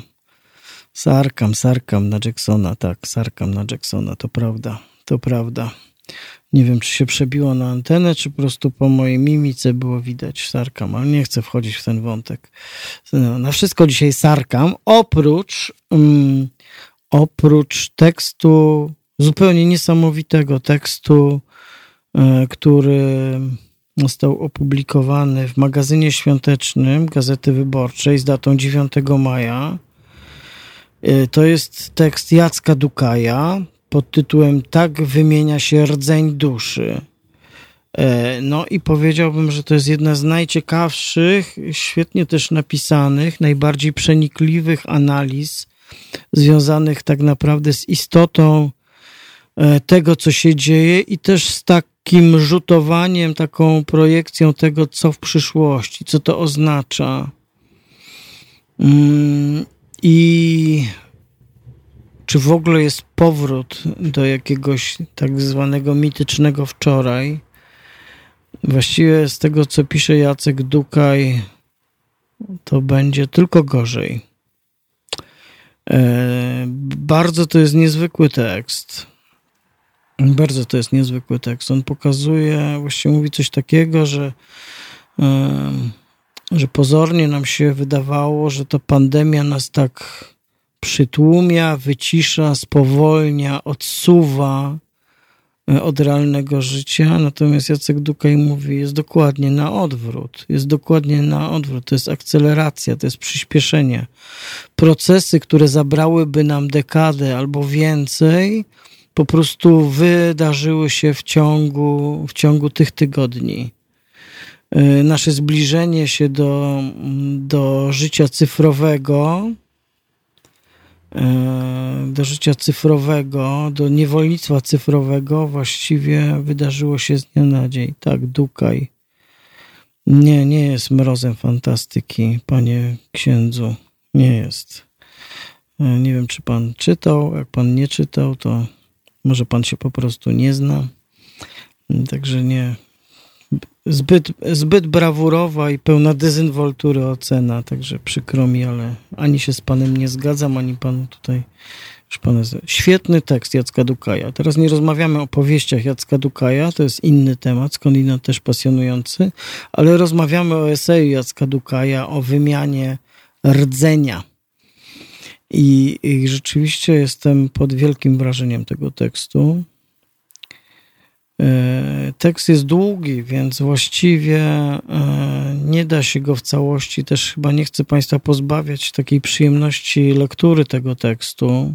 S1: sarkam, sarkam na Jacksona. Tak, sarkam na Jacksona, to prawda, to prawda. Nie wiem, czy się przebiło na antenę, czy po prostu po mojej mimice było widać sarkam, ale nie chcę wchodzić w ten wątek. No, na wszystko dzisiaj sarkam, oprócz, um, oprócz tekstu, zupełnie niesamowitego tekstu, e, który został opublikowany w magazynie świątecznym Gazety Wyborczej z datą 9 maja. E, to jest tekst Jacka Dukaja, pod tytułem Tak wymienia się rdzeń duszy. E, no i powiedziałbym, że to jest jedna z najciekawszych, świetnie też napisanych, najbardziej przenikliwych analiz związanych tak naprawdę z istotą e, tego, co się dzieje i też z takim rzutowaniem, taką projekcją tego, co w przyszłości, co to oznacza. Mm, I czy w ogóle jest powrót do jakiegoś tak zwanego mitycznego wczoraj. Właściwie z tego, co pisze Jacek Dukaj, to będzie tylko gorzej. E, bardzo to jest niezwykły tekst. Bardzo to jest niezwykły tekst. On pokazuje, właściwie mówi coś takiego, że, e, że pozornie nam się wydawało, że to pandemia nas tak przytłumia, wycisza, spowolnia, odsuwa e, od realnego życia. Natomiast Jacek Dukaj mówi, jest dokładnie na odwrót. Jest dokładnie na odwrót. To jest akceleracja, to jest przyspieszenie. Procesy, które zabrałyby nam dekadę albo więcej, po prostu wydarzyły się w ciągu, w ciągu tych tygodni. E, nasze zbliżenie się do, do życia cyfrowego, do życia cyfrowego, do niewolnictwa cyfrowego właściwie wydarzyło się z dnia na dzień. Tak, Dukaj. Nie, nie jest mrozem fantastyki, panie księdzu. Nie jest. E, nie wiem, czy pan czytał. Jak pan nie czytał, to może pan się po prostu nie zna. Także nie, zbyt, zbyt brawurowa i pełna dezynwoltury ocena, także przykro mi, ale ani się z panem nie zgadzam, ani panu tutaj już. Świetny tekst Jacka Dukaja. Teraz nie rozmawiamy o powieściach Jacka Dukaja, to jest inny temat, skądinąd też pasjonujący, ale rozmawiamy o eseju Jacka Dukaja, o wymianie rdzenia. I, I rzeczywiście jestem pod wielkim wrażeniem tego tekstu. E, tekst jest długi, więc właściwie e, nie da się go w całości. Też chyba nie chcę Państwa pozbawiać takiej przyjemności lektury tego tekstu.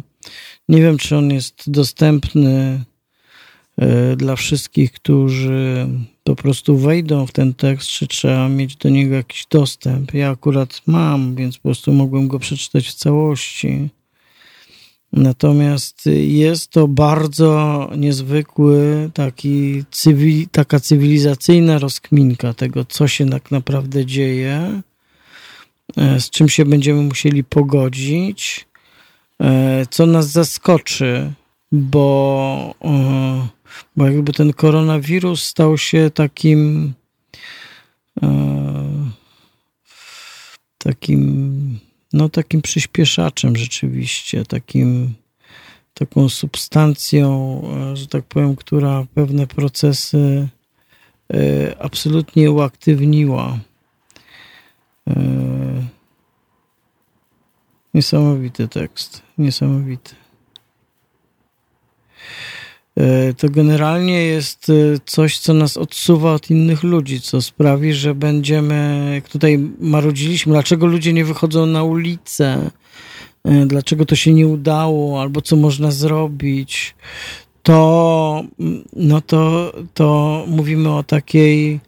S1: Nie wiem, czy on jest dostępny e, dla wszystkich, którzy po prostu wejdą w ten tekst, czy trzeba mieć do niego jakiś dostęp. Ja akurat mam, więc po prostu mogłem go przeczytać w całości. Natomiast jest to bardzo niezwykły, taki cywil, taka cywilizacyjna rozkminka tego, co się tak naprawdę dzieje, e, z czym się będziemy musieli pogodzić, e, co nas zaskoczy, bo, e, bo jakby ten koronawirus stał się takim takim no takim przyspieszaczem rzeczywiście, takim, taką substancją, e, że tak powiem, która pewne procesy e, absolutnie uaktywniła. E, niesamowity tekst, niesamowity. E, to generalnie jest e, coś, co nas odsuwa od innych ludzi, co sprawi, że będziemy, jak tutaj marudziliśmy, dlaczego ludzie nie wychodzą na ulicę, e, dlaczego to się nie udało, albo co można zrobić, to, mm, no to, to mówimy o takiej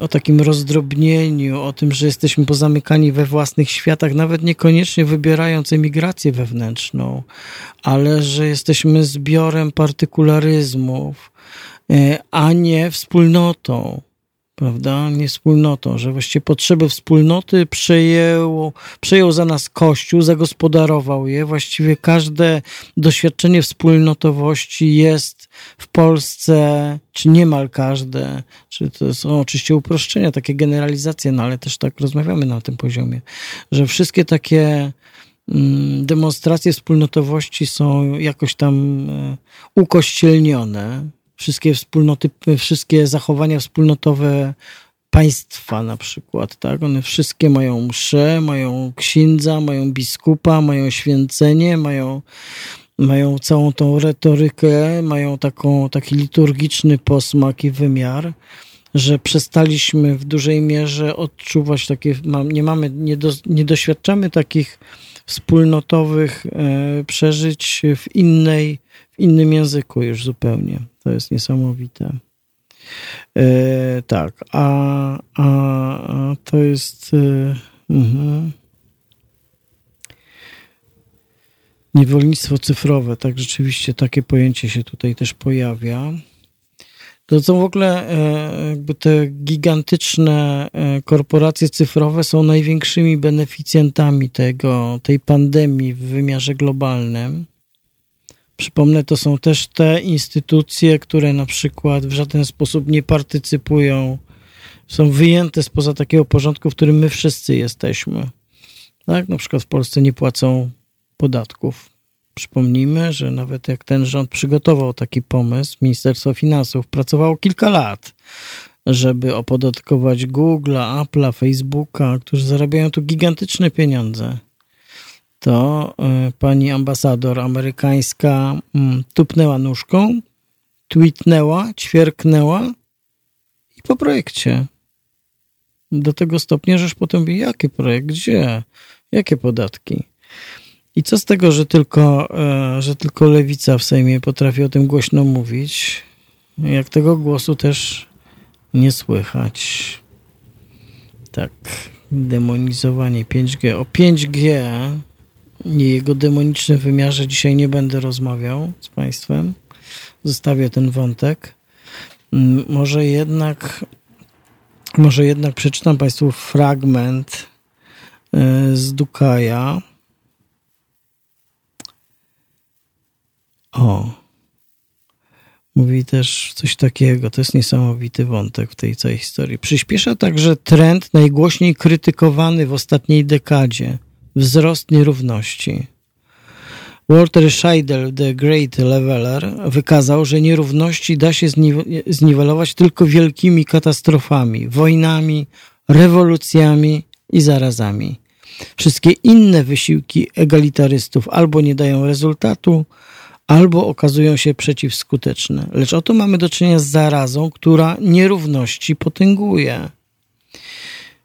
S1: o takim rozdrobnieniu, o tym, że jesteśmy pozamykani we własnych światach, nawet niekoniecznie wybierając emigrację wewnętrzną, ale że jesteśmy zbiorem partykularyzmów, e, a nie wspólnotą. Prawda, nie wspólnotą, że właściwie potrzeby wspólnoty przejął, przejął za nas Kościół, zagospodarował je. Właściwie każde doświadczenie wspólnotowości jest w Polsce, czy niemal każde, czy to są oczywiście uproszczenia, takie generalizacje, no ale też tak rozmawiamy na tym poziomie, że wszystkie takie mm, demonstracje wspólnotowości są jakoś tam e, ukościelnione, wszystkie wspólnoty, wszystkie zachowania wspólnotowe państwa na przykład, tak? One wszystkie mają msze, mają księdza, mają biskupa, mają święcenie, mają, mają całą tą retorykę, mają taką, taki liturgiczny posmak i wymiar, że przestaliśmy w dużej mierze odczuwać takie, nie mamy, nie, do, nie doświadczamy takich wspólnotowych e, przeżyć w innej, w innym języku już zupełnie. To jest niesamowite. E, tak, a, a, a, to jest. E, uh, niewolnictwo cyfrowe, tak rzeczywiście takie pojęcie się tutaj też pojawia. To są w ogóle e, jakby te gigantyczne e, korporacje cyfrowe są największymi beneficjentami tego, tej pandemii w wymiarze globalnym. Przypomnę, to są też te instytucje, które na przykład w żaden sposób nie partycypują, są wyjęte spoza takiego porządku, w którym my wszyscy jesteśmy. Tak? Na przykład w Polsce nie płacą podatków. Przypomnijmy, że nawet jak ten rząd przygotował taki pomysł, Ministerstwo Finansów pracowało kilka lat, żeby opodatkować Google'a, Apple'a, Facebooka, którzy zarabiają tu gigantyczne pieniądze to e, pani ambasador amerykańska mm, tupnęła nóżką, tweetnęła, ćwierknęła i po projekcie. Do tego stopnia, że już potem mówi, jaki projekt, gdzie, jakie podatki. I co z tego, że tylko, e, że tylko lewica w Sejmie potrafi o tym głośno mówić, jak tego głosu też nie słychać. Tak, demonizowanie 5G. O 5G i jego demonicznym wymiarze dzisiaj nie będę rozmawiał z Państwem. Zostawię ten wątek. Mm, może jednak, może jednak przeczytam Państwu fragment e, z Dukaja. O. Mówi też coś takiego, to jest niesamowity wątek w tej całej historii. Przyspiesza także trend najgłośniej krytykowany w ostatniej dekadzie – wzrost nierówności. Walter Scheidel, The Great Leveler, wykazał, że nierówności da się zniwelować tylko wielkimi katastrofami, wojnami, rewolucjami i zarazami. Wszystkie inne wysiłki egalitarystów albo nie dają rezultatu, albo okazują się przeciwskuteczne. Lecz oto mamy do czynienia z zarazą, która nierówności potęguje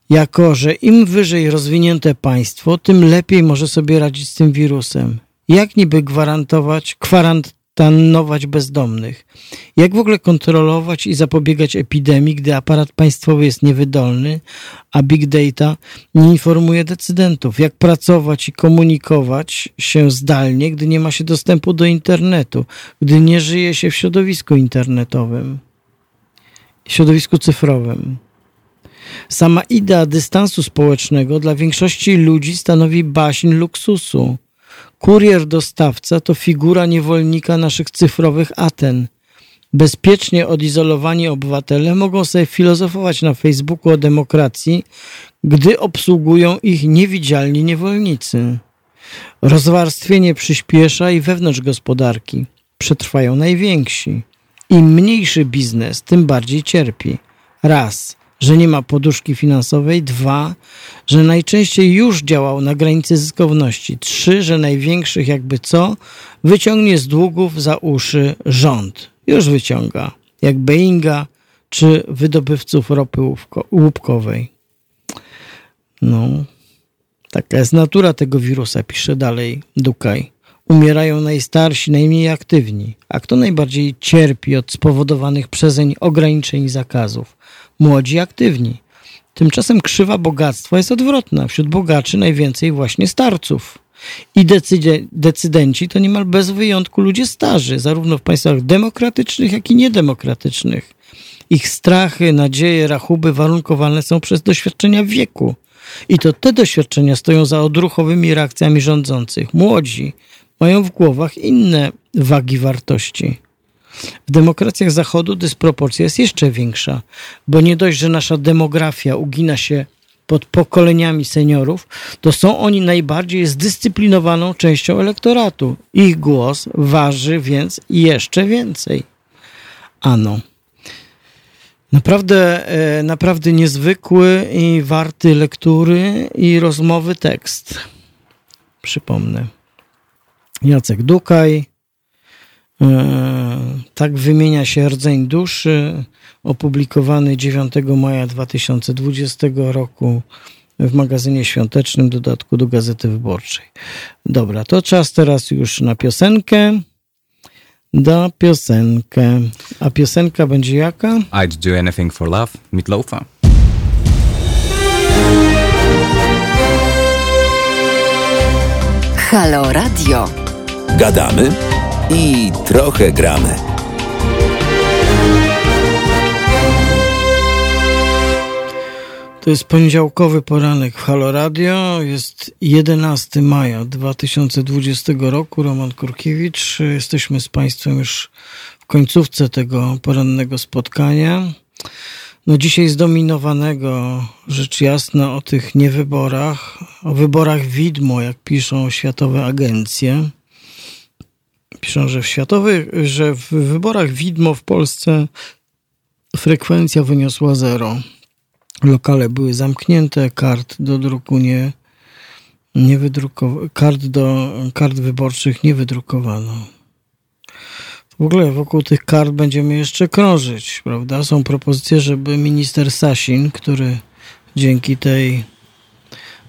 S1: jako że im wyżej rozwinięte państwo, tym lepiej może sobie radzić z tym wirusem. Jak niby gwarantować, kwarantannować bezdomnych? Jak w ogóle kontrolować i zapobiegać epidemii, gdy aparat państwowy jest niewydolny, a big data nie informuje decydentów? Jak pracować i komunikować się zdalnie, gdy nie ma się dostępu do internetu, gdy nie żyje się w środowisku internetowym, środowisku cyfrowym? Sama idea dystansu społecznego dla większości ludzi stanowi baśń luksusu. Kurier dostawca to figura niewolnika naszych cyfrowych Aten. Bezpiecznie odizolowani obywatele mogą sobie filozofować na Facebooku o demokracji, gdy obsługują ich niewidzialni niewolnicy. Rozwarstwienie przyspiesza i wewnątrz gospodarki. Przetrwają najwięksi. Im mniejszy biznes, tym bardziej cierpi. Raz – że nie ma poduszki finansowej. Dwa, że najczęściej już działał na granicy zyskowności. Trzy, że największych jakby co wyciągnie z długów za uszy rząd. Już wyciąga. Jak Boeinga czy wydobywców ropy łupkowej. No, taka jest natura tego wirusa, pisze dalej Dukaj. Umierają najstarsi, najmniej aktywni. A kto najbardziej cierpi od spowodowanych przezeń ograniczeń i zakazów? Młodzi aktywni. Tymczasem krzywa bogactwa jest odwrotna. Wśród bogaczy najwięcej właśnie starców. I decydenci to niemal bez wyjątku ludzie starzy, zarówno w państwach demokratycznych, jak i niedemokratycznych. Ich strachy, nadzieje, rachuby warunkowane są przez doświadczenia wieku. I to te doświadczenia stoją za odruchowymi reakcjami rządzących. Młodzi mają w głowach inne wagi wartości. W demokracjach Zachodu dysproporcja jest jeszcze większa, bo nie dość, że nasza demografia ugina się pod pokoleniami seniorów, to są oni najbardziej zdyscyplinowaną częścią elektoratu. Ich głos waży więc jeszcze więcej. Ano. Naprawdę, e, naprawdę niezwykły i warty lektury i rozmowy tekst. Przypomnę. Jacek Dukaj. E, tak wymienia się rdzeń duszy, opublikowany 9 maja 2020 roku w magazynie świątecznym, dodatku do Gazety Wyborczej. Dobra, to czas teraz już na piosenkę. Da piosenkę. A piosenka będzie jaka?
S3: I'd do anything for love, Meatloafa.
S2: Halo Radio.
S4: Gadamy i trochę gramy.
S1: To jest poniedziałkowy poranek w Halo Radio. Jest 11 maja 2020 roku. Roman Kurkiewicz. Jesteśmy z Państwem już w końcówce tego porannego spotkania. No dzisiaj zdominowanego, rzecz jasna, o tych niewyborach, o wyborach widmo, jak piszą światowe agencje. Piszą, że w światowych, że w wyborach widmo w Polsce frekwencja wyniosła zero. Lokale były zamknięte, kart do druku nie, nie wydrukowano, kart, do, kart wyborczych nie wydrukowano. W ogóle wokół tych kart będziemy jeszcze krążyć, prawda? Są propozycje, żeby minister Sasin, który dzięki tej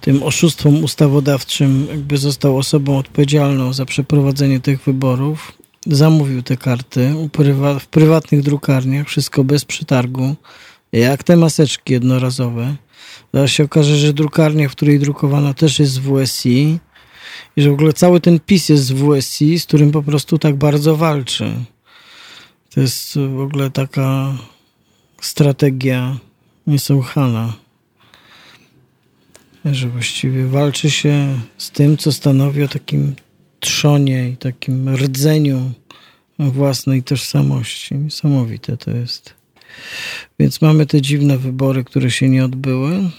S1: tym oszustwom ustawodawczym jakby został osobą odpowiedzialną za przeprowadzenie tych wyborów, zamówił te karty w prywatnych drukarniach, wszystko bez przetargu, jak te maseczki jednorazowe. Zaraz się okaże, że drukarnia, w której drukowano też jest z WSI i że w ogóle cały ten PiS jest z WSI, z którym po prostu tak bardzo walczy. To jest w ogóle taka strategia niesłychana że właściwie walczy się z tym, co stanowi o takim trzonie i takim rdzeniu własnej tożsamości. Niesamowite to jest. Więc mamy te dziwne wybory, które się nie odbyły.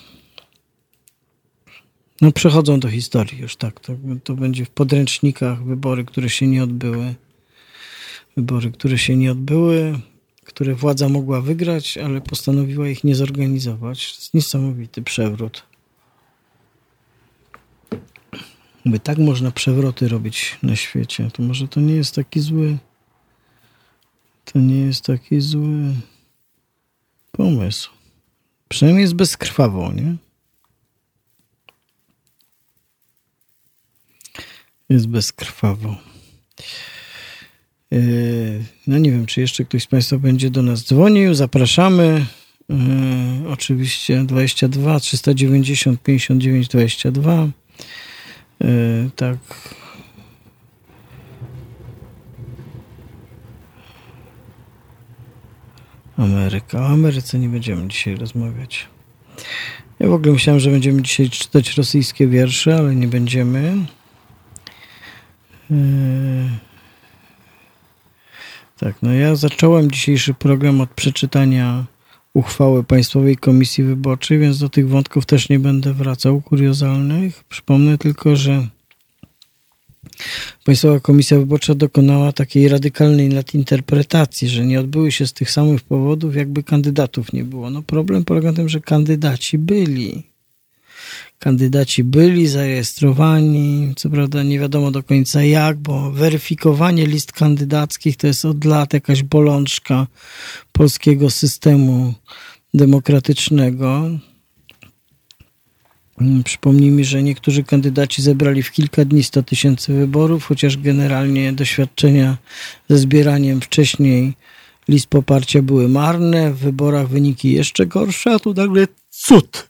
S1: No, przechodzą do historii już tak. To, to będzie w podręcznikach wybory, które się nie odbyły. Wybory, które się nie odbyły, które władza mogła wygrać, ale postanowiła ich nie zorganizować. To jest niesamowity przewrót. By tak można przewroty robić na świecie, to może to nie jest taki zły. To nie jest taki zły pomysł. Przynajmniej jest bezkrwawo, nie? Jest bezkrwawo. Yy, no nie wiem, czy jeszcze ktoś z Państwa będzie do nas dzwonił. Zapraszamy. Yy, oczywiście 22 390 59 22. Yy, tak. Ameryka. O Ameryce nie będziemy dzisiaj rozmawiać. Ja w ogóle myślałem, że będziemy dzisiaj czytać rosyjskie wiersze, ale nie będziemy. Yy... Tak, no ja zacząłem dzisiejszy program od przeczytania uchwały Państwowej Komisji Wyborczej, więc do tych wątków też nie będę wracał, kuriozalnych. Przypomnę tylko, że Państwowa Komisja Wyborcza dokonała takiej radykalnej nadinterpretacji, że nie odbyły się z tych samych powodów, jakby kandydatów nie było. No problem polega na tym, że kandydaci byli. Kandydaci byli zarejestrowani, co prawda nie wiadomo do końca jak, bo weryfikowanie list kandydackich to jest od lat jakaś bolączka polskiego systemu demokratycznego. Przypomnijmy, że niektórzy kandydaci zebrali w kilka dni 100 tysięcy wyborów, chociaż generalnie doświadczenia ze zbieraniem wcześniej list poparcia były marne, w wyborach wyniki jeszcze gorsze, a tu nagle cud.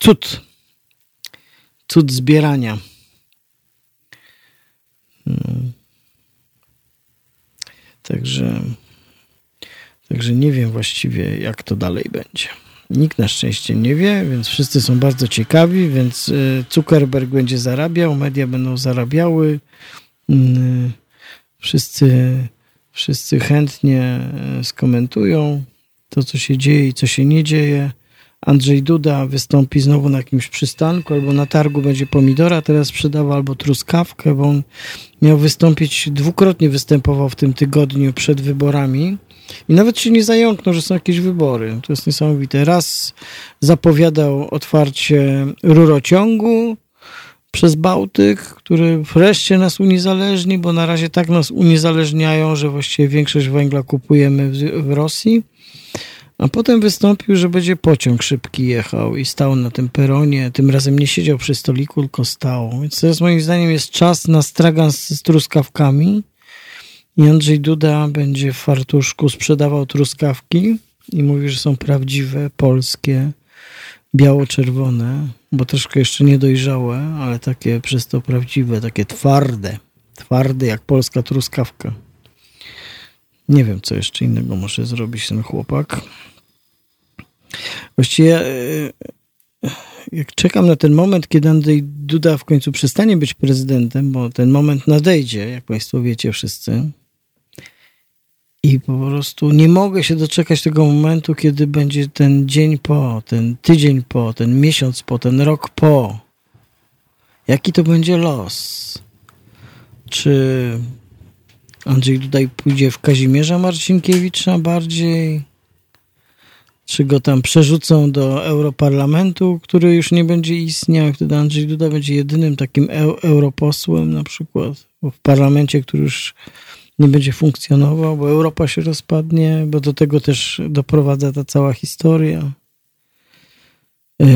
S1: Cud. Cud zbierania. Hmm. Także, także nie wiem właściwie, jak to dalej będzie. Nikt na szczęście nie wie, więc wszyscy są bardzo ciekawi, więc y, Zuckerberg będzie zarabiał, media będą zarabiały. Y, wszyscy, wszyscy chętnie y, skomentują to, co się dzieje i co się nie dzieje. Andrzej Duda wystąpi znowu na jakimś przystanku albo na targu będzie pomidora teraz sprzedawał albo truskawkę, bo on miał wystąpić, dwukrotnie występował w tym tygodniu przed wyborami i nawet się nie zająknął, że są jakieś wybory. To jest niesamowite. Raz zapowiadał otwarcie rurociągu przez Bałtyk, który wreszcie nas uniezależni, bo na razie tak nas uniezależniają, że właściwie większość węgla kupujemy w, w Rosji. A potem wystąpił, że będzie pociąg szybki jechał i stał na tym peronie. Tym razem nie siedział przy stoliku, tylko stał. Więc teraz moim zdaniem jest czas na stragan z, z truskawkami. I Andrzej Duda będzie w fartuszku sprzedawał truskawki i mówi, że są prawdziwe, polskie, biało-czerwone, bo troszkę jeszcze niedojrzałe, ale takie przez to prawdziwe, takie twarde. Twarde jak polska truskawka. Nie wiem, co jeszcze innego może zrobić ten chłopak. Właściwie e, jak czekam na ten moment, kiedy Andrzej Duda w końcu przestanie być prezydentem, bo ten moment nadejdzie, jak Państwo wiecie wszyscy. I po prostu nie mogę się doczekać tego momentu, kiedy będzie ten dzień po, ten tydzień po, ten miesiąc po, ten rok po. Jaki to będzie los? Czy Andrzej tutaj pójdzie w Kazimierza Marcinkiewicza bardziej? Czy go tam przerzucą do Europarlamentu, który już nie będzie istniał? Wtedy Andrzej Duda będzie jedynym takim eu europosłem na przykład w parlamencie, który już nie będzie funkcjonował, bo Europa się rozpadnie, bo do tego też doprowadza ta cała historia. E,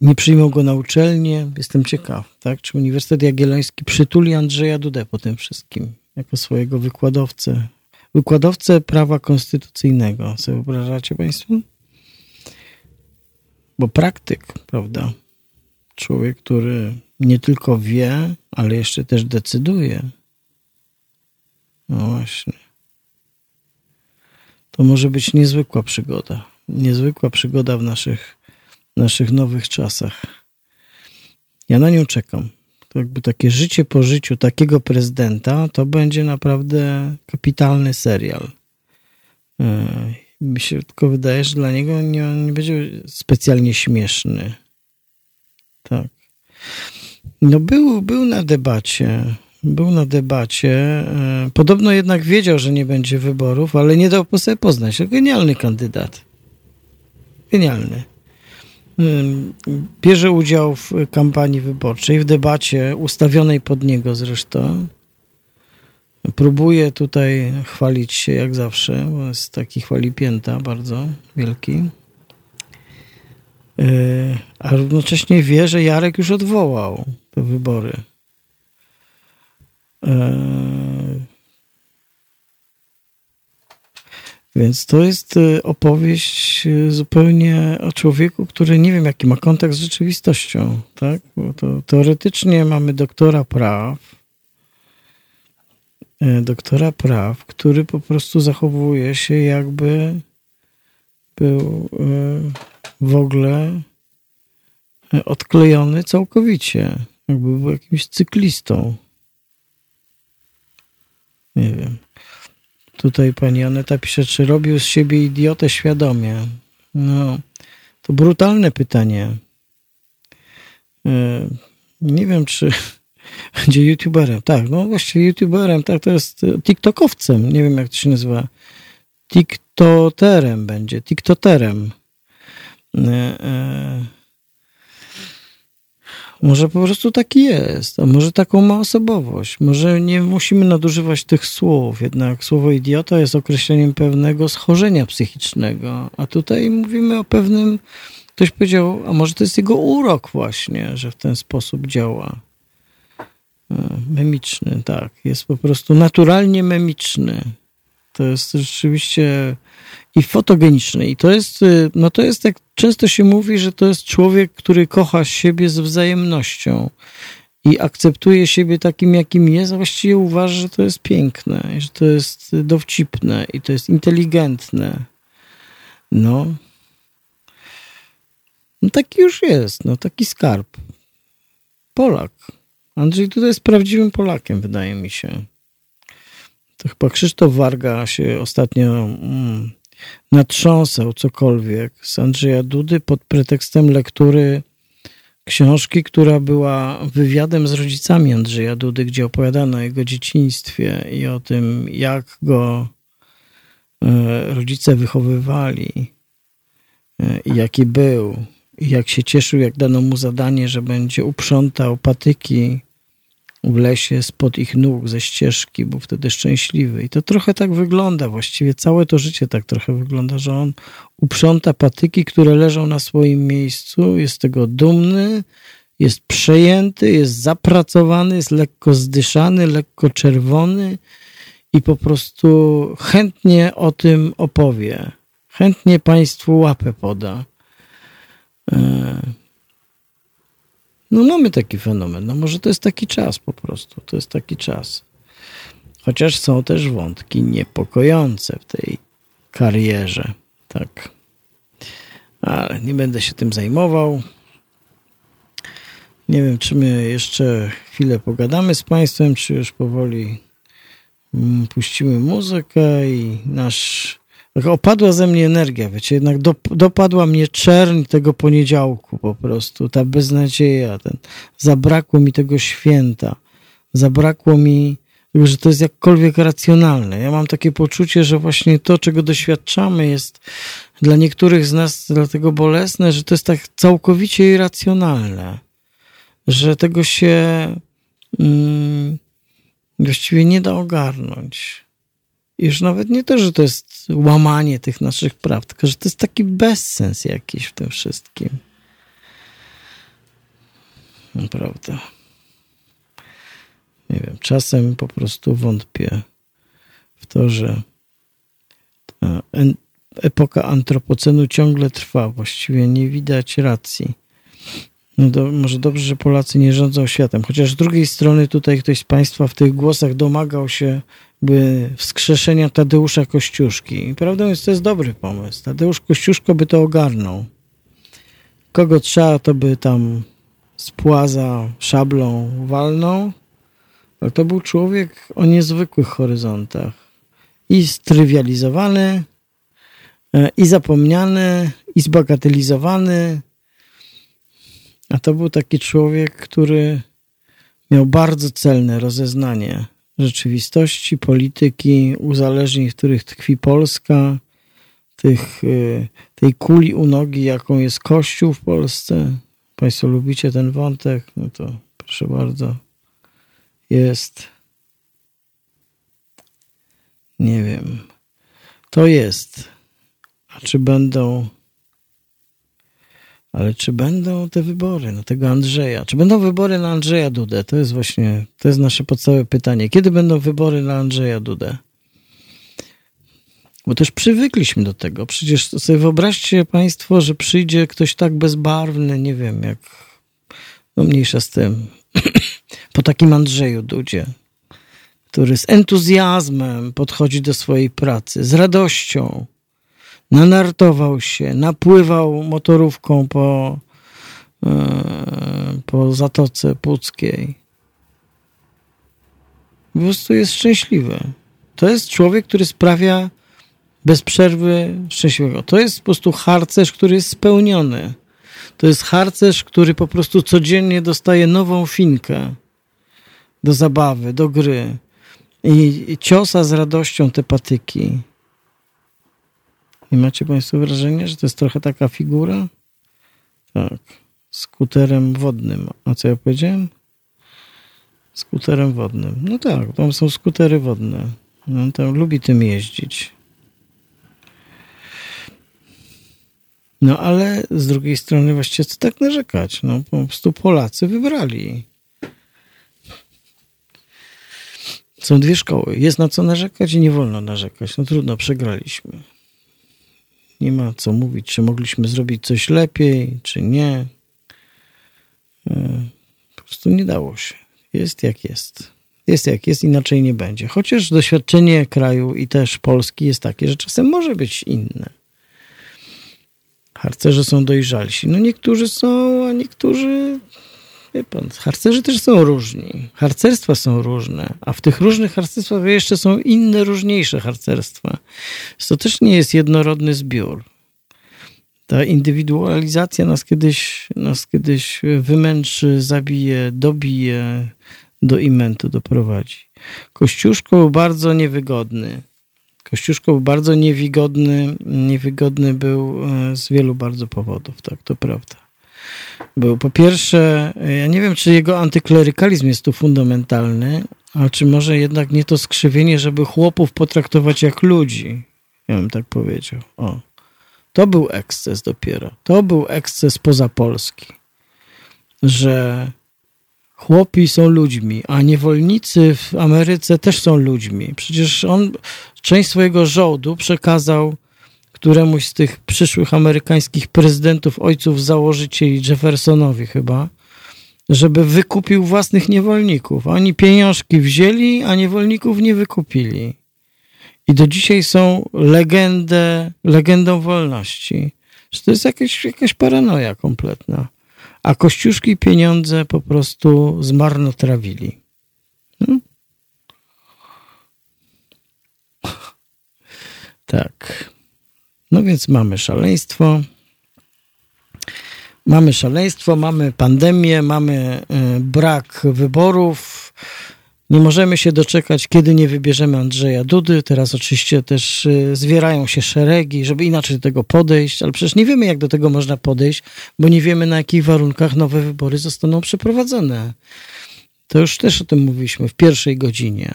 S1: nie przyjmą go na uczelnię. Jestem ciekaw, tak? czy Uniwersytet Jagielloński przytuli Andrzeja Dudę po tym wszystkim jako swojego wykładowcę. Wykładowcę prawa konstytucyjnego. Co wyobrażacie Państwo? Bo praktyk, prawda? Człowiek, który nie tylko wie, ale jeszcze też decyduje. No właśnie. To może być niezwykła przygoda. Niezwykła przygoda w naszych, naszych nowych czasach. Ja na nią czekam jakby takie życie po życiu takiego prezydenta, to będzie naprawdę kapitalny serial. E, mi się tylko wydaje, że dla niego nie, nie będzie specjalnie śmieszny. Tak. No był, był na debacie. Był na debacie. E, podobno jednak wiedział, że nie będzie wyborów, ale nie dał sobie poznać. Genialny kandydat. Genialny bierze udział w kampanii wyborczej, w debacie ustawionej pod niego zresztą. Próbuje tutaj chwalić się jak zawsze, bo jest taki chwalipięta bardzo wielki. E, a równocześnie wie, że Jarek już odwołał te wybory. E, Więc to jest y, opowieść y, zupełnie o człowieku, który nie wiem, jaki ma kontakt z rzeczywistością. Tak? Bo to teoretycznie mamy doktora praw, y, doktora praw, który po prostu zachowuje się jakby był w ogóle odklejony całkowicie. Jakby był jakimś cyklistą. Nie wiem. Tutaj pani Aneta pisze, czy robił z siebie idiotę świadomie? No, to brutalne pytanie. E, nie wiem, czy <laughs> będzie youtuberem. Tak, no właściwie youtuberem, tak, to jest e, tiktokowcem. Nie wiem, jak to się nazywa. Tiktoterem będzie, tiktoterem. E, może po prostu taki jest, a może taką ma osobowość. Może nie musimy nadużywać tych słów. Jednak słowo idiota jest określeniem pewnego schorzenia psychicznego, a tutaj mówimy o pewnym. Ktoś powiedział, a może to jest jego urok, właśnie, że w ten sposób działa. E, memiczny, tak. Jest po prostu naturalnie memiczny. To jest rzeczywiście i fotogeniczny. I to jest, y, no to jest jak często się mówi, że to jest człowiek, który kocha siebie z wzajemnością. i akceptuje siebie takim, jakim jest, a właściwie uważa, że to jest piękne, że to jest dowcipne i to jest inteligentne. No. No taki już jest, no taki skarb. Polak. Andrzej tutaj jest prawdziwym Polakiem, wydaje mi się. To chyba Krzysztof Warga się ostatnio mm, natrząsał cokolwiek. Z Andrzeja Dudy pod pretekstem lektury książki, która była wywiadem z rodzicami Andrzeja Dudy, gdzie opowiadano o jego dzieciństwie i o tym, jak go e, rodzice wychowywali e, i jaki był, i jak się cieszył, jak dano mu zadanie, że będzie uprzątał patyki w lesie spod ich nóg, ze ścieżki, był wtedy szczęśliwy. I to trochę tak wygląda, właściwie całe to życie tak trochę wygląda, że on uprząta patyki, które leżą na swoim miejscu, jest tego dumny, jest przejęty, jest zapracowany, jest lekko zdyszany, lekko czerwony i po prostu chętnie o tym opowie. Chętnie Państwu łapę poda. E, no mamy taki fenomen. No może to jest taki czas po prostu. To jest taki czas. Chociaż są też wątki niepokojące w tej karierze. Tak. Ale nie będę się tym zajmował. Nie wiem, czy my jeszcze chwilę pogadamy z Państwem, czy już powoli mm, puścimy muzykę i nasz opadła ze mnie energia, wiecie, jednak do, dopadła mnie czerń tego poniedziałku po prostu, ta beznadzieja, ten, zabrakło mi tego święta, zabrakło mi że to jest jakkolwiek racjonalne. Ja mam takie poczucie, że właśnie to, czego doświadczamy jest dla niektórych z nas dlatego bolesne, że to jest tak całkowicie irracjonalne, że tego się mm, właściwie nie da ogarnąć już nawet nie to, że to jest łamanie tych naszych praw, tylko że to jest taki bezsens jakiś w tym wszystkim. Naprawdę. Nie wiem, czasem po prostu wątpię w to, że epoka antropocenu ciągle trwa. Właściwie nie widać racji. No do, może dobrze, że Polacy nie rządzą światem. Chociaż z drugiej strony tutaj ktoś z Państwa w tych głosach domagał się by wskrzeszenia Tadeusza Kościuszki. I prawdą jest, to jest dobry pomysł. Tadeusz Kościuszko by to ogarnął. Kogo trzeba, to by tam z płaza szablą walnął. Ale to był człowiek o niezwykłych horyzontach. I strywializowany, e, i zapomniany, i zbagatelizowany. A to był taki człowiek, który miał bardzo celne rozeznanie rzeczywistości, polityki, uzależnień, w których tkwi Polska, tych, y, tej kuli u nogi, jaką jest Kościół w Polsce. Państwo lubicie ten wątek? No to proszę bardzo. Jest. Nie wiem. To jest. A czy będą ale czy będą te wybory na tego Andrzeja? Czy będą wybory na Andrzeja Dudę? To jest właśnie, to jest nasze podstawowe pytanie. Kiedy będą wybory na Andrzeja Dudę? Bo też przywykliśmy do tego. Przecież sobie wyobraźcie Państwo, że przyjdzie ktoś tak bezbarwny, nie wiem, jak no mniejsza z tym, <clears throat> po takim Andrzeju Dudzie, który z entuzjazmem podchodzi do swojej pracy, z radością, nanartował się, napływał motorówką po, e, po Zatoce Puckiej. Po prostu jest szczęśliwy. To jest człowiek, który sprawia bez przerwy szczęśliwego. To jest po prostu harcerz, który jest spełniony. To jest harcerz, który po prostu codziennie dostaje nową finkę do zabawy, do gry i ciosa z radością te patyki. Nie macie Państwo wrażenia, że to jest trochę taka figura? Tak. Skuterem wodnym. A co ja powiedziałem? Skuterem wodnym. No tak, tam są skutery wodne. On tam lubi tym jeździć. No ale z drugiej strony właściwie co tak narzekać? No po prostu Polacy wybrali. Są dwie szkoły. Jest na co narzekać i nie wolno narzekać. No trudno, przegraliśmy. Nie ma co mówić, czy mogliśmy zrobić coś lepiej, czy nie. E, po prostu nie dało się. Jest jak jest. Jest jak jest, inaczej nie będzie. Chociaż doświadczenie kraju i też Polski jest takie, że czasem może być inne. Harcerze są dojrzalsi. No niektórzy są, a niektórzy Wie pan, harcerzy też są różni. Harcerstwa są różne, a w tych różnych harcerstwach jeszcze są inne, różniejsze harcerstwa. To też nie jest jednorodny zbiór. Ta indywidualizacja nas kiedyś, nas kiedyś wymęczy, zabije, dobije, do imentu doprowadzi. Kościuszko był bardzo niewygodny. Kościuszko był bardzo niewygodny, niewygodny był e, z wielu bardzo powodów, tak, to prawda był. Po pierwsze, ja nie wiem, czy jego antyklerykalizm jest tu fundamentalny, a czy może jednak nie to skrzywienie, żeby chłopów potraktować jak ludzi. Ja bym tak powiedział. O. To był eksces dopiero. To był eksces poza Polski. Że chłopi są ludźmi, a niewolnicy w Ameryce też są ludźmi. Przecież on część swojego żołdu przekazał któremuś z tych przyszłych amerykańskich prezydentów, ojców założycieli, Jeffersonowi chyba, żeby wykupił własnych niewolników. Oni pieniążki wzięli, a niewolników nie wykupili. I do dzisiaj są legendę, legendą wolności. Że to jest jakaś, jakaś paranoja kompletna. A kościuszki pieniądze po prostu zmarnotrawili. Hmm? Tak. No więc mamy szaleństwo. Mamy szaleństwo, mamy pandemię, mamy y, brak wyborów. Nie możemy się doczekać, kiedy nie wybierzemy Andrzeja Dudy. Teraz oczywiście też y, zwierają się szeregi, żeby inaczej do tego podejść, ale przecież nie wiemy, jak do tego można podejść, bo nie wiemy, na jakich warunkach nowe wybory zostaną przeprowadzone. To już też o tym mówiliśmy w pierwszej godzinie.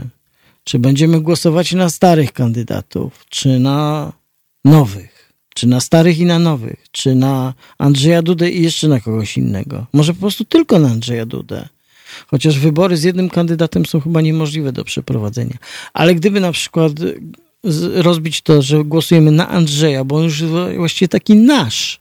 S1: Czy będziemy głosować na starych kandydatów, czy na nowych, czy na starych i na nowych, czy na Andrzeja Dudę i jeszcze na kogoś innego. Może po prostu tylko na Andrzeja Dudę. Chociaż wybory z jednym kandydatem są chyba niemożliwe do przeprowadzenia. Ale gdyby na przykład rozbić to, że głosujemy na Andrzeja, bo on już właściwie taki nasz,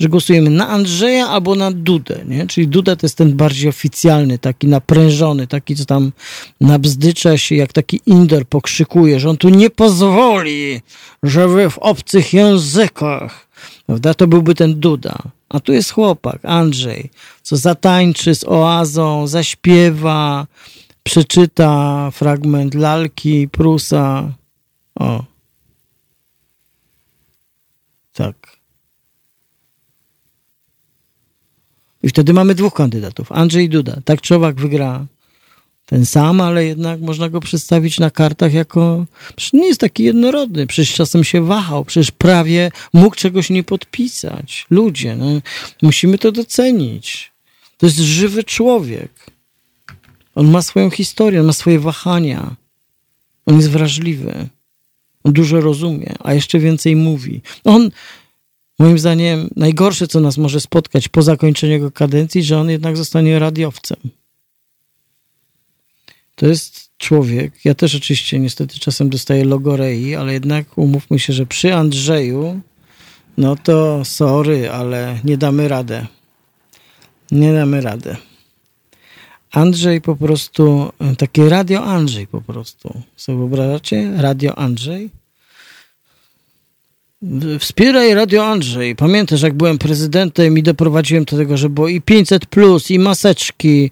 S1: że głosujemy na Andrzeja albo na Dudę, nie? Czyli Duda to jest ten bardziej oficjalny, taki naprężony, taki, co tam nabzdycza się, jak taki Inder pokrzykuje, że on tu nie pozwoli, żeby w obcych językach, prawda? To byłby ten Duda. A tu jest chłopak, Andrzej, co zatańczy z oazą, zaśpiewa, przeczyta fragment lalki Prusa. O. Tak. I wtedy mamy dwóch kandydatów. Andrzej Duda. Tak czy owak wygra ten sam, ale jednak można go przedstawić na kartach jako... Przecież nie jest taki jednorodny. Przecież czasem się wahał. Przecież prawie mógł czegoś nie podpisać. Ludzie, no, musimy to docenić. To jest żywy człowiek. On ma swoją historię, on ma swoje wahania. On jest wrażliwy. On dużo rozumie, a jeszcze więcej mówi. On Moim zdaniem najgorsze, co nas może spotkać po zakończeniu jego kadencji, że on jednak zostanie radiowcem. To jest człowiek, ja też oczywiście niestety czasem dostaję logorei, ale jednak umówmy się, że przy Andrzeju, no to sorry, ale nie damy radę. Nie damy radę. Andrzej po prostu, takie radio Andrzej po prostu. Co wyobrażacie? Radio Andrzej? Wspieraj Radio Andrzej. Pamiętasz, jak byłem prezydentem i doprowadziłem do tego, że było i 500, plus, i maseczki,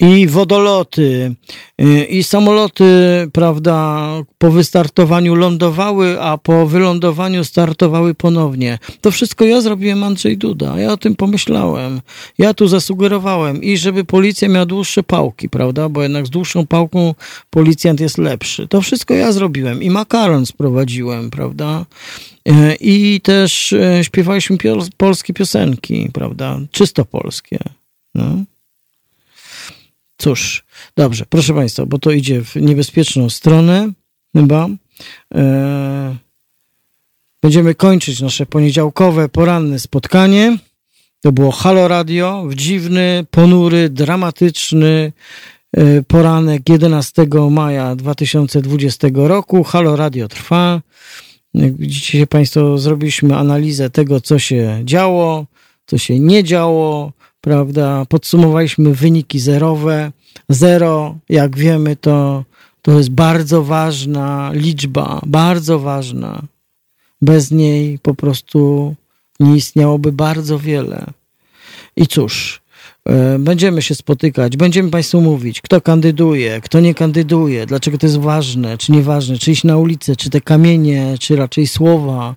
S1: i wodoloty, y, i samoloty, prawda, po wystartowaniu lądowały, a po wylądowaniu startowały ponownie. To wszystko ja zrobiłem Andrzej Duda. Ja o tym pomyślałem. Ja tu zasugerowałem i żeby policja miała dłuższe pałki, prawda, bo jednak z dłuższą pałką policjant jest lepszy. To wszystko ja zrobiłem i makaron sprowadziłem, prawda. Y, I też y, śpiewaliśmy polskie piosenki, prawda, czysto polskie. No. Cóż, dobrze, proszę Państwa, bo to idzie w niebezpieczną stronę chyba. E, będziemy kończyć nasze poniedziałkowe, poranne spotkanie. To było Halo Radio w dziwny, ponury, dramatyczny e, poranek 11 maja 2020 roku. Halo Radio trwa. Jak widzicie Państwo, zrobiliśmy analizę tego, co się działo, co się nie działo prawda? Podsumowaliśmy wyniki zerowe. Zero, jak wiemy, to, to jest bardzo ważna liczba, bardzo ważna. Bez niej po prostu nie istniałoby bardzo wiele. I cóż, e, będziemy się spotykać, będziemy Państwu mówić, kto kandyduje, kto nie kandyduje, dlaczego to jest ważne, czy nieważne, czy iść na ulicę, czy te kamienie, czy raczej słowa,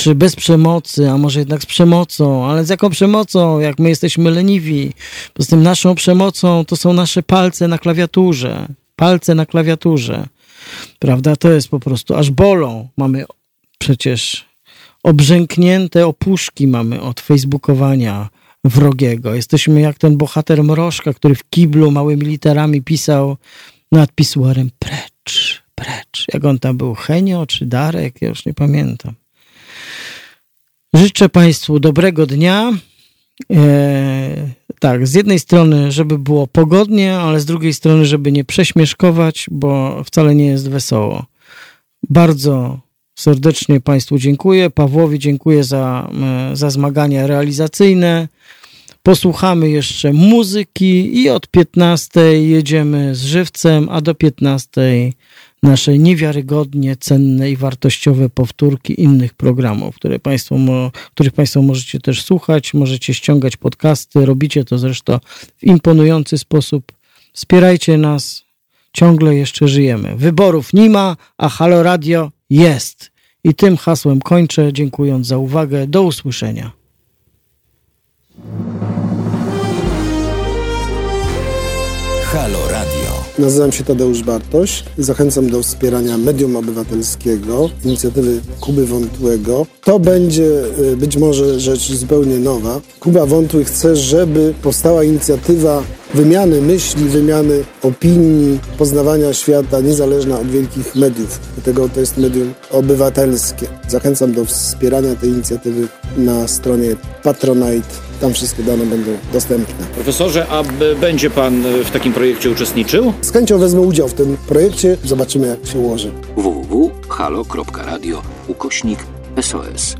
S1: czy bez przemocy, a może jednak z przemocą, ale z jaką przemocą, jak my jesteśmy leniwi. Poza tym naszą przemocą to są nasze palce na klawiaturze, palce na klawiaturze, prawda? To jest po prostu, aż bolą. Mamy przecież obrzęknięte opuszki mamy od facebookowania wrogiego. Jesteśmy jak ten bohater Mrożka, który w kiblu małymi literami pisał nad pisuarem precz, precz. Jak on tam był, Henio czy Darek? Ja już nie pamiętam. Życzę Państwu dobrego dnia. E, tak, z jednej strony, żeby było pogodnie, ale z drugiej strony, żeby nie prześmieszkować, bo wcale nie jest wesoło. Bardzo serdecznie Państwu dziękuję. Pawłowi dziękuję za, e, za zmagania realizacyjne. Posłuchamy jeszcze muzyki i od 15 jedziemy z żywcem, a do 15 nasze niewiarygodnie cenne i wartościowe powtórki innych programów, które państwo, których Państwo możecie też słuchać, możecie ściągać podcasty, robicie to zresztą w imponujący sposób. Wspierajcie nas, ciągle jeszcze żyjemy. Wyborów nie ma, a Halo Radio jest. I tym hasłem kończę, dziękując za uwagę. Do usłyszenia.
S4: Halo.
S8: Nazywam się Tadeusz Bartoś. Zachęcam do wspierania Medium Obywatelskiego, inicjatywy Kuby Wątłego. To będzie y, być może rzecz zupełnie nowa. Kuba Wątły chce, żeby powstała inicjatywa wymiany myśli, wymiany opinii, poznawania świata niezależna od wielkich mediów. Dlatego to jest medium obywatelskie. Zachęcam do wspierania tej inicjatywy na stronie Patronite. Tam wszystkie dane będą dostępne.
S9: Profesorze, a będzie pan e, w takim projekcie uczestniczył?
S8: Z chęcią wezmę udział w tym projekcie. Zobaczymy, jak się ułoży.
S4: www.halo.radio ukośnik SOS.